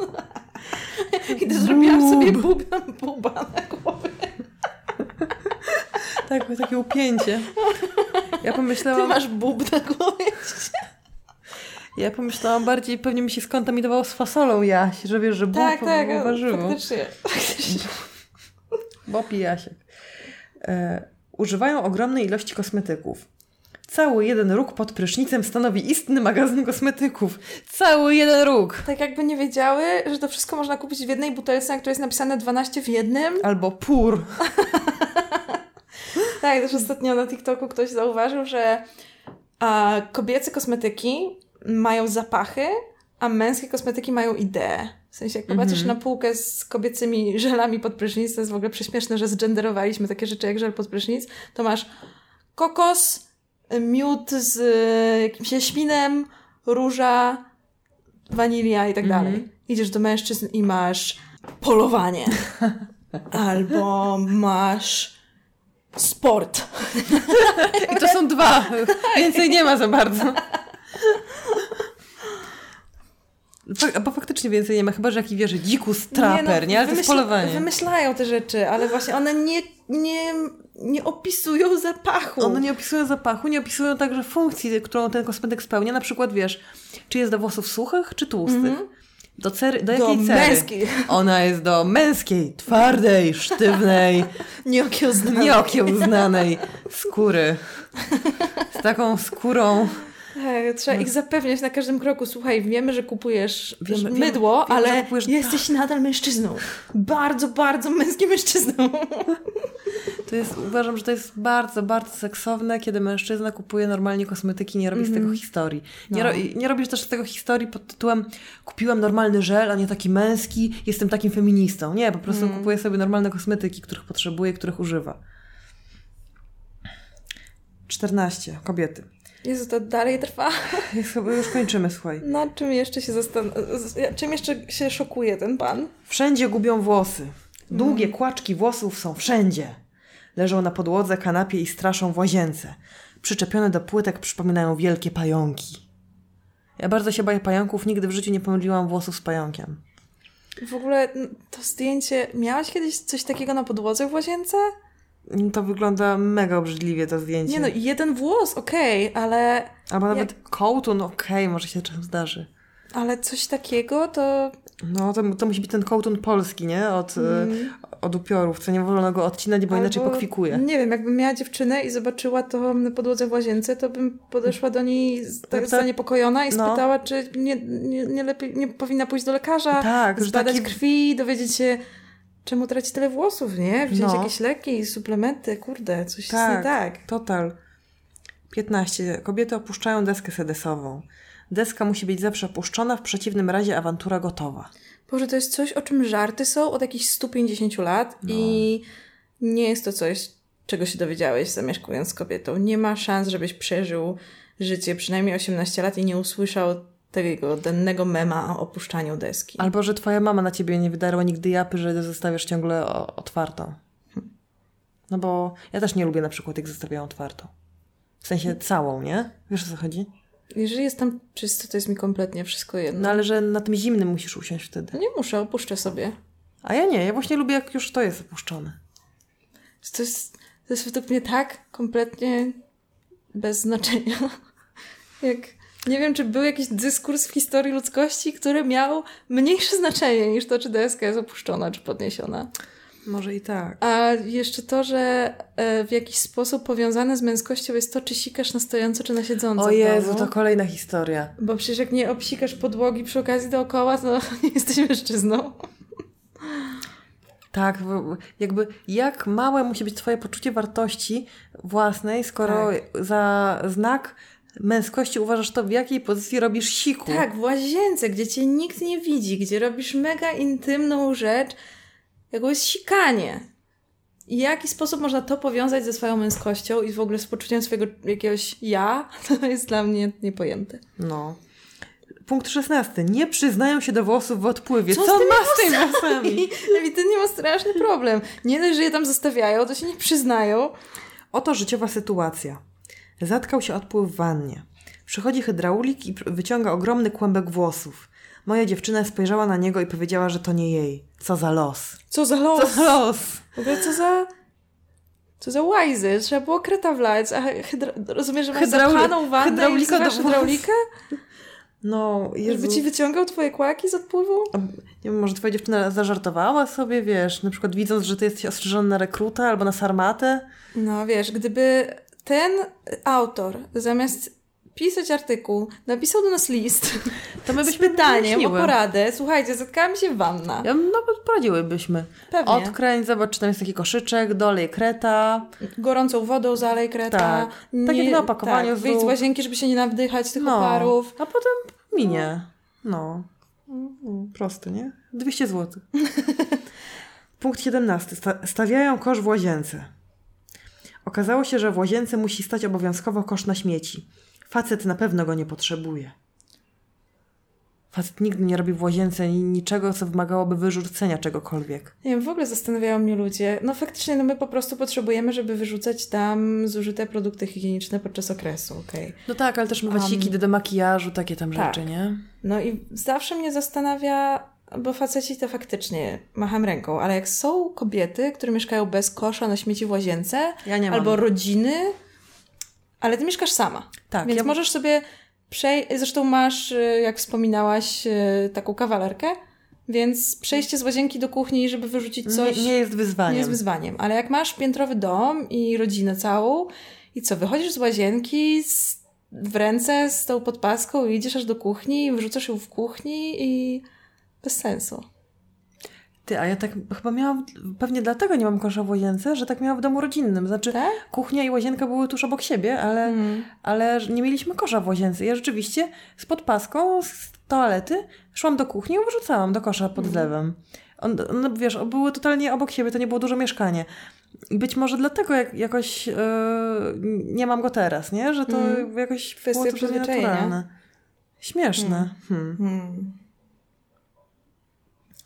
(laughs) I to zrobiłam sobie bub na buba na głowie. Tak, takie upięcie. Ja Ty pomyślałam, masz bub na głowie. ja pomyślałam bardziej, pewnie mi się skontaminowało z fasolą Jaś, że wiesz, że Bóg Tak, tak, warzywo. faktycznie. faktycznie. Bob i Jasiek. E, używają ogromnej ilości kosmetyków. Cały jeden róg pod prysznicem stanowi istny magazyn kosmetyków. Cały jeden róg. Tak jakby nie wiedziały, że to wszystko można kupić w jednej butelce, na której jest napisane 12 w jednym. Albo pór. (laughs) Tak, też ostatnio na TikToku ktoś zauważył, że a, kobiece kosmetyki mają zapachy, a męskie kosmetyki mają ideę. W sensie, jak popatrzysz na półkę z kobiecymi żelami pod prysznic, to jest w ogóle prześmieszne, że zgenderowaliśmy takie rzeczy jak żel pod prysznic, to masz kokos, miód z y, jakimś jaśminem, róża, wanilia i tak dalej. Idziesz do mężczyzn i masz polowanie. (laughs) Albo masz sport. I to są dwa. Więcej nie ma za bardzo. Bo faktycznie więcej nie ma, chyba że jaki wierzy dzikus traper, nie? Ale to jest polowanie. Wymyślają te rzeczy, ale właśnie one nie, nie, nie opisują zapachu. One nie opisują zapachu, nie opisują także funkcji, którą ten kosmetyk spełnia. Na przykład wiesz, czy jest do włosów suchych, czy tłustych. Do, cery, do Do jakiej cery? męskiej. Ona jest do męskiej, twardej, sztywnej, (laughs) nie okiełznanej. nieokiełznanej skóry. Z taką skórą. Tak, trzeba ich zapewniać na każdym kroku. Słuchaj, wiemy, że kupujesz Wiemy- wiemy- mydło, wiemy, ale kupujesz- jesteś nadal mężczyzną. Bardzo, bardzo męskim mężczyzną. (laughs) To jest, uważam, że to jest bardzo, bardzo seksowne, kiedy mężczyzna kupuje normalnie kosmetyki, nie robi z tego historii. Nie, No. ro, nie robisz też z tego historii pod tytułem kupiłam normalny żel, a nie taki męski, jestem takim feministą. Nie, po prostu kupuję sobie normalne kosmetyki, których potrzebuję, których używa. 14. Kobiety. Jezu, to dalej trwa. (laughs) Chyba już kończymy, słuchaj. Na czym jeszcze się zastan... z- Czym jeszcze się szokuje ten pan? Wszędzie gubią włosy. Długie kłaczki włosów są wszędzie. Leżą na podłodze, kanapie i straszą w łazience. Przyczepione do płytek przypominają wielkie pająki. Ja bardzo się boję pająków, nigdy w życiu nie pomyliłam włosów z pająkiem. W ogóle to zdjęcie... Miałaś kiedyś coś takiego na podłodze w łazience? To wygląda mega obrzydliwie, to zdjęcie. Nie no, jeden włos, okej, ale... Albo nawet kołtun, okej, może się czasem zdarzy. Ale coś takiego to... No, to, to musi być ten kołtun polski, nie? Od, mm. od upiorów, co nie wolno go odcinać, bo inaczej Albo, pokwikuje. Nie wiem, jakbym miała dziewczynę i zobaczyła to na podłodze w łazience, to bym podeszła do niej z- tak to- zaniepokojona i no. spytała, czy nie, nie, nie lepiej, nie powinna pójść do lekarza, Tak, zbadać taki- krwi, dowiedzieć się, czemu traci tyle włosów, nie? Wziąć No. jakieś leki, suplementy, kurde, coś jest Tak, nie tak. total. 15. Kobiety opuszczają deskę sedesową. Deska musi być zawsze opuszczona, w przeciwnym razie awantura gotowa. Boże, to jest coś, o czym żarty są od jakichś 150 lat No. i nie jest to coś, czego się dowiedziałeś zamieszkując z kobietą. Nie ma szans, żebyś przeżył życie przynajmniej 18 lat i nie usłyszał tego dennego mema o opuszczaniu deski. Albo, że twoja mama na ciebie nie wydarła nigdy japy, że zostawiasz ciągle otwartą. No bo ja też nie lubię na przykład, jak zostawiają otwartą. W sensie całą, nie? Wiesz o co chodzi? Jeżeli jest tam czysto, to jest mi kompletnie wszystko jedno. No ale że na tym zimnym musisz usiąść wtedy. Nie muszę, opuszczę sobie. A ja nie, ja właśnie lubię, jak już to jest opuszczone. To jest, to jest według mnie tak kompletnie bez znaczenia. (laughs) Jak nie wiem, czy był jakiś dyskurs w historii ludzkości, który miał mniejsze znaczenie niż to, czy deska jest opuszczona, czy podniesiona. Może i tak. A jeszcze to, że e, w jakiś sposób powiązane z męskością jest to, czy sikasz na stojąco, czy na siedząco. O Jezu, to kolejna historia. Bo przecież jak nie obsikasz podłogi przy okazji dookoła, to (laughs) nie jesteś mężczyzną. Tak, jakby jak małe musi być twoje poczucie wartości własnej, skoro za znak męskości uważasz to, w jakiej pozycji robisz siku. Tak, w łazience, gdzie cię nikt nie widzi, gdzie robisz mega intymną rzecz, jaką jest sikanie. I jaki sposób można to powiązać ze swoją męskością i w ogóle z poczuciem swojego jakiegoś ja, (laughs) to jest dla mnie niepojęte. No. Punkt 16. Nie przyznają się do włosów w odpływie. Co Co, tymi ma z tymi włosami? (laughs) Ewidentnie ma straszny problem. Nie dość, że je tam zostawiają, to się nie przyznają. Oto życiowa sytuacja. Zatkał się odpływ w wannie. Przychodzi hydraulik i wyciąga ogromny kłębek włosów. Moja dziewczyna spojrzała na niego i powiedziała, że to nie jej. Co za los. Co za los? Co za los. W ogóle co za... Co za łajzy. Trzeba było kreta wlać. A hydra... rozumiesz, że masz Hydrauli- zapchaną wannę hydraulika i do hydraulikę? No, Żeby Jezu. ci wyciągał twoje kłaki z odpływu? Nie wiem, może twoja dziewczyna zażartowała sobie, wiesz, na przykład widząc, że ty jesteś ostrzeżony na rekruta albo na sarmatę. No wiesz, gdyby ten autor zamiast pisać artykuł, napisał do nas list To my z byśmy pytaniem o poradę. Słuchajcie, zatkała mi się wanna. Ja nawet poradziłybyśmy. Pewnie. Odkręć, zobacz, czy tam jest taki koszyczek, dolej kreta. Gorącą wodą zalej kreta. Tak. Tak jak na opakowaniu Tak, wyjdź z łazienki, żeby się nie nawdychać tych No, oparów. a potem minie. No. Prosty, nie? 200 zł. (laughs) Punkt 17. Sta- stawiają kosz w łazience. Okazało się, że w łazience musi stać obowiązkowo kosz na śmieci. Facet na pewno go nie potrzebuje. Facet nigdy nie robi w łazience ni- niczego, co wymagałoby wyrzucenia czegokolwiek. Nie wiem, w ogóle zastanawiają mnie ludzie. No faktycznie, no my po prostu potrzebujemy, żeby wyrzucać tam zużyte produkty higieniczne podczas okresu, okej. No tak, ale też mywaciki do makijażu, takie tam tak. rzeczy, nie? No i zawsze mnie zastanawia, bo faceci to faktycznie macham ręką, ale jak są kobiety, które mieszkają bez kosza na śmieci w łazience, Ja albo rodziny, ale ty mieszkasz sama. Tak, Więc ja- możesz sobie przejść, zresztą masz, y, jak wspominałaś, y, taką kawalerkę, więc przejście z łazienki do kuchni, żeby wyrzucić coś, Nie, nie jest wyzwaniem. nie jest wyzwaniem. Ale jak masz piętrowy dom i rodzinę całą i co, wychodzisz z łazienki z, w ręce z tą podpaską i idziesz aż do kuchni wyrzucasz ją w kuchni i bez sensu. Ty, a ja tak chyba miałam, pewnie dlatego nie mam kosza w łazience, że tak miałam w domu rodzinnym. Znaczy, Tak? kuchnia i łazienka były tuż obok siebie, ale, Mhm. ale nie mieliśmy kosza w łazience. Ja rzeczywiście z podpaską z toalety szłam do kuchni i wyrzucałam do kosza pod zlewem. On, no, wiesz, były totalnie obok siebie, to nie było duże mieszkanie. Być może dlatego jak, jakoś e, nie mam go teraz, nie? Że to Mhm. jakoś Kwestia było przyzwyczajenia. naturalne. Śmieszne. Hmm. Hmm.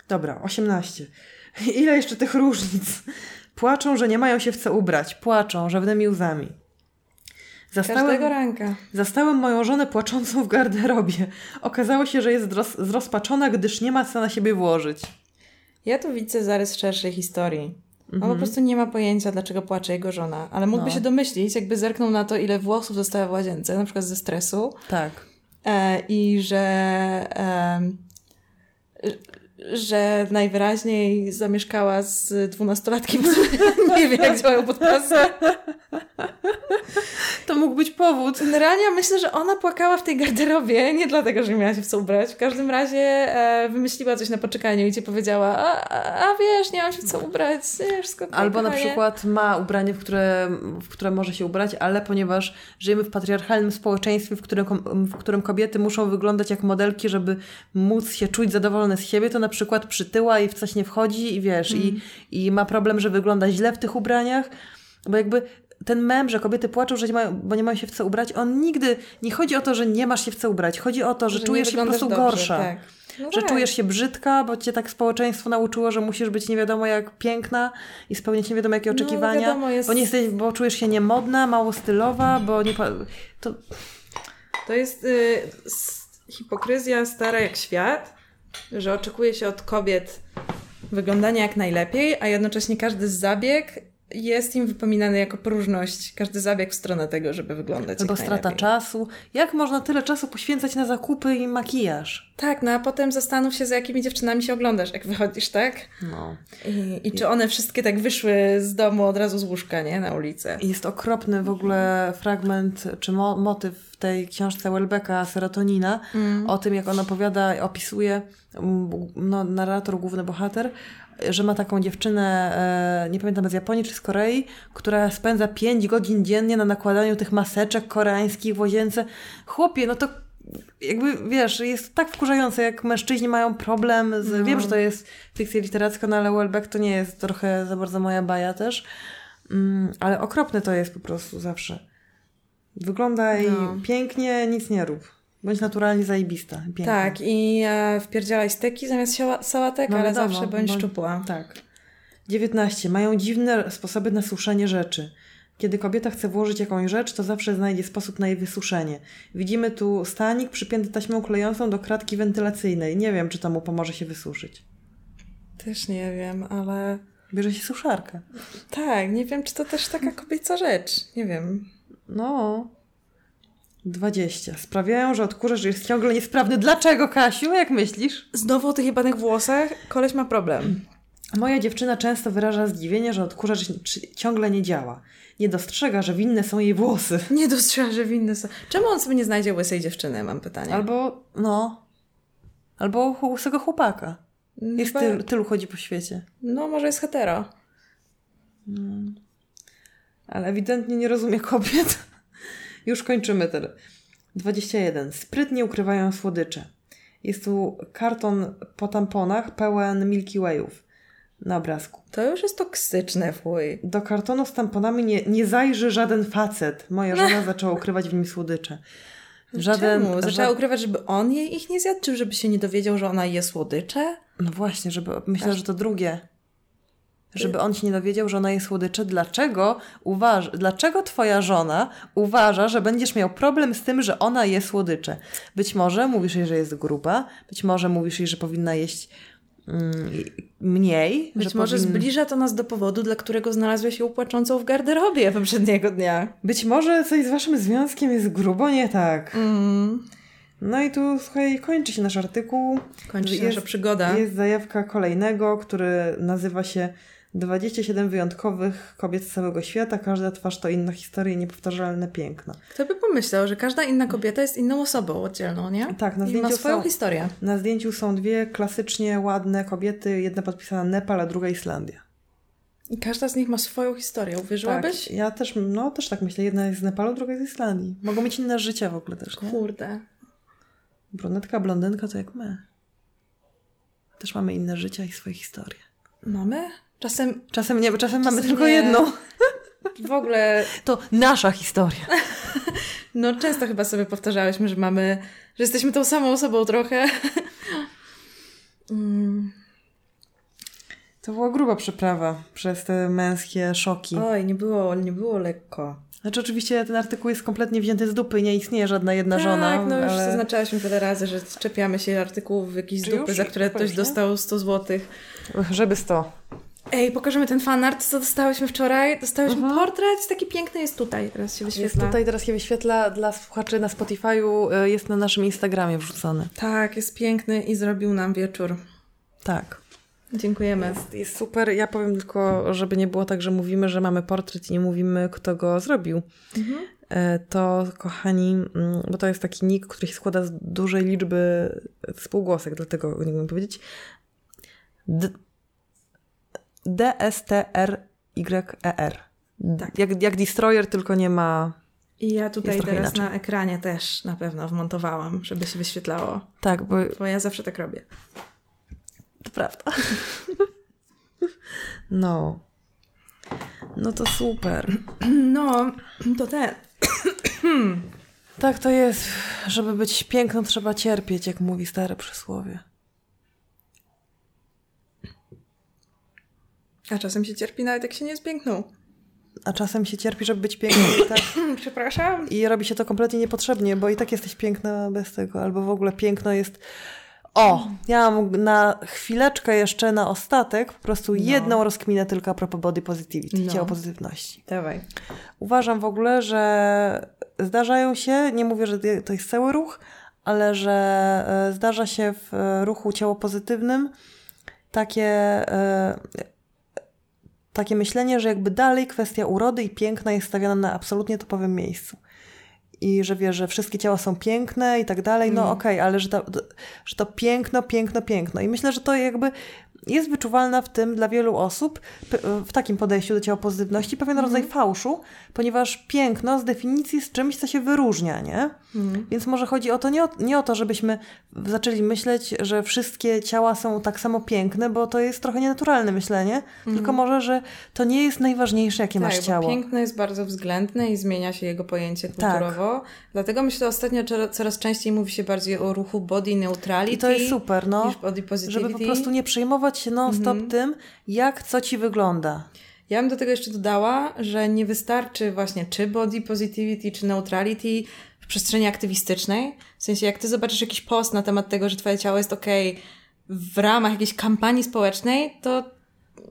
Dobra, 18. (laughs) Ile jeszcze tych różnic? Płaczą, że nie mają się w co ubrać. Płaczą, żadnymi łzami. Każdego Zastałem, ranka. zastałem moją żonę płaczącą w garderobie. Okazało się, że jest roz, zrozpaczona, gdyż nie ma co na siebie włożyć. Ja tu widzę zarys szerszej historii. On Mhm. po prostu nie ma pojęcia, dlaczego płacze jego żona. Ale mógłby No. się domyślić, jakby zerknął na to, ile włosów została w łazience, na przykład ze stresu. Tak. E, I że, em, że najwyraźniej zamieszkała z dwunastolatkiem, (laughs) nie wie, jak działają podpasy. To mógł być powód. Generalnie myślę, że ona płakała w tej garderobie, (laughs) nie dlatego, że nie miała się w co ubrać. W każdym razie e, wymyśliła coś na poczekaniu i ci powiedziała, a, a, a wiesz, nie mam się w co ubrać, Albo na przykład ma ubranie, w które, w które może się ubrać, ale ponieważ żyjemy w patriarchalnym społeczeństwie, w którym, w którym kobiety muszą wyglądać jak modelki, żeby móc się czuć zadowolone z siebie, to na przykład przytyła i w coś nie wchodzi i wiesz, i, i ma problem, że wygląda źle w tych ubraniach, bo jakby ten mem, że kobiety płaczą, że nie mają, bo nie mają się w co ubrać, on nigdy, nie chodzi o to, że nie masz się w co ubrać, chodzi o to, że, nie czujesz się po prostu dobrze, gorsza. Tak. No Że tak. czujesz się brzydka, bo cię tak społeczeństwo nauczyło, że musisz być nie wiadomo jak piękna i spełniać nie wiadomo jakie No, oczekiwania, wiadomo, jest- bo, nie jesteś, bo czujesz się niemodna, mało stylowa, bo nie... To, To jest y, hipokryzja stara jak świat, że oczekuje się od kobiet wyglądania jak najlepiej, a jednocześnie każdy zabieg jest im wypominany jako próżność. Każdy zabieg w stronę tego, żeby wyglądać albo strata najlepiej. czasu. Jak można tyle czasu poświęcać na zakupy i makijaż? Tak, no a potem zastanów się, za jakimi dziewczynami się oglądasz, jak wychodzisz, tak? No. I, I czy one wszystkie tak wyszły z domu od razu z łóżka, nie? Na ulicę. Jest okropny w ogóle fragment, czy mo motyw w tej książce Welbecka Serotonina, o tym, jak on opowiada, opisuje, mm, no, narrator, główny bohater, że ma taką dziewczynę, e, nie pamiętam z Japonii czy z Korei, która spędza 5 godzin dziennie na nakładaniu tych maseczek koreańskich w łazience. Chłopie, no to jakby, wiesz, jest tak wkurzające, jak mężczyźni mają problem z... Wiem, że to jest fikcja literacka, no ale Welbeck to nie jest trochę za bardzo moja baja też. Mm, ale okropne to jest po prostu zawsze. Wyglądaj No. pięknie, nic nie rób. Bądź naturalnie zajebista. Piękna. Tak, i e, wpierdzielaj steki zamiast sałatek, No ale wiadomo, zawsze bądź bądź- szczupła. Tak. 19. Mają dziwne sposoby na suszenie rzeczy. Kiedy kobieta chce włożyć jakąś rzecz, to zawsze znajdzie sposób na jej wysuszenie. Widzimy tu stanik przypięty taśmą klejącą do kratki wentylacyjnej. Nie wiem, czy to mu pomoże się wysuszyć. Też nie wiem, ale Bierze się suszarkę. tak, nie wiem, czy to też taka kobieca rzecz. Nie wiem. No. 20. Sprawiają, że odkurzacz jest ciągle niesprawny. Dlaczego, Kasiu? Jak myślisz? Znowu o tych jebanych włosach koleś ma problem. Moja dziewczyna często wyraża zdziwienie, że odkurzacz ci- ciągle nie działa. Nie dostrzega, że winne są jej włosy. (laughs) Nie dostrzega, że winny są. Czemu on sobie nie znajdzie łysej dziewczyny, mam pytanie. Albo, no. Albo łysego chłopaka. Jest Chyba- tylu, tylu chodzi po świecie. No, może jest hetero. Ale ewidentnie nie rozumie kobiet. (laughs) Już kończymy ten. 21. Sprytnie ukrywają słodycze. Jest tu karton po tamponach pełen Milky Wayów na obrazku. To już jest toksyczne, fuj. Do kartonu z tamponami nie, nie zajrzy żaden facet. Moja żona (laughs) zaczęła ukrywać w nim słodycze. Żaden, Czemu? Zaczęła ża- ukrywać, żeby on jej ich nie zjadł, czy żeby się nie dowiedział, że ona je słodycze? No właśnie, żeby myślę, że to drugie. Żeby on się nie dowiedział, że ona jest słodycze. Dlaczego uważ, dlaczego twoja żona uważa, że będziesz miał problem z tym, że ona je słodycze? Być może mówisz jej, że jest gruba, być może mówisz jej, że powinna jeść mm, mniej. Być że może powin- zbliża to nas do powodu, dla którego znalazłeś ją płaczącą w garderobie poprzedniego dnia. Być może coś z waszym związkiem jest grubo nie tak. Mm. No i tu, słuchaj, kończy się nasz artykuł. Kończy się Jest- nasza przygoda. Jest zajawka kolejnego, który nazywa się 27 wyjątkowych kobiet z całego świata. Każda twarz to inna historia i niepowtarzalne piękno. Kto by pomyślał, że każda inna kobieta jest inną osobą oddzielną, nie? Tak, na I ma zdjęciu swoją są- historię. Na zdjęciu są dwie klasycznie ładne kobiety, jedna podpisana Nepal, a druga Islandia. I każda z nich ma swoją historię. Uwierzyłabyś? Tak, ja też, no też tak myślę. Jedna jest z Nepalu, druga jest z Islandii. Mogą mieć inne życie w ogóle też, nie? Kurde. Brunetka, blondynka to jak my. Też mamy inne życia i swoje historie. Mamy? Czasem Czasem nie, czasem mamy Czasem tylko nie. jedną. w ogóle, To nasza historia. (laughs) no często chyba sobie powtarzałyśmy, że mamy, że jesteśmy tą samą osobą trochę. (laughs) Mm. To była gruba przeprawa przez te męskie szoki. Oj, nie było, nie było lekko. Znaczy oczywiście ten artykuł jest kompletnie wzięty z dupy, nie istnieje żadna jedna żona. Tak, no już ale... zaznaczałyśmy wiele razy, że czepiamy się artykułów w jakiejś Czy dupy, już? za które ktoś dostał 100 złotych. Żeby sto. Ej, pokażemy ten fanart, co dostałyśmy wczoraj. Dostałyśmy portret, taki piękny jest tutaj, teraz się Jest wyświetla. tutaj teraz się wyświetla dla słuchaczy na Spotify'u, y, jest na naszym Instagramie wrzucony. Tak, jest piękny i zrobił nam wieczór. Tak. Dziękujemy. Jest, jest super. Ja powiem tylko, żeby nie było tak, że mówimy, że mamy portret i nie mówimy, kto go zrobił. E, To, kochani, mm, bo to jest taki nick, który się składa z dużej liczby spółgłosek, dlatego nie umiem powiedzieć. D- D-S-T-R-Y-E-R. Tak. Jak, jak Destroyer, tylko nie ma... I ja tutaj teraz inaczej. na ekranie też na pewno wmontowałam, żeby się wyświetlało. Tak, bo Bo ja zawsze tak robię. to prawda. (laughs) No. No to super. No, to ten. Tak to jest. Żeby być piękną, trzeba cierpieć, jak mówi stare przysłowie. A czasem się cierpi nawet jak się nie jest piękną. A czasem się cierpi, żeby być piękną (coughs) tak. Przepraszam. I robi się to kompletnie niepotrzebnie, bo i tak jesteś piękna bez tego. Albo w ogóle piękno jest. O, ja mam na chwileczkę jeszcze na ostatek po prostu jedną rozkminę tylko a propos body positivity, No. ciało pozytywności. Dawaj. Uważam w ogóle, że zdarzają się, nie mówię, że to jest cały ruch, ale że e, zdarza się w e, ruchu ciało pozytywnym takie, e, takie myślenie, że jakby dalej kwestia urody i piękna jest stawiana na absolutnie topowym miejscu. I że wiesz, że wszystkie ciała są piękne i tak dalej, no okej, ale że to, że to piękno, piękno, piękno. I myślę, że to jakby jest wyczuwalna w tym dla wielu osób, w takim podejściu do ciała pozytywności, pewien rodzaj fałszu, ponieważ piękno z definicji jest czymś, co się wyróżnia, nie? Więc może chodzi o to nie, o nie o to, żebyśmy zaczęli myśleć, że wszystkie ciała są tak samo piękne, bo to jest trochę nienaturalne myślenie, tylko może, że to nie jest najważniejsze, jakie masz tak, ciało. bo piękno jest bardzo względne i zmienia się jego pojęcie Tak. kulturowo. Dlatego myślę, że ostatnio coraz częściej mówi się bardziej o ruchu body neutrality I to jest super, no. Żeby po prostu nie przejmować się non-stop tym, jak co ci wygląda. Ja bym do tego jeszcze dodała, że nie wystarczy właśnie czy body positivity, czy neutrality przestrzeni aktywistycznej. W sensie, jak ty zobaczysz jakiś post na temat tego, że twoje ciało jest ok w ramach jakiejś kampanii społecznej, to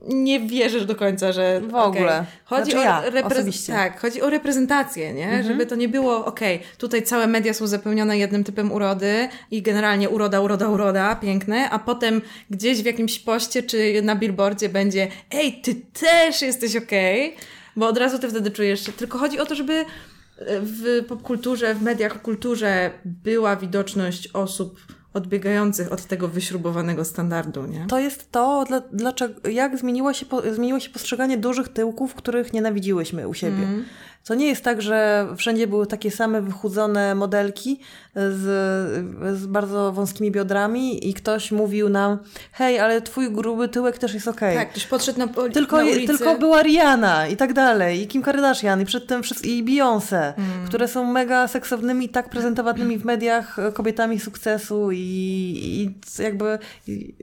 nie wierzysz do końca, że. W ogóle. Okay. Chodzi znaczy o ja, repre-. Tak, chodzi o reprezentację, nie? Mhm. Żeby to nie było, okej, okay, tutaj całe media są zapełnione jednym typem urody i generalnie uroda, uroda, uroda, piękne, a potem gdzieś w jakimś poście czy na billboardzie będzie, ej, ty też jesteś okej, okay, bo od razu ty wtedy czujesz się. Tylko chodzi o to, żeby w popkulturze, w mediach, w kulturze była widoczność osób odbiegających od tego wyśrubowanego standardu, nie? To jest to, dla, dlaczego, jak zmieniło się, zmieniło się postrzeganie dużych tyłków, których nienawidziłyśmy u siebie. Mm. To nie jest tak, że wszędzie były takie same wychudzone modelki z, z bardzo wąskimi biodrami i ktoś mówił nam, hej, ale twój gruby tyłek też jest okej. Okay. Tak, ktoś podszedł na, tylko, na ulicy. Tylko była Rihanna i tak dalej, i Kim Kardashian, i przedtem i Beyoncé, mm. które są mega seksownymi, tak prezentowanymi w mediach kobietami sukcesu i, i jakby... I,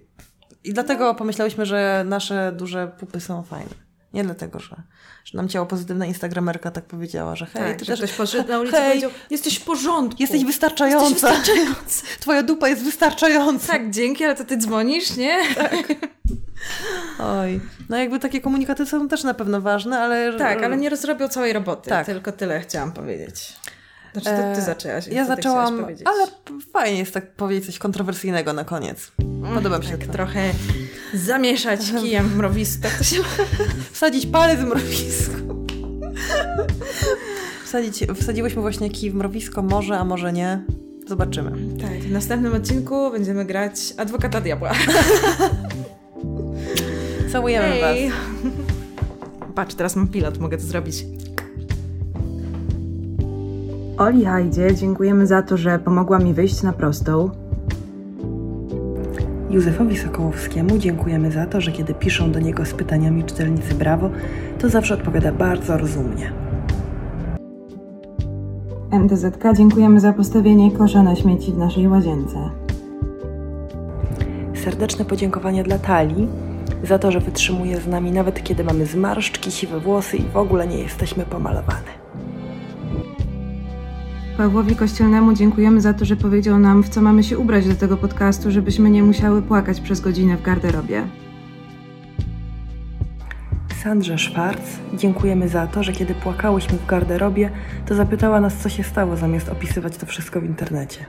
i dlatego pomyślałyśmy, że nasze duże pupy są fajne. Nie dlatego, że, że nam ciało pozytywna instagramerka tak powiedziała, że hej, tak, ty że też... ktoś poszedł na ulicę hej, powiedział, jesteś w porządku. Jesteś wystarczająca. Jesteś wystarczająca. (laughs) Twoja dupa jest wystarczająca. Tak, dzięki, ale to ty dzwonisz, nie? Tak. (laughs) Oj. No jakby takie komunikaty są też na pewno ważne, ale... Tak, ale nie rozrobią całej roboty. Tak. Tylko tyle chciałam powiedzieć. Znaczy, to ty zaczęłaś. Ja zaczęłam, ale fajnie jest tak powiedzieć coś kontrowersyjnego na koniec. Podoba mi się tak, to. trochę zamieszać (laughs) kijem w mrowisku. Tak to się... (laughs) Wsadzić palec w mrowisko. (laughs) Wsadzić, wsadziłyśmy właśnie kij w mrowisko, może, a może nie. Zobaczymy. Tak, w następnym odcinku będziemy grać Adwokata Diabła. Całujemy hey. was. Patrz, teraz mam pilot, mogę to zrobić. Oli Hajdzie dziękujemy za to, że pomogła mi wyjść na prostą. Józefowi Sokołowskiemu dziękujemy za to, że kiedy piszą do niego z pytaniami czytelnicy Brawo, to zawsze odpowiada bardzo rozumnie. MTZK dziękujemy za postawienie kosza na śmieci w naszej łazience. Serdeczne podziękowania dla Talii za to, że wytrzymuje z nami nawet kiedy mamy zmarszczki, siwe włosy i w ogóle nie jesteśmy pomalowane. Pawłowi Kościelnemu dziękujemy za to, że powiedział nam, w co mamy się ubrać do tego podcastu, żebyśmy nie musiały płakać przez godzinę w garderobie. Sandrze Schwarz dziękujemy za to, że kiedy płakałyśmy w garderobie, to zapytała nas, co się stało, zamiast opisywać to wszystko w internecie.